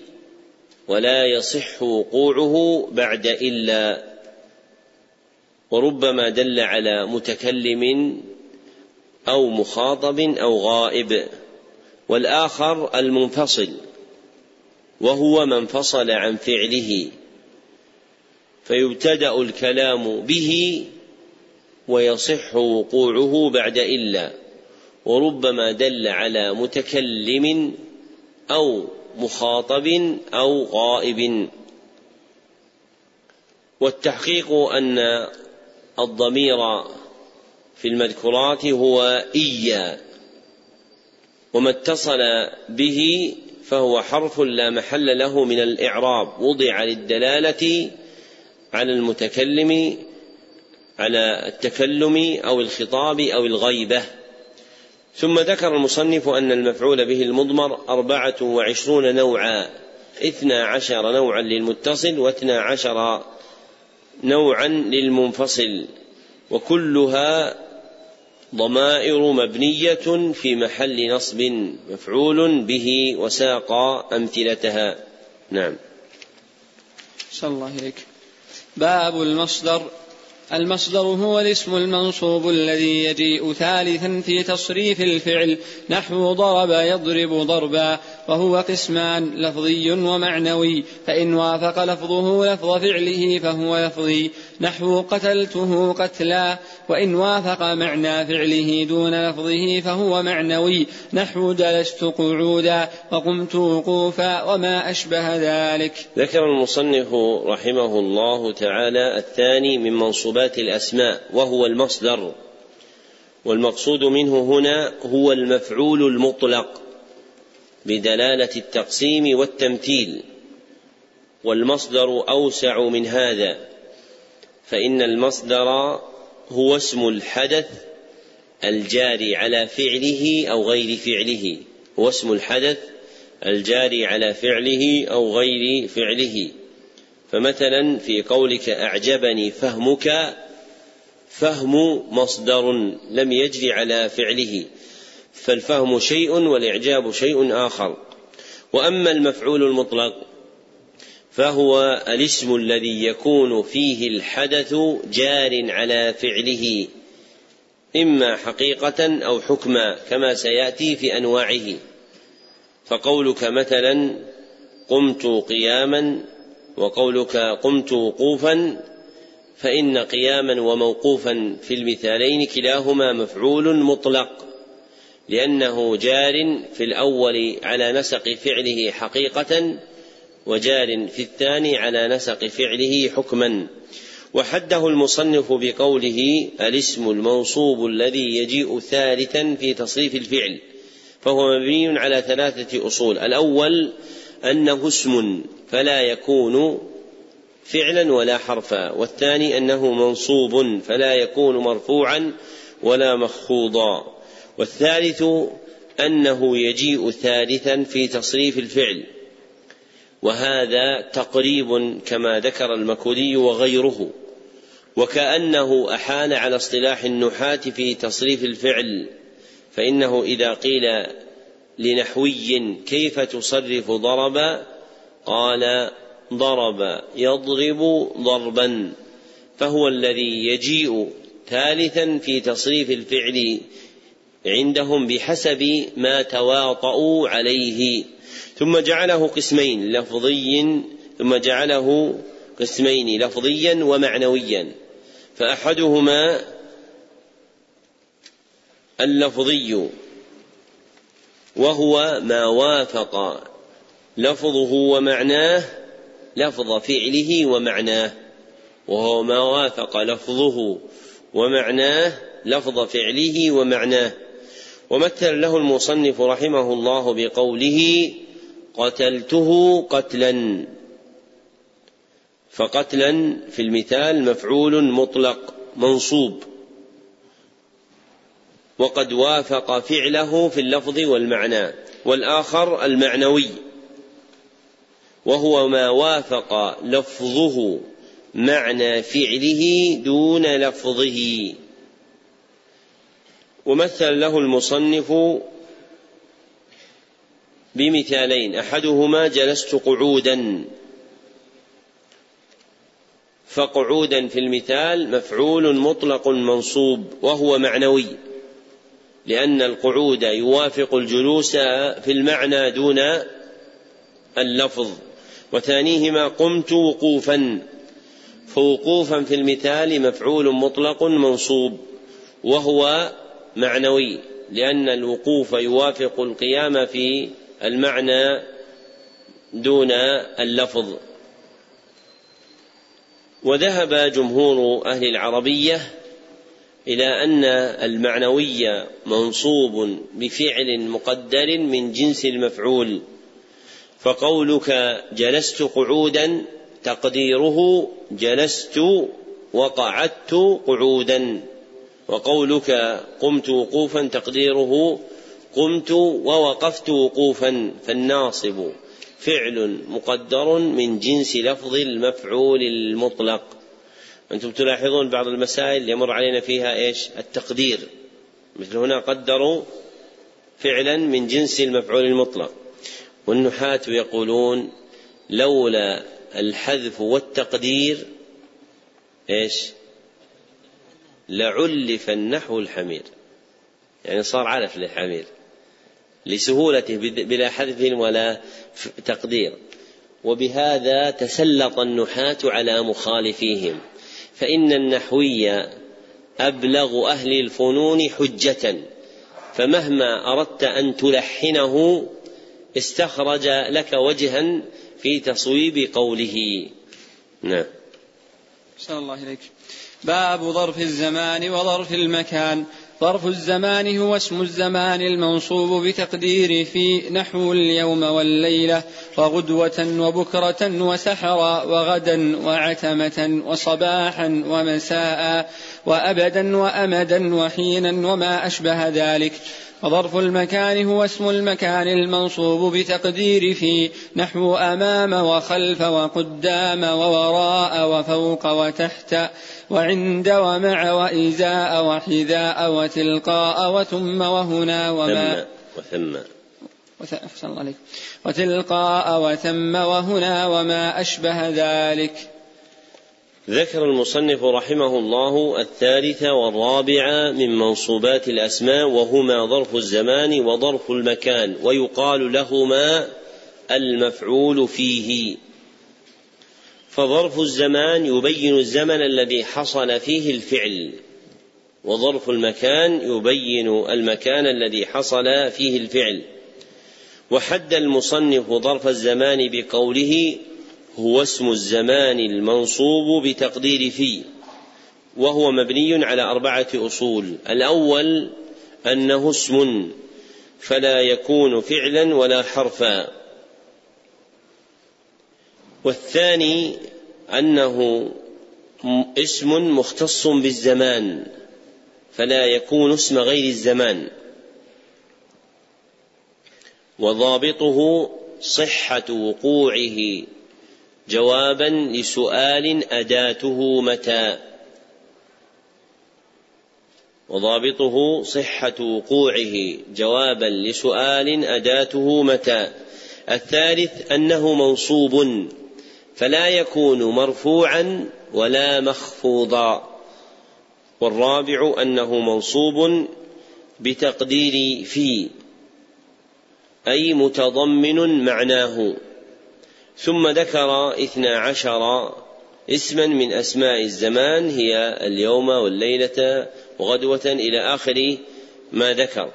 ولا يصح وقوعه بعد إلا وربما دل على متكلم أو مخاطب أو غائب والآخر المنفصل وهو ما انفصل عن فعله فيبتدأ الكلام به ويصح وقوعه بعد إلا وربما دل على متكلم أو مخاطب أو غائب. والتحقيق أن الضمير في المذكورات هو إيا وما اتصل به فهو حرف لا محل له من الإعراب. وضع للدلالة على المتكلم على التكلم أو الخطاب أو الغيبة. ثم ذكر المصنف أن المفعول به المضمر أربعة وعشرون نوعا اثنا عشر نوعا للمتصل واثنا عشر نوعا للمنفصل وكلها ضمائر مبنية في محل نصب مفعول به وساق أمثلتها. نعم. صلى الله إليك باب المصدر المصدر هو الاسم المنصوب الذي يجيء ثالثا في تصريف الفعل نحو ضرب يضرب ضربا وهو قسمان لفظي ومعنوي فإن وافق لفظه لفظ فعله فهو لفظي. نحو قتلته قتلا وإن وافق معنى فعله دون لفظه فهو معنوي. نحو جلست قعودا وقمت وقوفا وما أشبه ذلك. ذكر المصنف رحمه الله تعالى الثاني من منصوبات الأسماء وهو المصدر. والمقصود منه هنا هو المفعول المطلق بدلالة التقسيم والتمثيل. والمصدر أوسع من هذا. فإن المصدر هو اسم الحدث الجاري على فعله أو غير فعله. هو اسم الحدث الجاري على فعله أو غير فعله. فمثلا في قولك أعجبني فهمك فهم مصدر لم يجري على فعله. فالفهم شيء والإعجاب شيء آخر. وأما المفعول المطلق فهو الاسم الذي يكون فيه الحدث جار على فعله إما حقيقة أو حكما كما سيأتي في أنواعه. فقولك مثلا قمت قياما وقولك قمت وقوفا فإن قياما وموقوفا في المثالين كلاهما مفعول مطلق لأنه جار في الأول على نسق فعله حقيقة وجار في الثاني على نسق فعله حكما. وحده المصنف بقوله الاسم المنصوب الذي يجيء ثالثا في تصريف الفعل فهو مبني على ثلاثة أصول. الأول أنه اسم فلا يكون فعلا ولا حرفا والثاني أنه منصوب فلا يكون مرفوعا ولا مخفوضا والثالث أنه يجيء ثالثا في تصريف الفعل. وهذا تقريب كما ذكر المكولي وغيره وكأنه أحال على اصطلاح النحاة في تصريف الفعل فإنه إذا قيل لنحوي كيف تصرف ضرب قال ضرب يضرب ضربا فهو الذي يجيء ثالثا في تصريف الفعل عندهم بحسب ما تواطؤوا عليه. ثم جعله قسمين لفظي ثم جعله قسمين لفظيا ومعنويا. فأحدهما اللفظي وهو ما وافق لفظه ومعناه لفظ فعله ومعناه وهو ما وافق لفظه ومعناه لفظ فعله ومعناه. ومثل له المصنف رحمه الله بقوله قتلته قتلا. فقتلا في المثال مفعول مطلق منصوب. وقد وافق فعله في اللفظ والمعنى والآخر المعنوي. وهو ما وافق لفظه معنى فعله دون لفظه. ومثل له المصنف بمثالين. أحدهما جلست قعودا فقعودا في المثال مفعول مطلق منصوب وهو معنوي لأن القعود يوافق الجلوس في المعنى دون اللفظ. وثانيهما قمت وقوفا فوقوفا في المثال مفعول مطلق منصوب وهو معنوي لأن الوقوف يوافق القيام في المعنى دون اللفظ. وذهب جمهور أهل العربية إلى أن المعنوي منصوب بفعل مقدر من جنس المفعول فقولك جلست قعودا تقديره جلست وقعدت قعودا. وقولك قمت وقوفا تقديره قمت ووقفت وقوفا فالناصب فعل مقدر من جنس لفظ المفعول المطلق. أنتم تلاحظون بعض المسائل يمر علينا فيها إيش؟ التقدير. مثل هنا قدروا فعلا من جنس المفعول المطلق. والنحاة يقولون لولا الحذف والتقدير إيش؟ لعلف النحو الحمير. يعني صار علف للحمير. لسهولته بلا حذف ولا تقدير. وبهذا تسلط النحاة على مخالفيهم. فإن النحوي أبلغ أهل الفنون حجة. فمهما أردت أن تلحنه استخرج لك وجها في تصويب قوله. نعم. الله إليك باب ظرف الزمان وظرف المكان. ظرف الزمان هو اسم الزمان المنصوب بتقدير في نحو اليوم والليلة وغدوة وبكرة وسحرا وغدا وعتمة وصباحا ومساء وأبدا وأمدا وحينا وما أشبه ذلك. وظرف المكان هو اسم المكان المنصوب بتقدير في نحو أمام وخلف وقدام ووراء وفوق وتحت وعند ومع وإزاء وحذاء وتلقاء وثم وهنا وما وثم. أحسن الله عليك. وتلقاء وثم وهنا وما أشبه ذلك. ذكر المصنف رحمه الله الثالث والرابع من منصوبات الأسماء وهما ظرف الزمان وظرف المكان ويقال لهما المفعول فيه. فظرف الزمان يبين الزمن الذي حصل فيه الفعل وظرف المكان يبين المكان الذي حصل فيه الفعل. وحد المصنف ظرف الزمان بقوله هو اسم الزمان المنصوب بتقدير في وهو مبني على أربعة أصول. الأول أنه اسم فلا يكون فعلا ولا حرفا. والثاني أنه اسم مختص بالزمان فلا يكون اسم غير الزمان. وضابطه صحة وقوعه. جوابا لسؤال أداته متى؟ وضابطه صحة وقوعه. جوابا لسؤال أداته متى؟ الثالث أنه منصوب فلا يكون مرفوعا ولا مخفوضا. والرابع أنه منصوب بتقدير في أي متضمن معناه. ثم ذكر اثنا عشر اسما من أسماء الزمان هي اليوم والليلة وغدوة إلى آخر ما ذكر.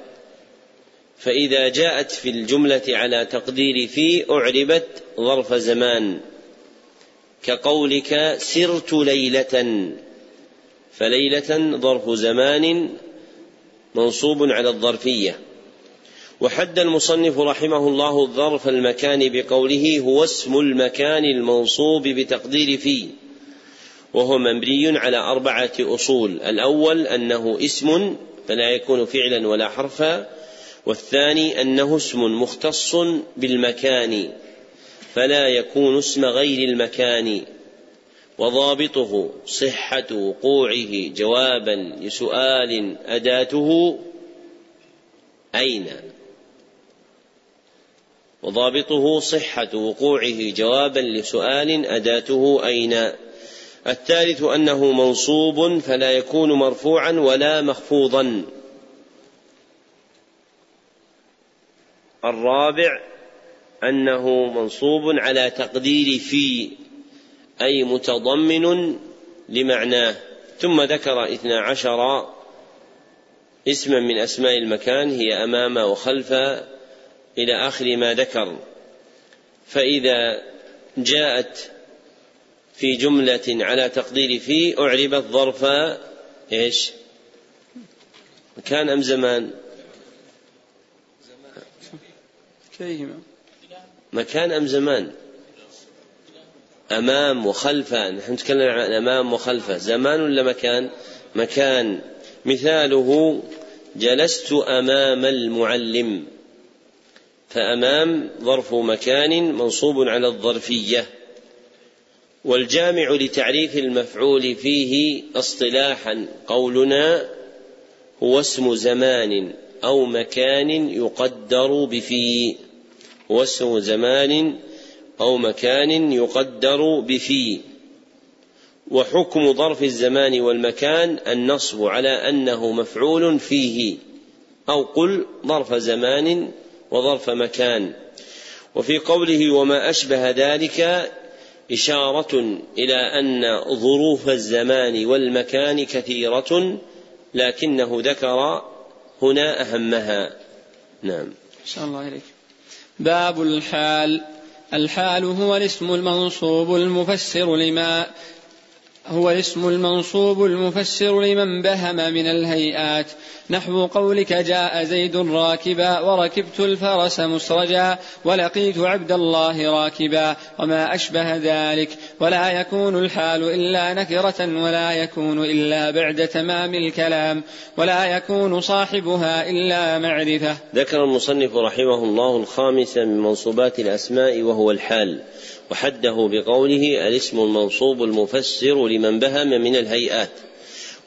فإذا جاءت في الجملة على تقدير في أعربت ظرف زمان. كقولك سرت ليلة. فليلة ظرف زمان منصوب على الظرفية. وحد المصنف رحمه الله الظرف المكان بقوله هو اسم المكان المنصوب بتقدير في وهو مبني على أربعة أصول. الأول أنه اسم فلا يكون فعلا ولا حرفا والثاني أنه اسم مختص بالمكان فلا يكون اسم غير المكان وضابطه صحة وقوعه جوابا لسؤال أداته أين؟ وضابطه صحة وقوعه جوابا لسؤال أداته أين؟ الثالث أنه منصوب فلا يكون مرفوعا ولا مخفوضا. الرابع أنه منصوب على تقدير في أي متضمن لمعناه. ثم ذكر اثنا عشر اسما من أسماء المكان هي أمام وخلف إلى آخر ما ذكر. فإذا جاءت في جملة على تقدير في أعربت ظرف إيش؟ مكان أم زمان؟ مكان أم زمان؟ أمام وخلفه نحن نتكلم عن أمام وخلفه زمان ولا مكان؟ مكان. مثاله جلست أمام المعلم. فأمام ظرف مكان منصوب على الظرفية والجامع لتعريف المفعول فيه اصطلاحا قولنا هو اسم زمان أو مكان يقدر بفي هو اسم زمان أو مكان يقدر بفي. وحكم ظرف الزمان والمكان النصب على أنه مفعول فيه أو قل ظرف زمان وظرف مكان. وفي قوله وما أشبه ذلك إشارة إلى أن ظروف الزمان والمكان كثيرة لكنه ذكر هنا أهمها. نعم. شاء الله إليك. باب الحال. الحال هو الاسم المنصوب المفسر لما هو الاسم المنصوب المفسر لمن بهم من الهيئات. نحو قولك جاء زيد راكبا وركبت الفرس مسرجا ولقيت عبد الله راكبا وما أشبه ذلك. ولا يكون الحال إلا نكرة ولا يكون إلا بعد تمام الكلام. ولا يكون صاحبها إلا معرفة. ذكر المصنف رحمه الله الخامس من منصوبات الأسماء وهو الحال. وحده بقوله الاسم المنصوب المفسر لمن بهم من الهيئات.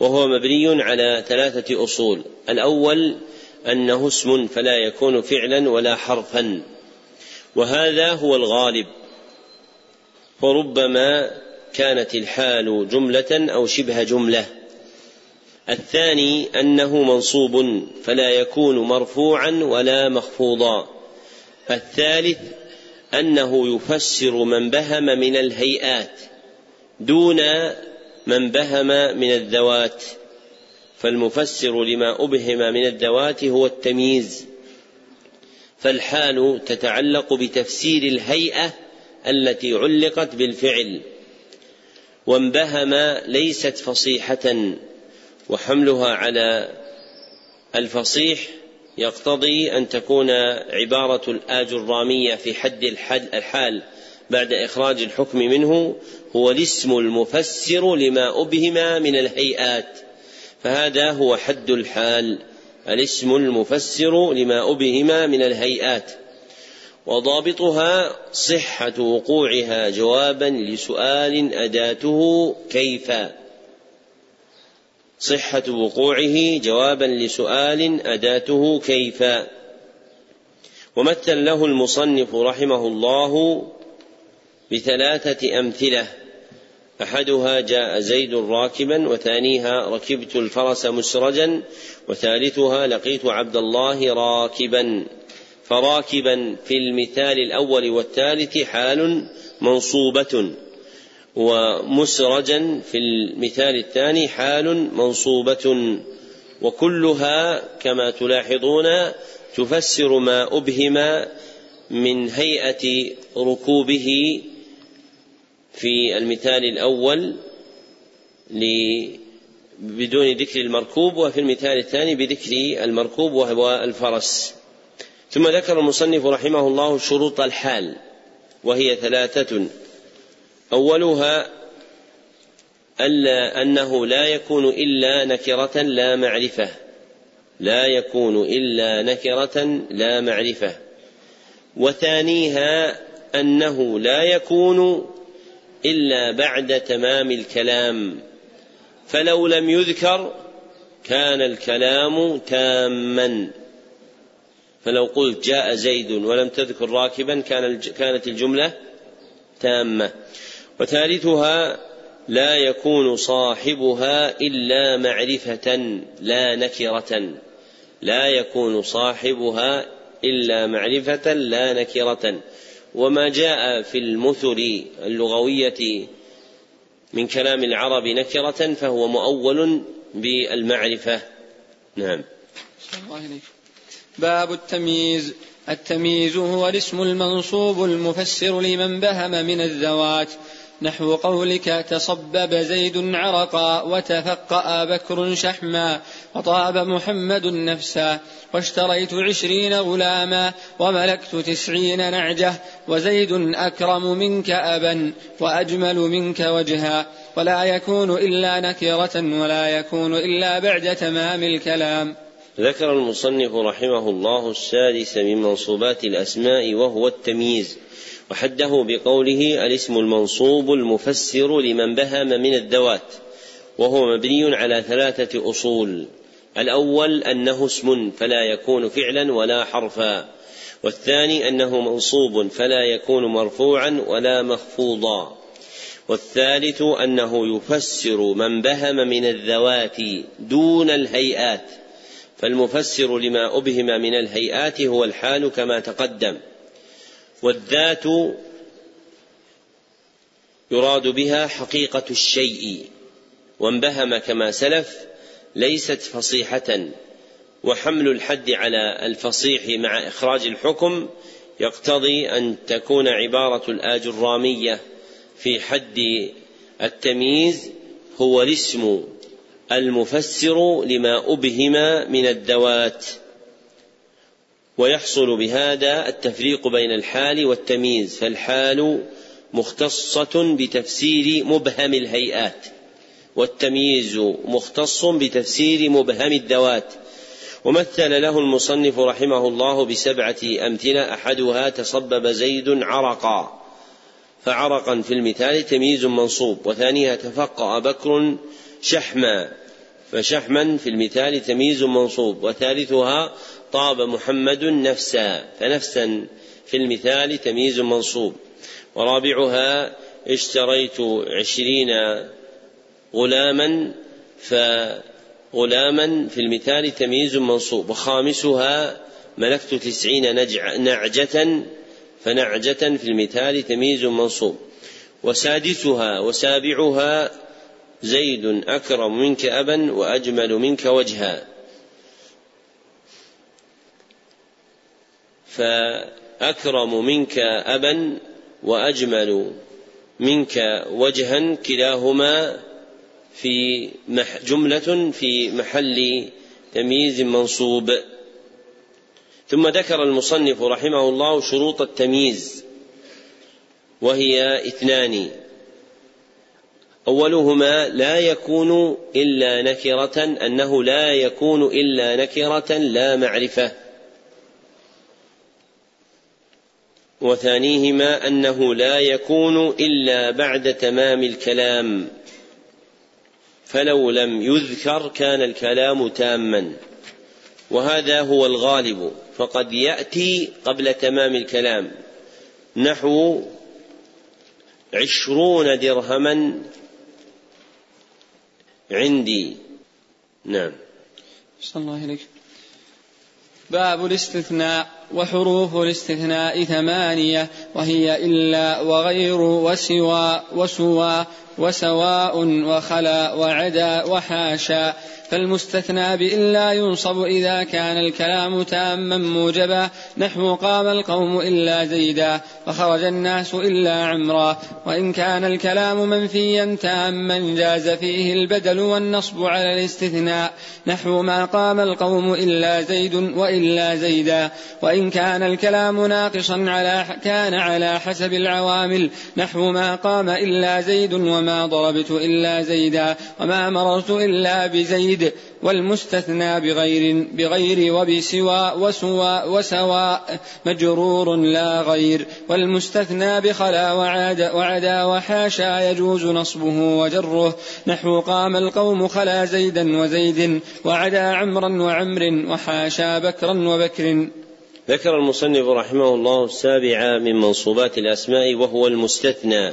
وهو مبني على ثلاثة أصول. الأول أنه اسم فلا يكون فعلا ولا حرفا وهذا هو الغالب. وربما كانت الحال جملة أو شبه جملة. الثاني أنه منصوب فلا يكون مرفوعا ولا مخفوضا. الثالث أنه يفسر من بهم من الهيئات دون من بهم من الذوات فالمفسر لما أبهم من الذوات هو التمييز. فالحال تتعلق بتفسير الهيئة التي علقت بالفعل. وانبهم ليست فصيحة وحملها على الفصيح يقتضي أن تكون عبارة الآجرامية في حد الحال. بعد إخراج الحكم منه هو الاسم المفسر لما أبهم من الهيئات فهذا هو حد الحال الاسم المفسر لما أبهم من الهيئات. وضابطها صحة وقوعها جوابا لسؤال أداته كيف؟ صحة وقوعه جوابا لسؤال أداته كيف؟ ومثل له المصنف رحمه الله بثلاثة أمثلة. أحدها جاء زيد راكبا وثانيها ركبت الفرس مسرجا وثالثها لقيت عبد الله راكبا. فراكبا في المثال الأول والثالث حال منصوبة ومسرجا في المثال الثاني حال منصوبة. وكلها كما تلاحظون تفسر ما أبهم من هيئة ركوبه في المثال الأول بدون ذكر المركوب وفي المثال الثاني بذكر المركوب وهو الفرس. ثم ذكر المصنف رحمه الله شروط الحال وهي ثلاثة. أولها ألا أنه لا يكون إلا نكرة لا معرفة. لا يكون إلا نكرة لا معرفة. وثانيها أنه لا يكون إلا بعد تمام الكلام. فلو لم يذكر كان الكلام تاما. فلو قلت جاء زيد ولم تذكر راكبا كان كانت الجملة تامة. وثالثها لا يكون صاحبها إلا معرفة لا نكرة. لا يكون صاحبها إلا معرفة لا نكرة. وما جاء في المثل اللغوية من كلام العرب نكرة فهو مؤول بالمعرفة. نعم. باب التمييز. التمييز هو الاسم المنصوب المفسر لمن بهم من الذوات. نحو قولك تصبب زيد عرقا وتفقأ بكر شحما وطاب محمد نفسا. واشتريت عشرين غلاما وملكت تسعين نعجة وزيد أكرم منك أبا وأجمل منك وجها ولا يكون إلا نكرة ولا يكون إلا بعد تمام الكلام. ذكر المصنف رحمه الله السادس من منصوبات الأسماء وهو التمييز وحده بقوله الاسم المنصوب المفسر لمن بهم من الذوات وهو مبني على ثلاثة أصول. الأول أنه اسم فلا يكون فعلا ولا حرفا والثاني أنه منصوب فلا يكون مرفوعا ولا مخفوضا والثالث أنه يفسر من بهم من الذوات دون الهيئات فالمفسر لما أبهم من الهيئات هو الحال كما تقدم والذات يراد بها حقيقة الشيء وانبهم كما سلف ليست فصيحة وحمل الحد على الفصيح مع إخراج الحكم يقتضي أن تكون عبارة الآجرامية في حد التمييز هو الاسم المفسر لما أبهم من الذوات ويحصل بهذا التفريق بين الحال والتمييز فالحال مختصة بتفسير مبهم الهيئات. والتمييز مختص بتفسير مبهم الذوات ومثل له المصنف رحمه الله بسبعة أمثلة أحدها تصبب زيد عرقا. فعرقا في المثال تمييز منصوب وثانيها تفقأ بكر شحما. فشحما في المثال تمييز منصوب وثالثها طاب محمد نفسا. فنفسا في المثال تمييز منصوب. ورابعها اشتريت عشرين غلاما فغلاما في المثال تمييز منصوب. وخامسها ملكت تسعين نعجة فنعجة في المثال تمييز منصوب. وسادسها وسابعها زيد أكرم منك أبا وأجمل منك وجها. فأكرم منك أبا وأجمل منك وجها كلاهما في جملة في محل تمييز منصوب. ثم ذكر المصنف رحمه الله شروط التمييز وهي اثنان. أولهما لا يكون إلا نكرة أنه لا يكون إلا نكرة لا معرفة. وثانيهما أنه لا يكون إلا بعد تمام الكلام. فلو لم يذكر كان الكلام تاما. وهذا هو الغالب. فقد يأتي قبل تمام الكلام. نحو عشرون درهما عندي. نعم. صلى الله عليك. باب الاستثناء. وحروف الاستثناء ثمانية وهي إلا وغير وسوى وسوى وسواء وخلا وعدا وحاشا. فالمستثنى بإلا ينصب إذا كان الكلام تاما موجبا. نحو قام القوم إلا زيدا وخرج الناس إلا عمرا. وإن كان الكلام منفيا تاما جاز فيه البدل والنصب على الاستثناء. نحو ما قام القوم إلا زيد وإلا زيدا. وإن كان الكلام ناقصا على كان على حسب العوامل. نحو ما قام إلا زيد وما ضربت إلا زيدا. وما مررت إلا بزيد الزيد والمستثنى بغير بغير وبسوى وسوى وسواء مجرور لا غير. والمستثنى بخلا وعاد وعدا وحاشا يجوز نصبه وجره. نحو قام القوم خلا زيدا وزيد وعدا عمرا وعمر وحاشا بكرا وبكر. ذكر المصنف رحمه الله السابع من منصوبات الأسماء وهو المستثنى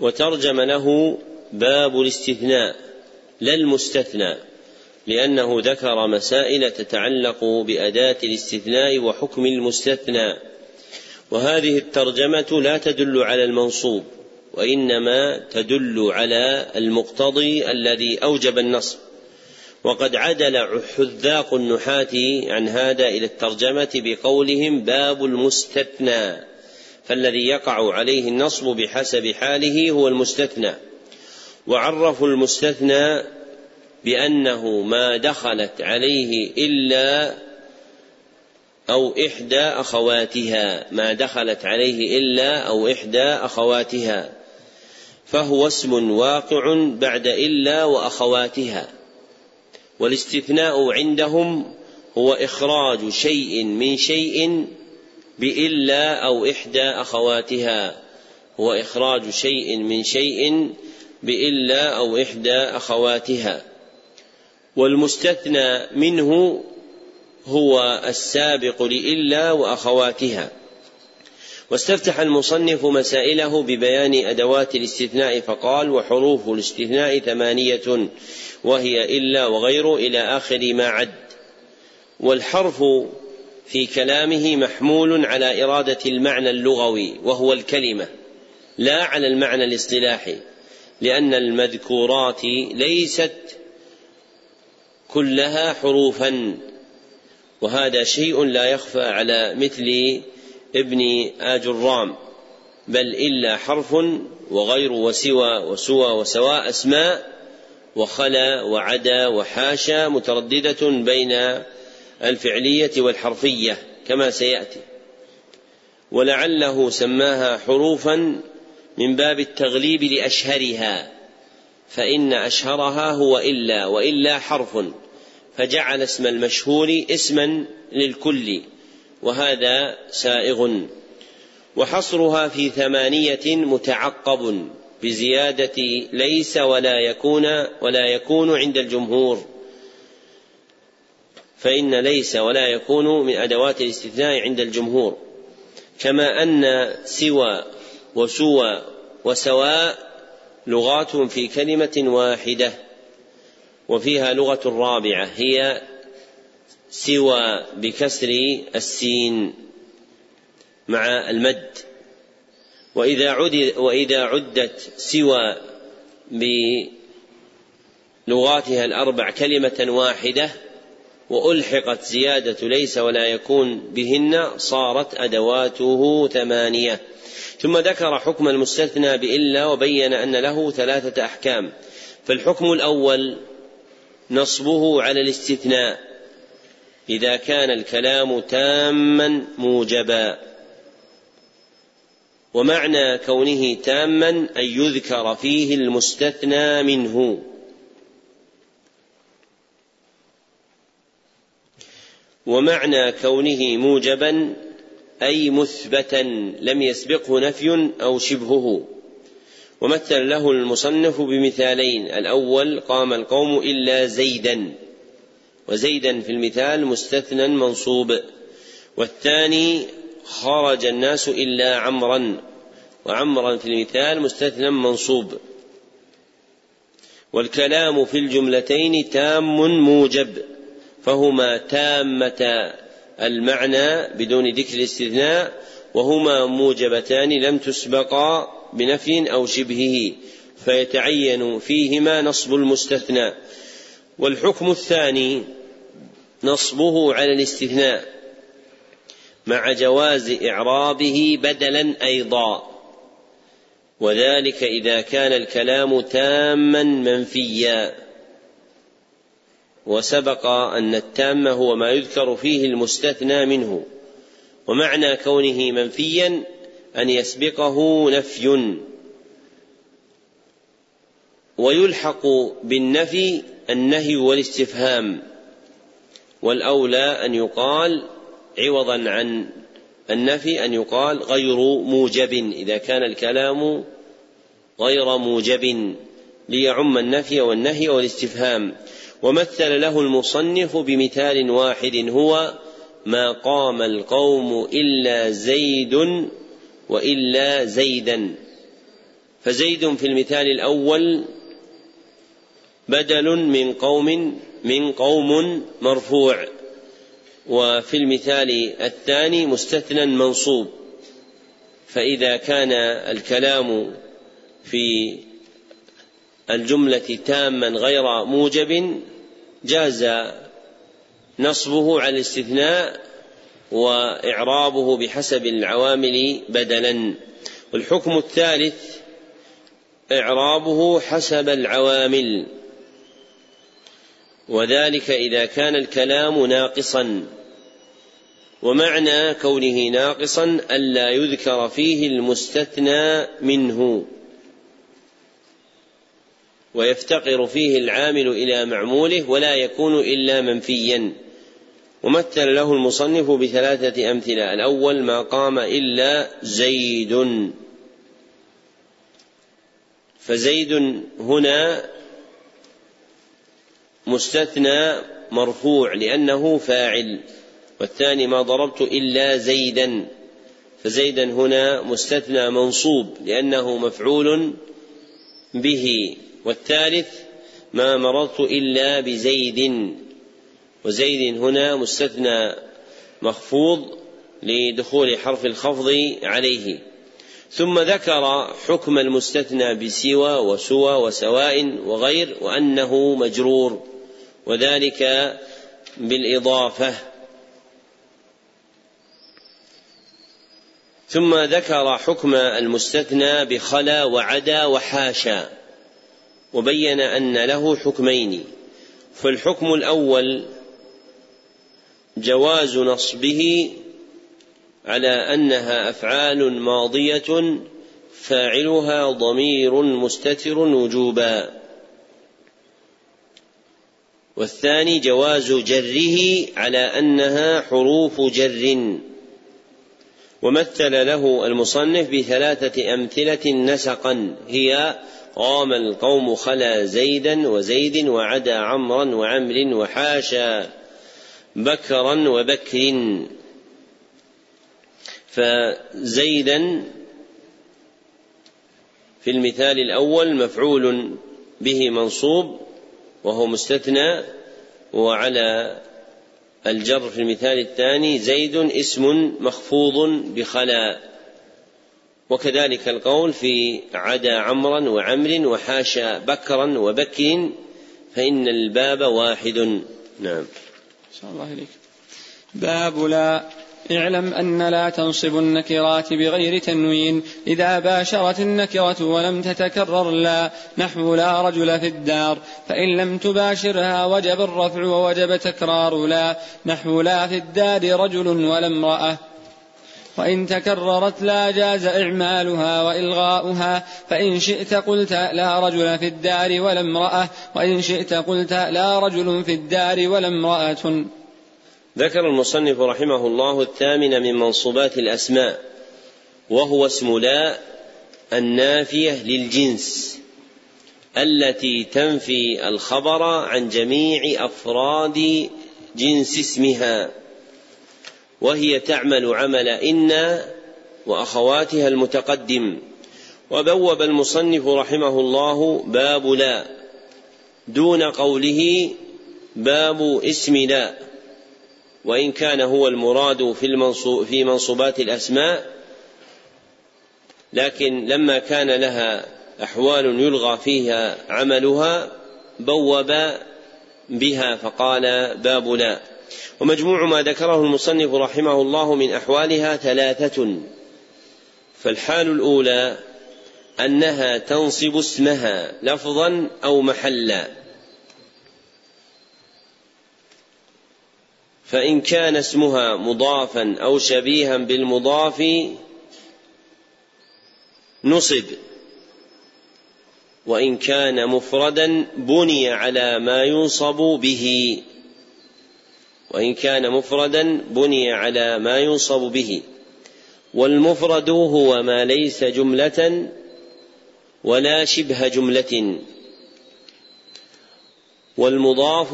وترجم له باب الاستثناء. لا المستثنى لأنه ذكر مسائل تتعلق بأداة الاستثناء وحكم المستثنى. وهذه الترجمة لا تدل على المنصوب وإنما تدل على المقتضي الذي أوجب النصب. وقد عدل حذاق النحاة عن هذا إلى الترجمة بقولهم باب المستثنى فالذي يقع عليه النصب بحسب حاله هو المستثنى. وعرفوا المستثنى بأنه ما دخلت عليه إلا أو إحدى أخواتها ما دخلت عليه إلا أو إحدى أخواتها. فهو اسم واقع بعد إلا وأخواتها. والاستثناء عندهم هو إخراج شيء من شيء بإلا أو إحدى أخواتها. هو إخراج شيء من شيء بإلا أو إحدى أخواتها. والمستثنى منه هو السابق لإلا وأخواتها. واستفتح المصنف مسائله ببيان أدوات الاستثناء فقال وحروف الاستثناء ثمانية وهي إلا وغير إلى آخر ما عد. والحرف في كلامه محمول على إرادة المعنى اللغوي وهو الكلمة لا على المعنى الاصطلاحي. لأن المذكورات ليست كلها حروفا وهذا شيء لا يخفى على مثل ابن آجرام بل إلا حرف وغير وسوى وسوى وسواء أسماء وخلا وعدا وحاشا مترددة بين الفعلية والحرفية كما سيأتي. ولعله سماها حروفا من باب التغليب لأشهرها فإن أشهرها هو إلا وإلا حرف فجعل اسم المشهور اسما للكل وهذا سائغ. وحصرها في ثمانية متعقب بزيادة ليس ولا يكون ولا يكون عند الجمهور فإن ليس ولا يكون من أدوات الاستثناء عند الجمهور كما أن سوى وسوى وسواء لغات في كلمة واحدة وفيها لغة رابعة هي سوى بكسر السين مع المد. وإذا عد وإذا عدت سوى بلغاتها الأربع كلمة واحدة وألحقت زيادة ليس ولا يكون بهن صارت أدواته ثمانية. ثم ذكر حكم المستثنى بإلا وبين أن له ثلاثة أحكام. فالحكم الأول نصبه على الاستثناء. إذا كان الكلام تاما موجبا. ومعنى كونه تاما أن يذكر فيه المستثنى منه. ومعنى كونه موجبا أي مثبتا لم يسبقه نفي أو شبهه. ومثل له المصنف بمثالين. الأول قام القوم إلا زيدا. وزيدا في المثال مستثنى منصوب. والثاني خرج الناس إلا عمرا. وعمرا في المثال مستثنى منصوب. والكلام في الجملتين تام موجب. فهما تامة المعنى بدون ذكر الاستثناء وهما موجبتان لم تسبقا بنفي أو شبهه فيتعين فيهما نصب المستثنى. والحكم الثاني نصبه على الاستثناء مع جواز إعرابه بدلا أيضا. وذلك إذا كان الكلام تاما منفيا. وسبق أن التام هو ما يذكر فيه المستثنى منه ومعنى كونه منفيا أن يسبقه نفي. ويلحق بالنفي النهي والاستفهام والأولى أن يقال عوضا عن النفي أن يقال غير موجب إذا كان الكلام غير موجب ليعم النفي والنهي والاستفهام. ومثل له المصنف بمثال واحد هو ما قام القوم إلا زيد وإلا زيدا. فزيد في المثال الأول بدل من قوم من قوم مرفوع. وفي المثال الثاني مستثنى منصوب. فإذا كان الكلام في الجملة تاما غير موجب جاز نصبه على الاستثناء وإعرابه بحسب العوامل بدلا. والحكم الثالث إعرابه حسب العوامل. وذلك إذا كان الكلام ناقصا. ومعنى كونه ناقصا ألا يذكر فيه المستثنى منه. ويفتقر فيه العامل إلى معموله ولا يكون إلا منفيا. ومثل له المصنف بثلاثة أمثلة. الأول ما قام إلا زيد. فزيد هنا مستثنى مرفوع لأنه فاعل. والثاني ما ضربت إلا زيدا. فزيدا هنا مستثنى منصوب لأنه مفعول به. والثالث ما مررت إلا بزيد وزيد هنا مستثنى مخفوض لدخول حرف الخفض عليه. ثم ذكر حكم المستثنى بسوى وسوى وسواء وغير وأنه مجرور وذلك بالإضافة. ثم ذكر حكم المستثنى بخلا وعدا وحاشا. وبين أن له حكمين. فالحكم الأول جواز نصبه على أنها أفعال ماضية فاعلها ضمير مستتر وجوبا. والثاني جواز جره على أنها حروف جر. ومثل له المصنف بثلاثة أمثلة نسقا هي قام القوم خلا زيدا وزيد وعدا عمرا وعمر وحاشا بكرا وبكر. فزيدا في المثال الأول مفعول به منصوب وهو مستثنى وعلى الجر في المثال الثاني زيد اسم مخفوض بخلاء. وكذلك القول في عدا عمرا وعمر وحاشا بكرا وبكر فإن الباب واحد. نعم. الله إليك باب لا اعلم أن لا تنصب النكرات بغير تنوين. إذا باشرت النكرة ولم تتكرر لا نحو لا رجل في الدار. فإن لم تباشرها وجب الرفع ووجب تكرار لا نحو لا في الدار رجل ولا امرأة. وإن تكررت لا جاز إعمالها وإلغاؤها فإن شئت قلت لا رجل في الدار ولا امرأة وإن شئت قلت لا رجل في الدار ولا امرأة. ذكر المصنف رحمه الله الثامن من منصوبات الأسماء وهو اسم لا النافية للجنس التي تنفي الخبر عن جميع أفراد جنس اسمها. وهي تعمل عمل إن وأخواتها المتقدم. وبوب المصنف رحمه الله باب لا دون قوله باب اسم لا وإن كان هو المراد في المنصوب في منصوبات الأسماء لكن لما كان لها أحوال يلغى فيها عملها بوب بها فقال باب لا. ومجموع ما ذكره المصنف رحمه الله من أحوالها ثلاثة. فالحال الأولى أنها تنصب اسمها لفظا أو محلا. فإن كان اسمها مضافا أو شبيها بالمضاف نصب. وإن كان مفردا بني على ما ينصب به. وإن كان مفردا بني على ما ينصب به والمفرد هو ما ليس جملة ولا شبه جملة والمضاف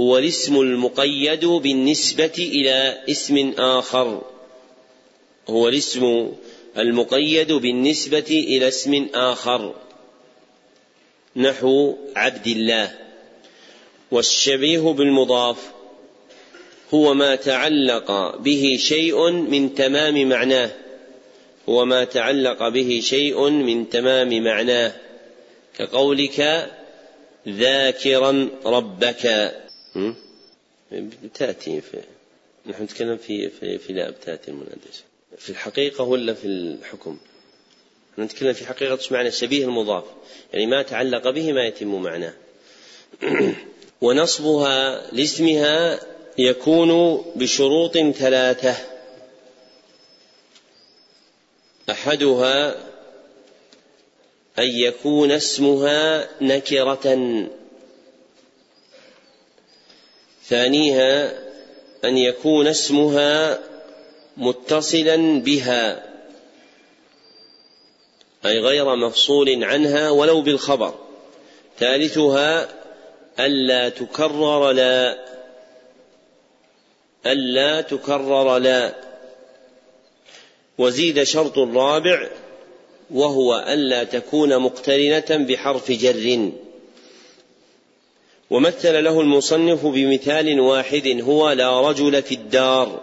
هو الاسم المقيد بالنسبة إلى اسم آخر هو الاسم المقيد بالنسبة إلى اسم آخر نحو عبد الله والشبيه بالمضاف هو ما تعلق به شيء من تمام معناه. هو ما تعلق به شيء من تمام معناه. كقولك ذاكرا ربك. تأتي في نحن نتكلم في في في لا تأتي المنادسة في الحقيقة ولا في الحكم؟ نتكلم في حقيقة معنى شبيه المضاف. يعني ما تعلق به ما يتم معناه. ونصبها لاسمها يكون بشروط ثلاثة. أحدها أن يكون اسمها نكرة. ثانيها أن يكون اسمها متصلا بها أي غير مفصول عنها ولو بالخبر. ثالثها ألا تكرر لا ألا تكرر لا. وزيد شرط رابع وهو ألا تكون مقترنة بحرف جر. ومثل له المصنف بمثال واحد هو لا رجل في الدار.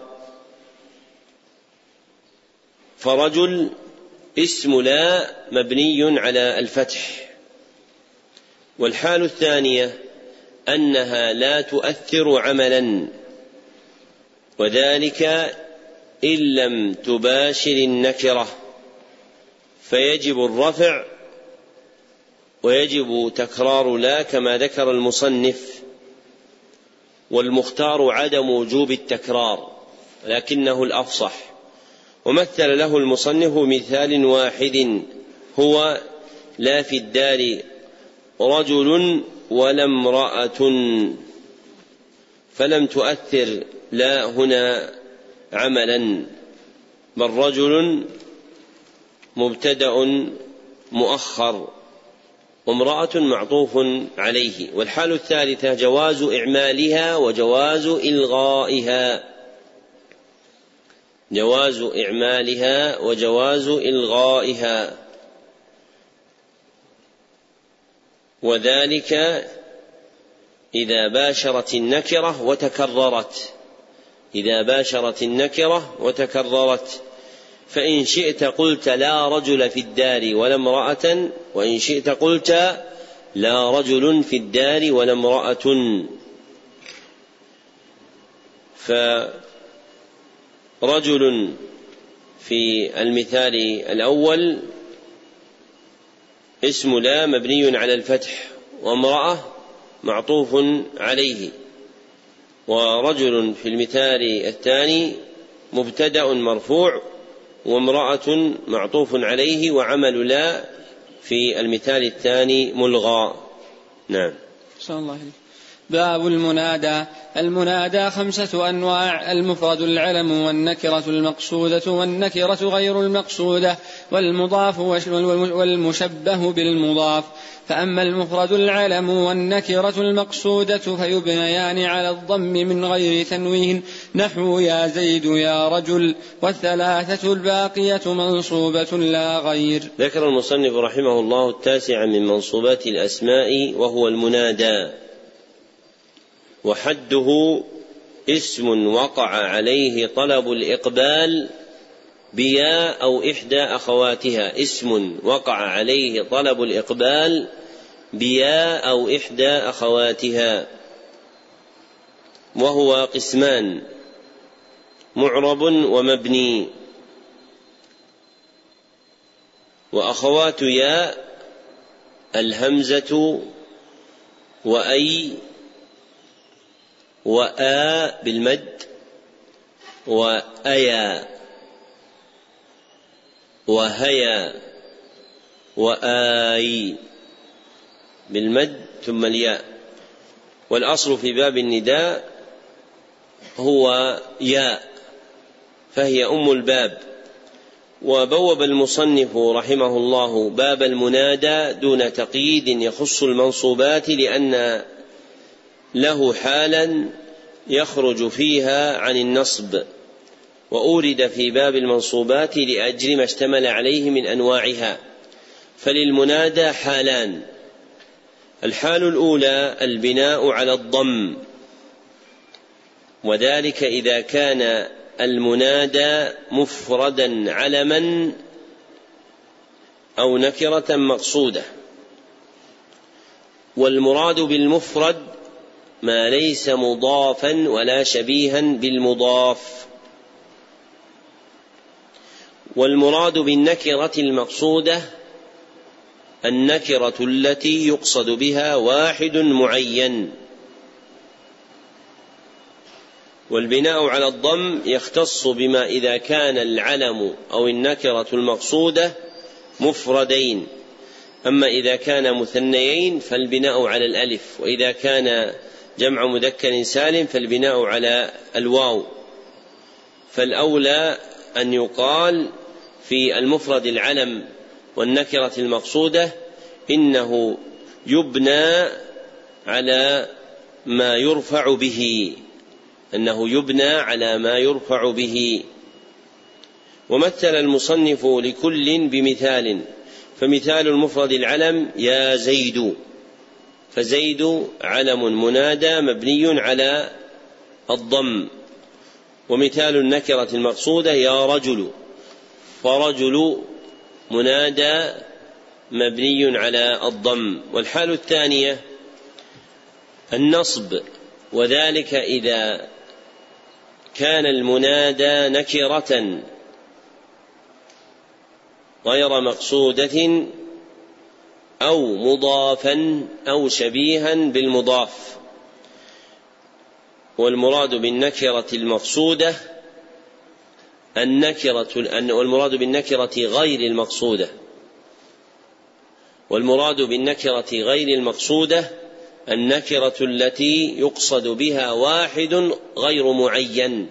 فرجل اسم لا مبني على الفتح. والحال الثانية أنها لا تؤثر عملا. وذلك إن لم تباشر النكرة فيجب الرفع ويجب تكرار لا كما ذكر المصنف والمختار عدم وجوب التكرار لكنه الأفصح. ومثل له المصنف مثال واحد هو لا في الدار رجل ولا امرأة. فلم تؤثر لا هنا عملا بل رجل مبتدأ مؤخر وامرأة معطوف عليه. والحال الثالثة جواز إعمالها وجواز إلغائها. جواز إعمالها وجواز إلغائها. وذلك إذا باشرت النكرة وتكررت. إذا باشرت النكرة وتكررت. فإن شئت قلت لا رجل في الدار ولا امرأة وإن شئت قلت لا رجل في الدار ولا امرأة. ف رجل في المثال الأول اسم لا مبني على الفتح وامرأة معطوف عليه. ورجل في المثال الثاني مبتدأ مرفوع وامرأة معطوف عليه وعمل لا في المثال الثاني ملغى. نعم. الله عليه. باب المنادى. المنادى خمسة أنواع. المفرد العلم والنكرة المقصودة والنكرة غير المقصودة. والمضاف والمشبه بالمضاف. فأما المفرد العلم والنكرة المقصودة فيبنيان على الضم من غير تنوين. نحو يا زيد يا رجل. والثلاثة الباقية منصوبة لا غير. ذكر المصنف رحمه الله التاسع من منصوبات الأسماء وهو المنادى. وحده اسم وقع عليه طلب الإقبال بيا أو إحدى أخواتها. اسم وقع عليه طلب الإقبال بيا أو إحدى أخواتها. وهو قسمان معرب ومبني. وأخوات يا الهمزة وأي وآ بالمد وأيا وهيا وآي بالمد ثم الياء. والأصل في باب النداء هو ياء فهي أم الباب. وبوب المصنف رحمه الله باب المنادى دون تقييد يخص المنصوبات لأن له حالا يخرج فيها عن النصب وأورد في باب المنصوبات لأجل ما اشتمل عليه من أنواعها. فللمنادى حالان. الحال الأولى البناء على الضم. وذلك إذا كان المنادى مفردا علما أو نكرة مقصودة. والمراد بالمفرد ما ليس مضافا ولا شبيها بالمضاف. والمراد بالنكرة المقصودة النكرة التي يقصد بها واحد معين. والبناء على الضم يختص بما إذا كان العلم أو النكرة المقصودة مفردين. أما إذا كان مثنيين فالبناء على الألف وإذا كان جمع مذكر سالم فالبناء على الواو. فالأولى أن يقال في المفرد العلم والنكرة المقصودة إنه يبنى على ما يرفع به أنه يبنى على ما يرفع به. ومثل المصنف لكل بمثال فمثال المفرد العلم يا زيد. فزيد علم منادى مبني على الضم. ومثال النكرة المقصودة يا رجل فرجل منادى مبني على الضم. والحال الثانية النصب. وذلك إذا كان المنادى نكرة غير مقصودة أو مضافا أو شبيها بالمضاف. والمراد بالنكرة المقصودة النكرة والمراد بالنكرة غير المقصودة. والمراد بالنكرة غير المقصودة النكرة التي يقصد بها واحد غير معين.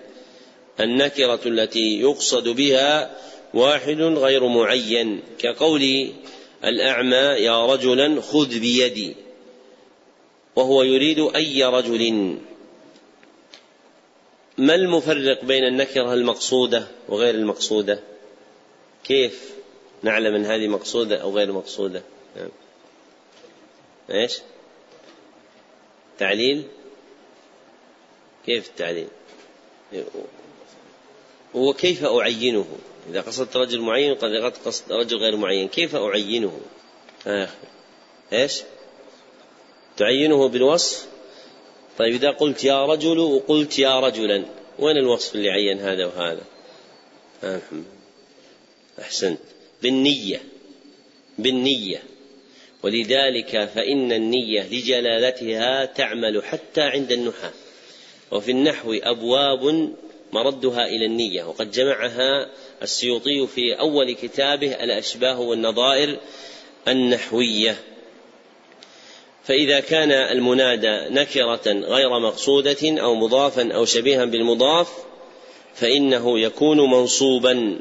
النكرة التي يقصد بها واحد غير معين. كقول الأعمى يا رجلا خذ بيدي. وهو يريد أي رجل. ما المفرق بين النكرة المقصودة وغير المقصودة؟ كيف نعلم أن هذه مقصودة أو غير مقصودة؟ نعم. إيش؟ تعليل؟ كيف التعليل؟ وكيف أعينه؟ إذا قصدت رجل معين قد قصد رجل غير معين كيف أعينه؟ آه. إيش؟ تعينه بالوصف؟ طيب إذا قلت يا رجل وقلت يا رجلا وين الوصف اللي عين هذا وهذا؟ آه. أحسنت. بالنية. بالنية. ولذلك فإن النية لجلالتها تعمل حتى عند النحاة. وفي النحو أبواب مردها إلى النية وقد جمعها السيوطي في أول كتابه الأشباه والنظائر النحوية. فإذا كان المنادى نكرة غير مقصودة أو مضافا أو شبيها بالمضاف فإنه يكون منصوبا.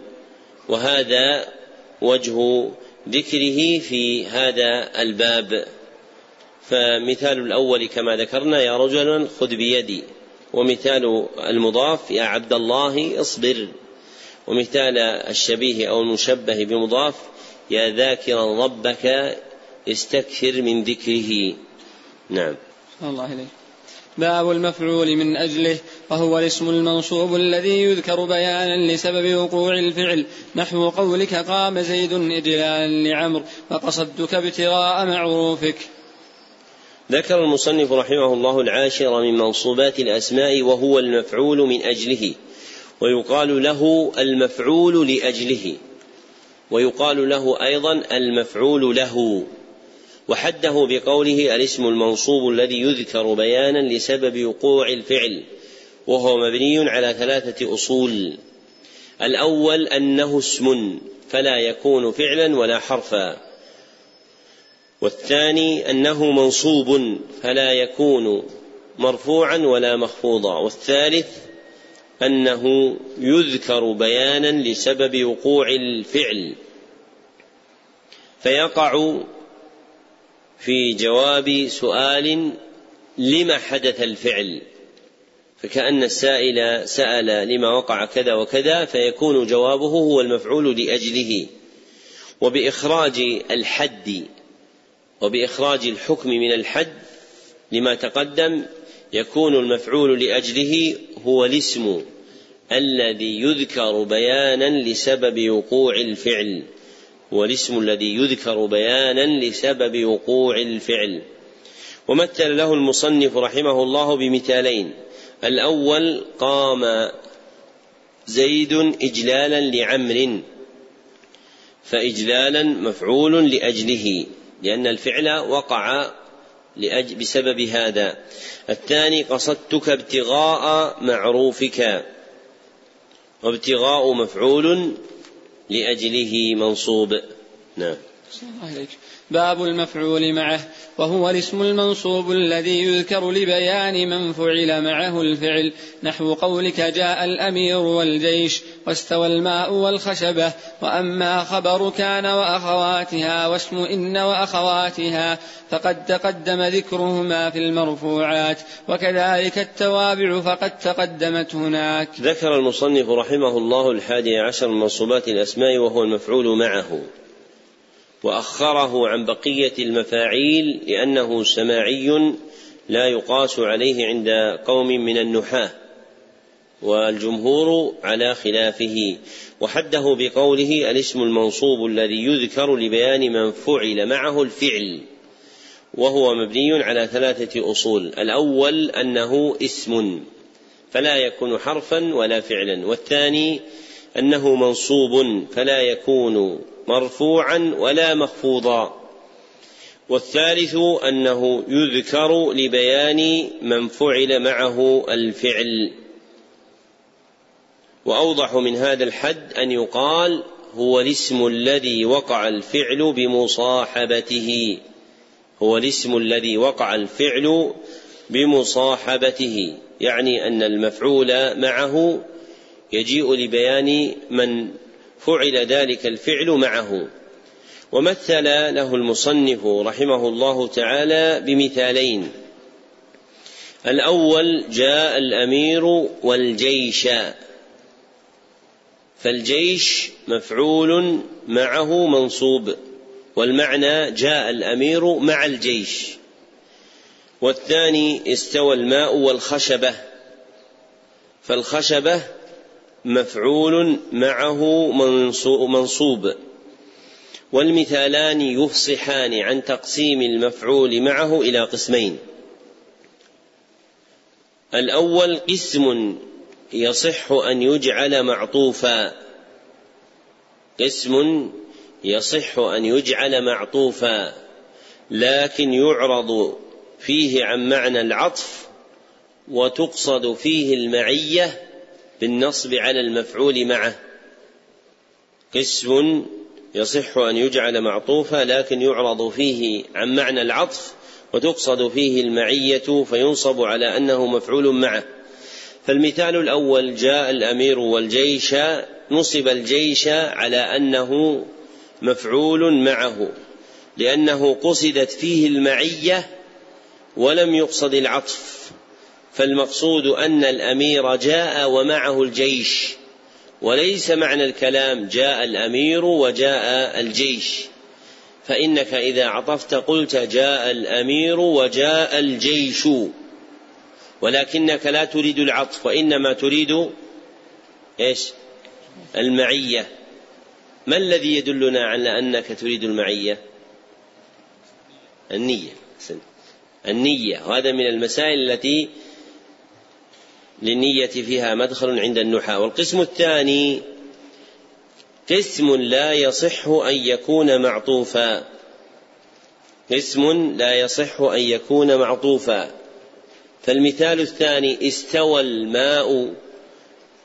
وهذا وجه ذكره في هذا الباب. فمثال الأول كما ذكرنا يا رجلا خذ بيدي. ومثال المضاف يا عبد الله اصبر. ومثال الشبيه أو المشبه بمضاف يا ذاكرا ربك استكثر من ذكره. نعم. الله إليه باب المفعول من أجله وهو الاسم المنصوب الذي يذكر بيانا لسبب وقوع الفعل. نحو قولك قام زيد إجلالا لعمر وقصدتك ابتغاء معروفك. ذكر المصنف رحمه الله العاشر من منصوبات الأسماء وهو المفعول من أجله ويقال له المفعول لأجله ويقال له أيضا المفعول له وحده بقوله الاسم المنصوب الذي يذكر بيانا لسبب وقوع الفعل وهو مبني على ثلاثة أصول. الأول أنه اسم فلا يكون فعلا ولا حرفا. والثاني أنه منصوب فلا يكون مرفوعا ولا مخفوضا والثالث أنه يذكر بيانا لسبب وقوع الفعل فيقع في جواب سؤال لما حدث الفعل فكأن السائل سأل لما وقع كذا وكذا فيكون جوابه هو المفعول لأجله وبإخراج الحد وبإخراج الحكم من الحد لما تقدم يكون المفعول لأجله هو الاسم الذي يذكر بيانا لسبب وقوع الفعل. هو الاسم الذي يذكر بيانا لسبب وقوع الفعل. ومثل له المصنف رحمه الله بمثالين. الأول قام زيد اجلالا لعمر فاجلالا مفعول لأجله. لأن الفعل وقع لأجل بسبب هذا. الثاني قصدتك ابتغاء معروفك. وابتغاء مفعول لأجله منصوب. نعم. باب المفعول معه. وهو الاسم المنصوب الذي يذكر لبيان من فعل معه الفعل. نحو قولك جاء الأمير والجيش. واستوى الماء والخشبة وأما خبر كان وأخواتها واسم إن وأخواتها فقد تقدم ذكرهما في المرفوعات وكذلك التوابع فقد تقدمت هناك. ذكر المصنف رحمه الله الحادي عشر من منصوبات الأسماء وهو المفعول معه وأخره عن بقية المفاعيل لأنه سماعي لا يقاس عليه عند قوم من النحاة. والجمهور على خلافه وحده بقوله الاسم المنصوب الذي يذكر لبيان من فعل معه الفعل وهو مبني على ثلاثة أصول. الأول أنه اسم فلا يكون حرفا ولا فعلا. والثاني أنه منصوب فلا يكون مرفوعا ولا مخفوضا. والثالث أنه يذكر لبيان من فعل معه الفعل. وأوضح من هذا الحد أن يقال هو الاسم الذي وقع الفعل بمصاحبته. هو الاسم الذي وقع الفعل بمصاحبته. يعني أن المفعول معه يجيء لبيان من فعل ذلك الفعل معه. ومثل له المصنف رحمه الله تعالى بمثالين. الأول جاء الأمير والجيش. فالجيش مفعول معه منصوب والمعنى جاء الأمير مع الجيش. والثاني استوى الماء والخشبة فالخشبة مفعول معه منصوب. والمثالان يفصحان عن تقسيم المفعول معه إلى قسمين. الأول قسم يصح أن يجعل معطوفا. قسم يصح أن يجعل معطوفا لكن يعرض فيه عن معنى العطف وتقصد فيه المعية بالنصب على المفعول معه. قسم يصح أن يجعل معطوفا لكن يعرض فيه عن معنى العطف وتقصد فيه المعية فينصب على أنه مفعول معه. فالمثال الأول جاء الأمير والجيش نصب الجيش على أنه مفعول معه لأنه قصدت فيه المعية ولم يقصد العطف فالمقصود أن الأمير جاء ومعه الجيش وليس معنى الكلام جاء الأمير وجاء الجيش فإنك إذا عطفت قلت جاء الأمير وجاء الجيش. ولكنك لا تريد العطف وإنما تريد إيش؟ المعية. ما الذي يدلنا على أنك تريد المعية؟ النية. النية. وهذا من المسائل التي للنية فيها مدخل عند النحاة. والقسم الثاني قسم لا يصح أن يكون معطوفا. قسم لا يصح أن يكون معطوفا. فالمثال الثاني استوى الماء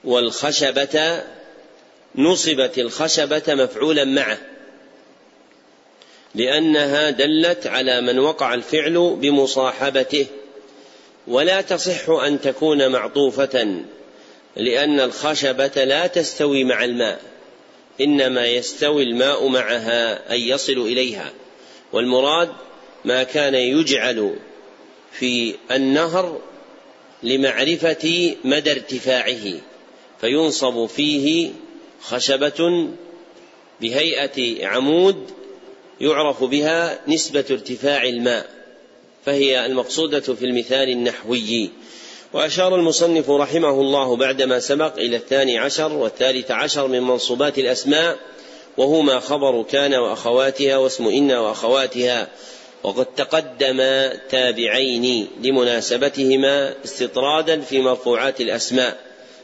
والخشبة نصبت الخشبة مفعولا معه لأنها دلت على من وقع الفعل بمصاحبته. ولا تصح أن تكون معطوفة لأن الخشبة لا تستوي مع الماء إنما يستوي الماء معها أي يصل إليها. والمراد ما كان يجعل في النهر لمعرفة مدى ارتفاعه فينصب فيه خشبة بهيئة عمود يعرف بها نسبة ارتفاع الماء فهي المقصودة في المثال النحوي. وأشار المصنف رحمه الله بعدما سبق إلى الثاني عشر والثالث عشر من منصوبات الأسماء وهما خبر كان وأخواتها واسم إن وأخواتها. وقد تقدم تابعين لمناسبتهما استطرادا في مرفوعات الأسماء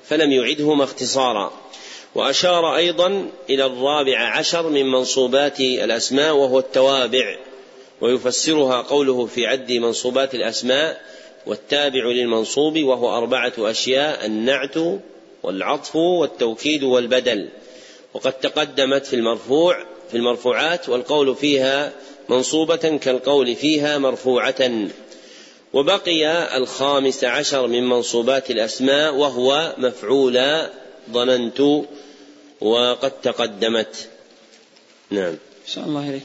فلم يعدهما اختصارا. وأشار أيضا إلى الرابع عشر من منصوبات الأسماء وهو التوابع ويفسرها قوله في عد منصوبات الأسماء والتابع للمنصوب وهو أربعة أشياء النعت والعطف والتوكيد والبدل. وقد تقدمت في المرفوع في المرفوعات والقول فيها منصوبة كالقول فيها مرفوعة وبقي الخامس عشر من منصوبات الأسماء وهو مفعولا ظننت وقد تقدمت. نعم. شاء الله إليك.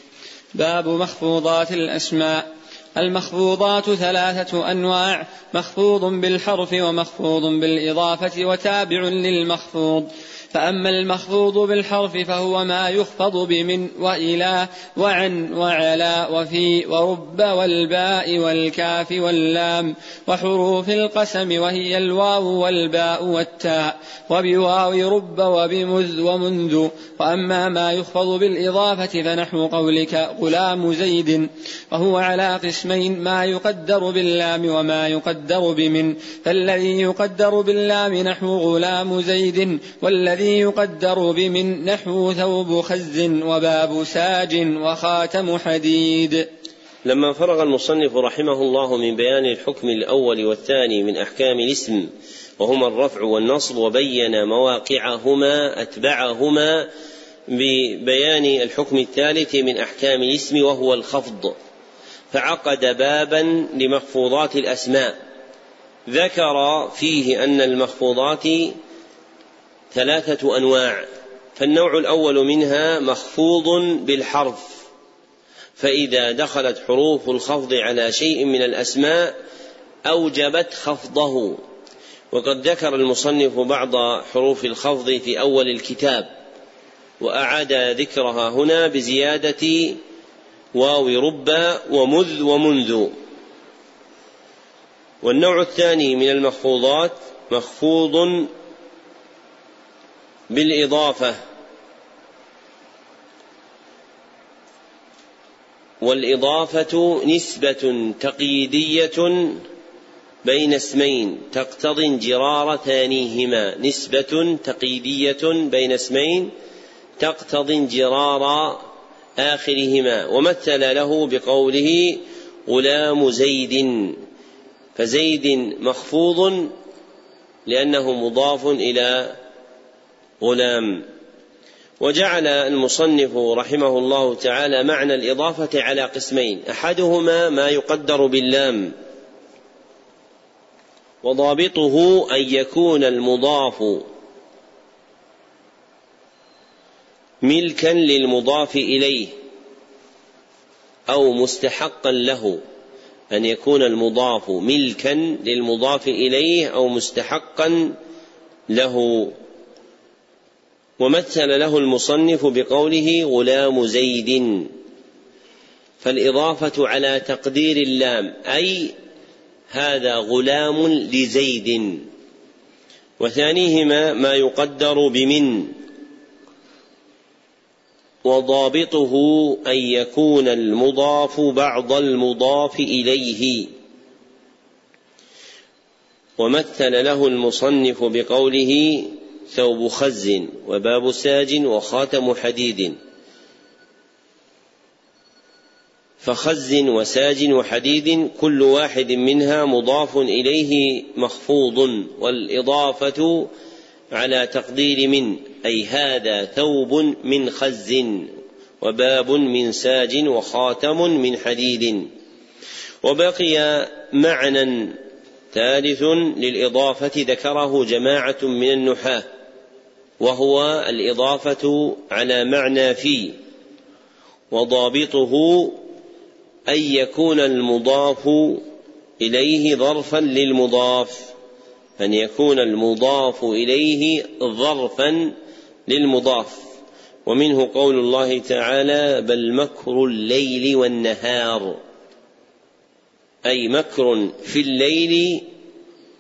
باب مخفوضات الأسماء. المخفوضات ثلاثة أنواع مخفوض بالحرف ومخفوض بالإضافة وتابع للمخفوض. فأما المخفوض بالحرف فهو ما يخفض بمن وإلى وعن وعلى وفي ورب والباء والكاف واللام وحروف القسم وهي الواو والباء والتاء وبواو رب وبمذ ومنذ وأما ما يخفض بالإضافة فنحو قولك غلام زيد وهو على قسمين ما يقدر باللام وما يقدر بمن فالذي يقدر باللام نحو غلام زيد والذي الذي يقدر بمن نحو ثوب خز وباب ساج وخاتم حديد. لما فرغ المصنف رحمه الله من بيان الحكم الأول والثاني من أحكام الاسم وهما الرفع والنصب وبين مواقعهما أتبعهما ببيان الحكم الثالث من أحكام الاسم وهو الخفض. فعقد بابا لمخفوضات الأسماء. ذكر فيه أن المخفوضات ثلاثة أنواع فالنوع الأول منها مخفوض بالحرف فإذا دخلت حروف الخفض على شيء من الأسماء أوجبت خفضه. وقد ذكر المصنف بعض حروف الخفض في أول الكتاب وأعاد ذكرها هنا بزيادة واو رب ومذ ومنذ. والنوع الثاني من المخفوضات مخفوض بالإضافة والإضافة نسبة تقييدية بين اسمين تقتضي انجرار ثانيهما. نسبة تقييدية بين اسمين تقتضي انجرار آخرهما. ومثل له بقوله غلام زيد. فزيد مخفوض لأنه مضاف إلى غلام. وجعل المصنف رحمه الله تعالى معنى الإضافة على قسمين. أحدهما ما يقدر باللام. وضابطه أن يكون المضاف ملكا للمضاف إليه أو مستحقا له. أن يكون المضاف ملكا للمضاف إليه أو مستحقا له. ومثل له المصنف بقوله غلام زيد. فالإضافة على تقدير اللام أي هذا غلام لزيد. وثانيهما ما يقدر بمن. وضابطه أن يكون المضاف بعض المضاف إليه. ومثل له المصنف بقوله ثوب خز وباب ساج وخاتم حديد. فخز وساج وحديد كل واحد منها مضاف إليه مخفوض والإضافة على تقدير من أي هذا ثوب من خز وباب من ساج وخاتم من حديد. وبقي معنى ثالث للإضافة ذكره جماعة من النحاة. وهو الإضافة على معنى في وضابطه أن يكون المضاف إليه ظرفا للمضاف أن يكون المضاف إليه ظرفا للمضاف. ومنه قول الله تعالى بل مكر الليل والنهار أي مكر في الليل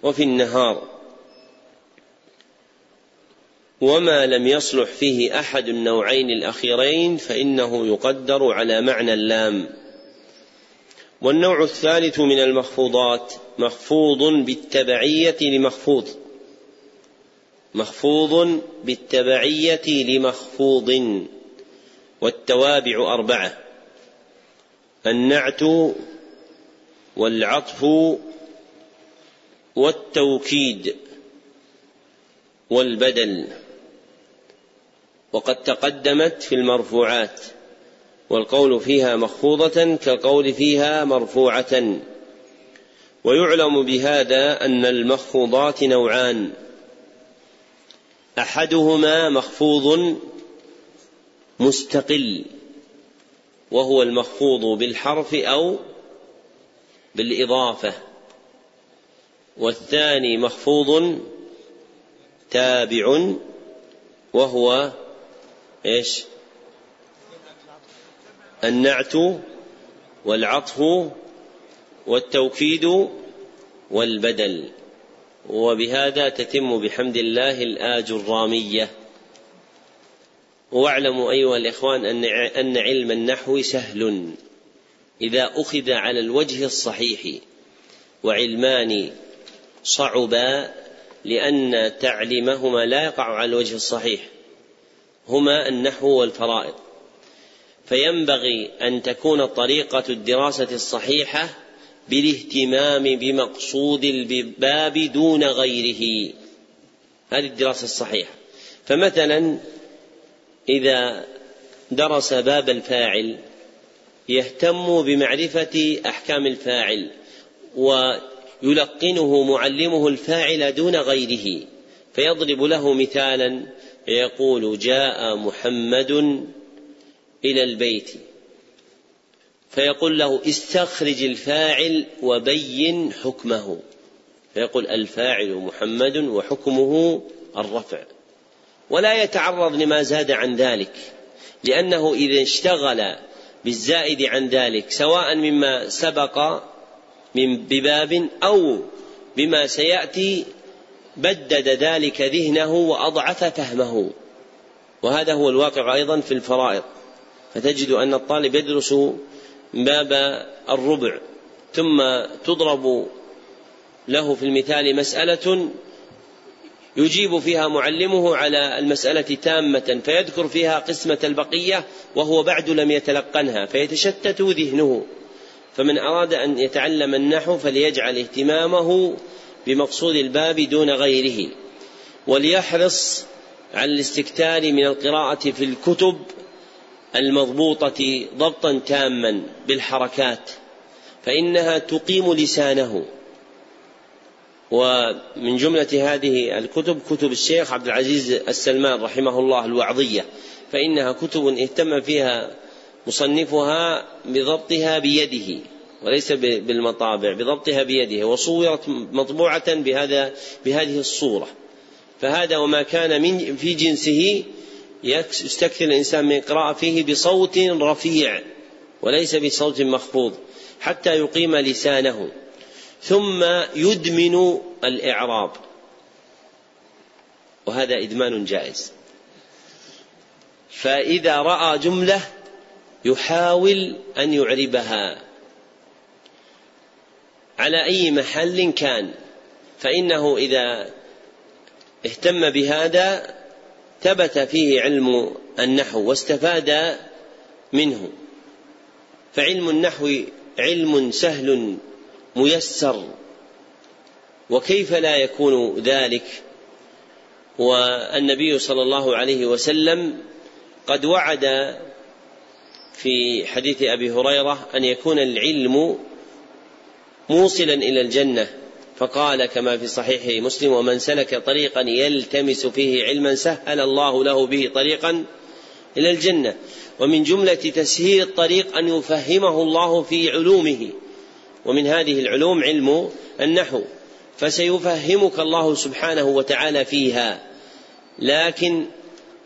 وفي النهار. وما لم يصلح فيه أحد النوعين الأخيرين فإنه يقدر على معنى اللام. والنوع الثالث من المخفوضات مخفوض بالتبعية لمخفوض. مخفوض بالتبعية لمخفوض. والتوابع أربعة. النعت والعطف والتوكيد والبدل. وقد تقدمت في المرفوعات والقول فيها مخفوضة كالقول فيها مرفوعة. ويعلم بهذا أن المخفوضات نوعان. أحدهما مخفوض مستقل وهو المخفوض بالحرف أو بالإضافة. والثاني مخفوض تابع وهو إيش؟ النعت والعطف والتوكيد والبدل. وبهذا تتم بحمد الله الآج الرامية. واعلموا أيها الإخوان أن علم النحو سهل. إذا أخذ على الوجه الصحيح وعلمان صعبا لأن تعليمهما لا يقع على الوجه الصحيح. هما النحو والفرائض. فينبغي أن تكون طريقة الدراسة الصحيحة بالاهتمام بمقصود الباب دون غيره. هذه الدراسة الصحيحة. فمثلا إذا درس باب الفاعل يهتم بمعرفة أحكام الفاعل ويلقنه معلمه الفاعل دون غيره فيضرب له مثالا يقول جاء محمد إلى البيت فيقول له استخرج الفاعل وبين حكمه. فيقول الفاعل محمد وحكمه الرفع. ولا يتعرض لما زاد عن ذلك لأنه إذا اشتغل بالزائد عن ذلك سواء مما سبق من بباب أو بما سيأتي بدد ذلك ذهنه وأضعف فهمه. وهذا هو الواقع أيضا في الفرائض. فتجد أن الطالب يدرس باب الربع ثم تضرب له في المثال مسألة يجيب فيها معلمه على المسألة تامة فيذكر فيها قسمة البقية وهو بعد لم يتلقنها فيتشتت ذهنه. فمن أراد أن يتعلم النحو فليجعل اهتمامه بمقصود الباب دون غيره وليحرص على الاستكتار من القراءة في الكتب المضبوطة ضبطا تاما بالحركات فإنها تقيم لسانه. ومن جملة هذه الكتب كتب الشيخ عبد العزيز السلمان رحمه الله الوعظية فإنها كتب اهتم فيها مصنفها بضبطها بيده. وليس بالمطابع بضبطها بيده وصورت مطبوعة بهذا بهذه الصورة. فهذا وما كان من في جنسه يستكثر الإنسان من القراءة فيه بصوت رفيع وليس بصوت مخفوض حتى يقيم لسانه. ثم يدمن الإعراب. وهذا إدمان جائز. فإذا رأى جملة يحاول أن يعربها. على أي محل كان. فإنه إذا اهتم بهذا ثبت فيه علم النحو واستفاد منه. فعلم النحو علم سهل ميسر. وكيف لا يكون ذلك؟ والنبي صلى الله عليه وسلم قد وعد في حديث أبي هريرة أن يكون العلم موصلا إلى الجنة. فقال كما في صحيح مسلم ومن سلك طريقا يلتمس فيه علما سهل الله له به طريقا إلى الجنة. ومن جملة تسهيل الطريق أن يفهمه الله في علومه. ومن هذه العلوم علم النحو. فسيفهمك الله سبحانه وتعالى فيها. لكن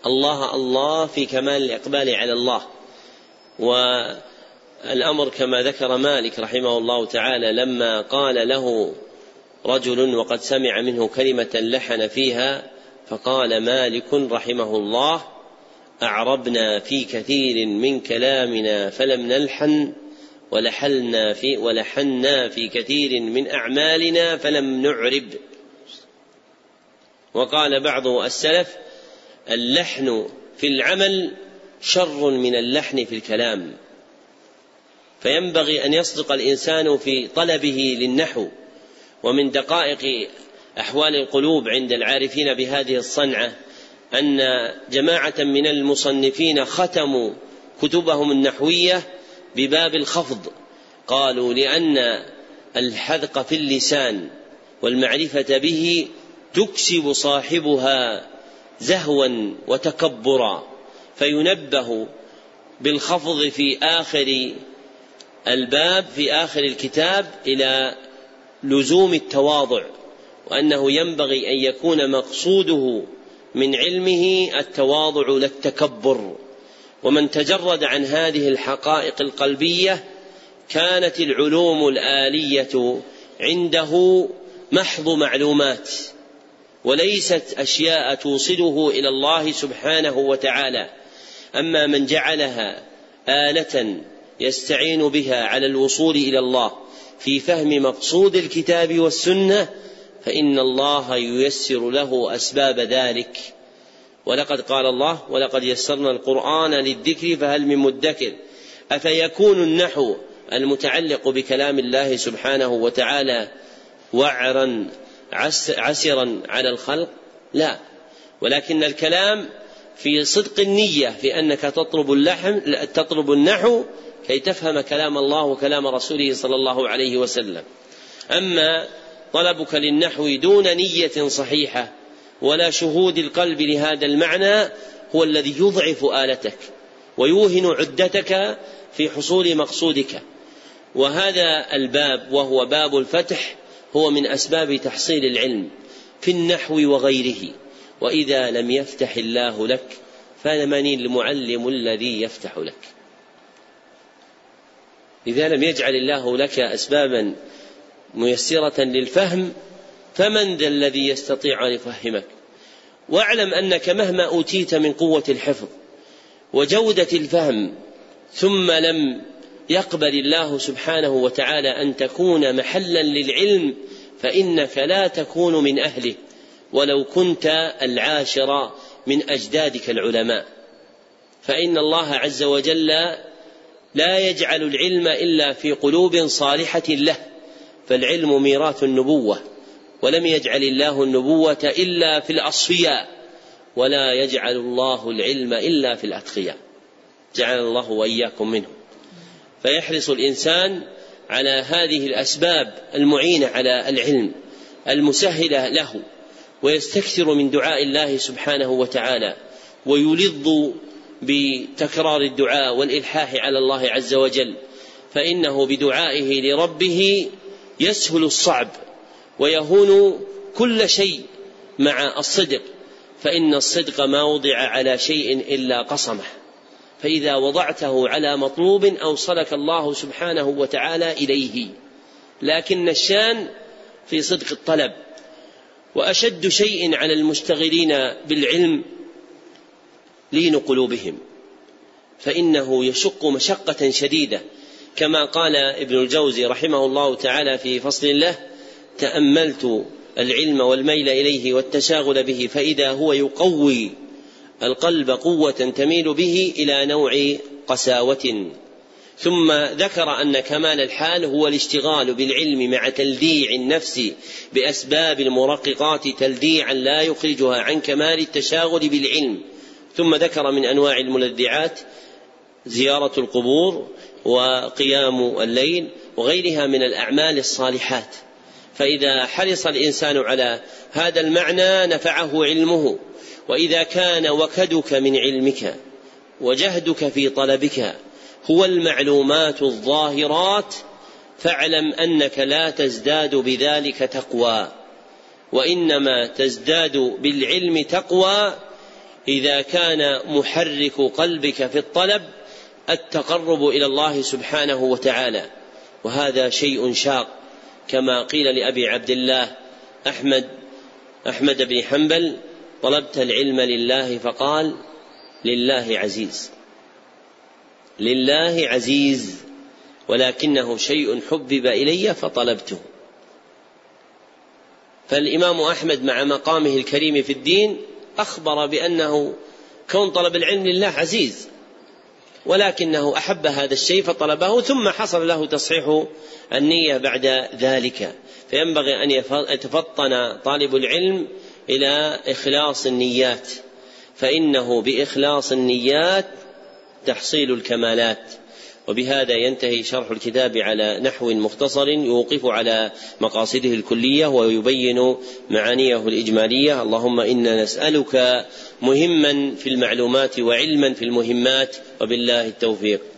الله الله في كمال الإقبال على الله. والامر كما ذكر مالك رحمه الله تعالى لما قال له رجل وقد سمع منه كلمة لحن فيها فقال مالك رحمه الله أعربنا في كثير من كلامنا فلم نلحن ولحلنا في ولحنا في كثير من أعمالنا فلم نعرب. وقال بعض السلف اللحن في العمل شر من اللحن في الكلام. فينبغي أن يصدق الإنسان في طلبه للنحو ومن دقائق أحوال القلوب عند العارفين بهذه الصنعة أن جماعة من المصنفين ختموا كتبهم النحوية بباب الخفض. قالوا لأن الحذق في اللسان والمعرفة به تكسب صاحبها زهوا وتكبرا فينبه بالخفض في آخر الباب في آخر الكتاب إلى لزوم التواضع وأنه ينبغي أن يكون مقصوده من علمه التواضع لا التكبر ومن تجرد عن هذه الحقائق القلبية كانت العلوم الآلية عنده محض معلومات وليست أشياء توصله إلى الله سبحانه وتعالى. أما من جعلها آلة يستعين بها على الوصول إلى الله. في فهم مقصود الكتاب والسنة فإن الله ييسر له أسباب ذلك. ولقد قال الله ولقد يسرنا القرآن للذكر فهل من مدكر؟ أفيكون النحو المتعلق بكلام الله سبحانه وتعالى وعرا عسرا على الخلق؟ لا. ولكن الكلام في صدق النية في أنك تطلب اللحم تطلب النحو كي تفهم كلام الله وكلام رسوله صلى الله عليه وسلم. أما طلبك للنحو دون نية صحيحة ولا شهود القلب لهذا المعنى هو الذي يضعف آلتك ويوهن عدتك في حصول مقصودك. وهذا الباب وهو باب الفتح هو من أسباب تحصيل العلم في النحو وغيره. وإذا لم يفتح الله لك فمن المعلم الذي يفتح لك. إذا لم يجعل الله لك أسبابا ميسرة للفهم فمن ذا الذي يستطيع أن يفهمك؟ واعلم أنك مهما أوتيت من قوة الحفظ وجودة الفهم ثم لم يقبل الله سبحانه وتعالى أن تكون محلا للعلم فإنك لا تكون من أهله ولو كنت العاشر من أجدادك العلماء. فإن الله عز وجل لا يجعل العلم إلا في قلوب صالحة له فالعلم ميراث النبوة ولم يجعل الله النبوة إلا في الأصفياء ولا يجعل الله العلم إلا في الأتقياء. جعل الله وإياكم منه فيحرص الإنسان على هذه الأسباب المعينة على العلم المسهلة له ويستكثر من دعاء الله سبحانه وتعالى ويلظ بتكرار الدعاء والإلحاح على الله عز وجل فإنه بدعائه لربه يسهل الصعب ويهون كل شيء مع الصدق فإن الصدق ما وضع على شيء إلا قصمه. فإذا وضعته على مطلوب أوصلك الله سبحانه وتعالى إليه. لكن الشان في صدق الطلب وأشد شيء على المشتغلين بالعلم لين قلوبهم. فإنه يشق مشقة شديدة. كما قال ابن الجوزي رحمه الله تعالى في فصل له تأملت العلم والميل إليه والتشاغل به فإذا هو يقوي القلب قوة تميل به إلى نوع قساوة. ثم ذكر أن كمال الحال هو الاشتغال بالعلم مع تلديع النفس بأسباب المرققات تلديعا لا يخرجها عن كمال التشاغل بالعلم. ثم ذكر من أنواع الملدعات زيارة القبور وقيام الليل وغيرها من الأعمال الصالحات. فإذا حرص الإنسان على هذا المعنى نفعه علمه. وإذا كان وكدك من علمك وجهدك في طلبك هو المعلومات الظاهرات فاعلم أنك لا تزداد بذلك تقوى. وإنما تزداد بالعلم تقوى إذا كان محرك قلبك في الطلب التقرب إلى الله سبحانه وتعالى. وهذا شيء شاق كما قيل لأبي عبد الله أحمد أحمد بن حنبل طلبت العلم لله فقال لله عزيز. لله عزيز ولكنه شيء حبب إلي فطلبته. فالإمام أحمد مع مقامه الكريم في الدين أخبر بأنه كون طلب العلم لله عزيز ولكنه أحب هذا الشيء فطلبه ثم حصل له تصحيح النية بعد ذلك. فينبغي أن يتفطن طالب العلم إلى إخلاص النيات فإنه بإخلاص النيات تحصيل الكمالات. وبهذا ينتهي شرح الكتاب على نحو مختصر يوقف على مقاصده الكلية ويبين معانيه الإجمالية. اللهم إنا نسألك مهما في المعلومات وعلما في المهمات وبالله التوفيق.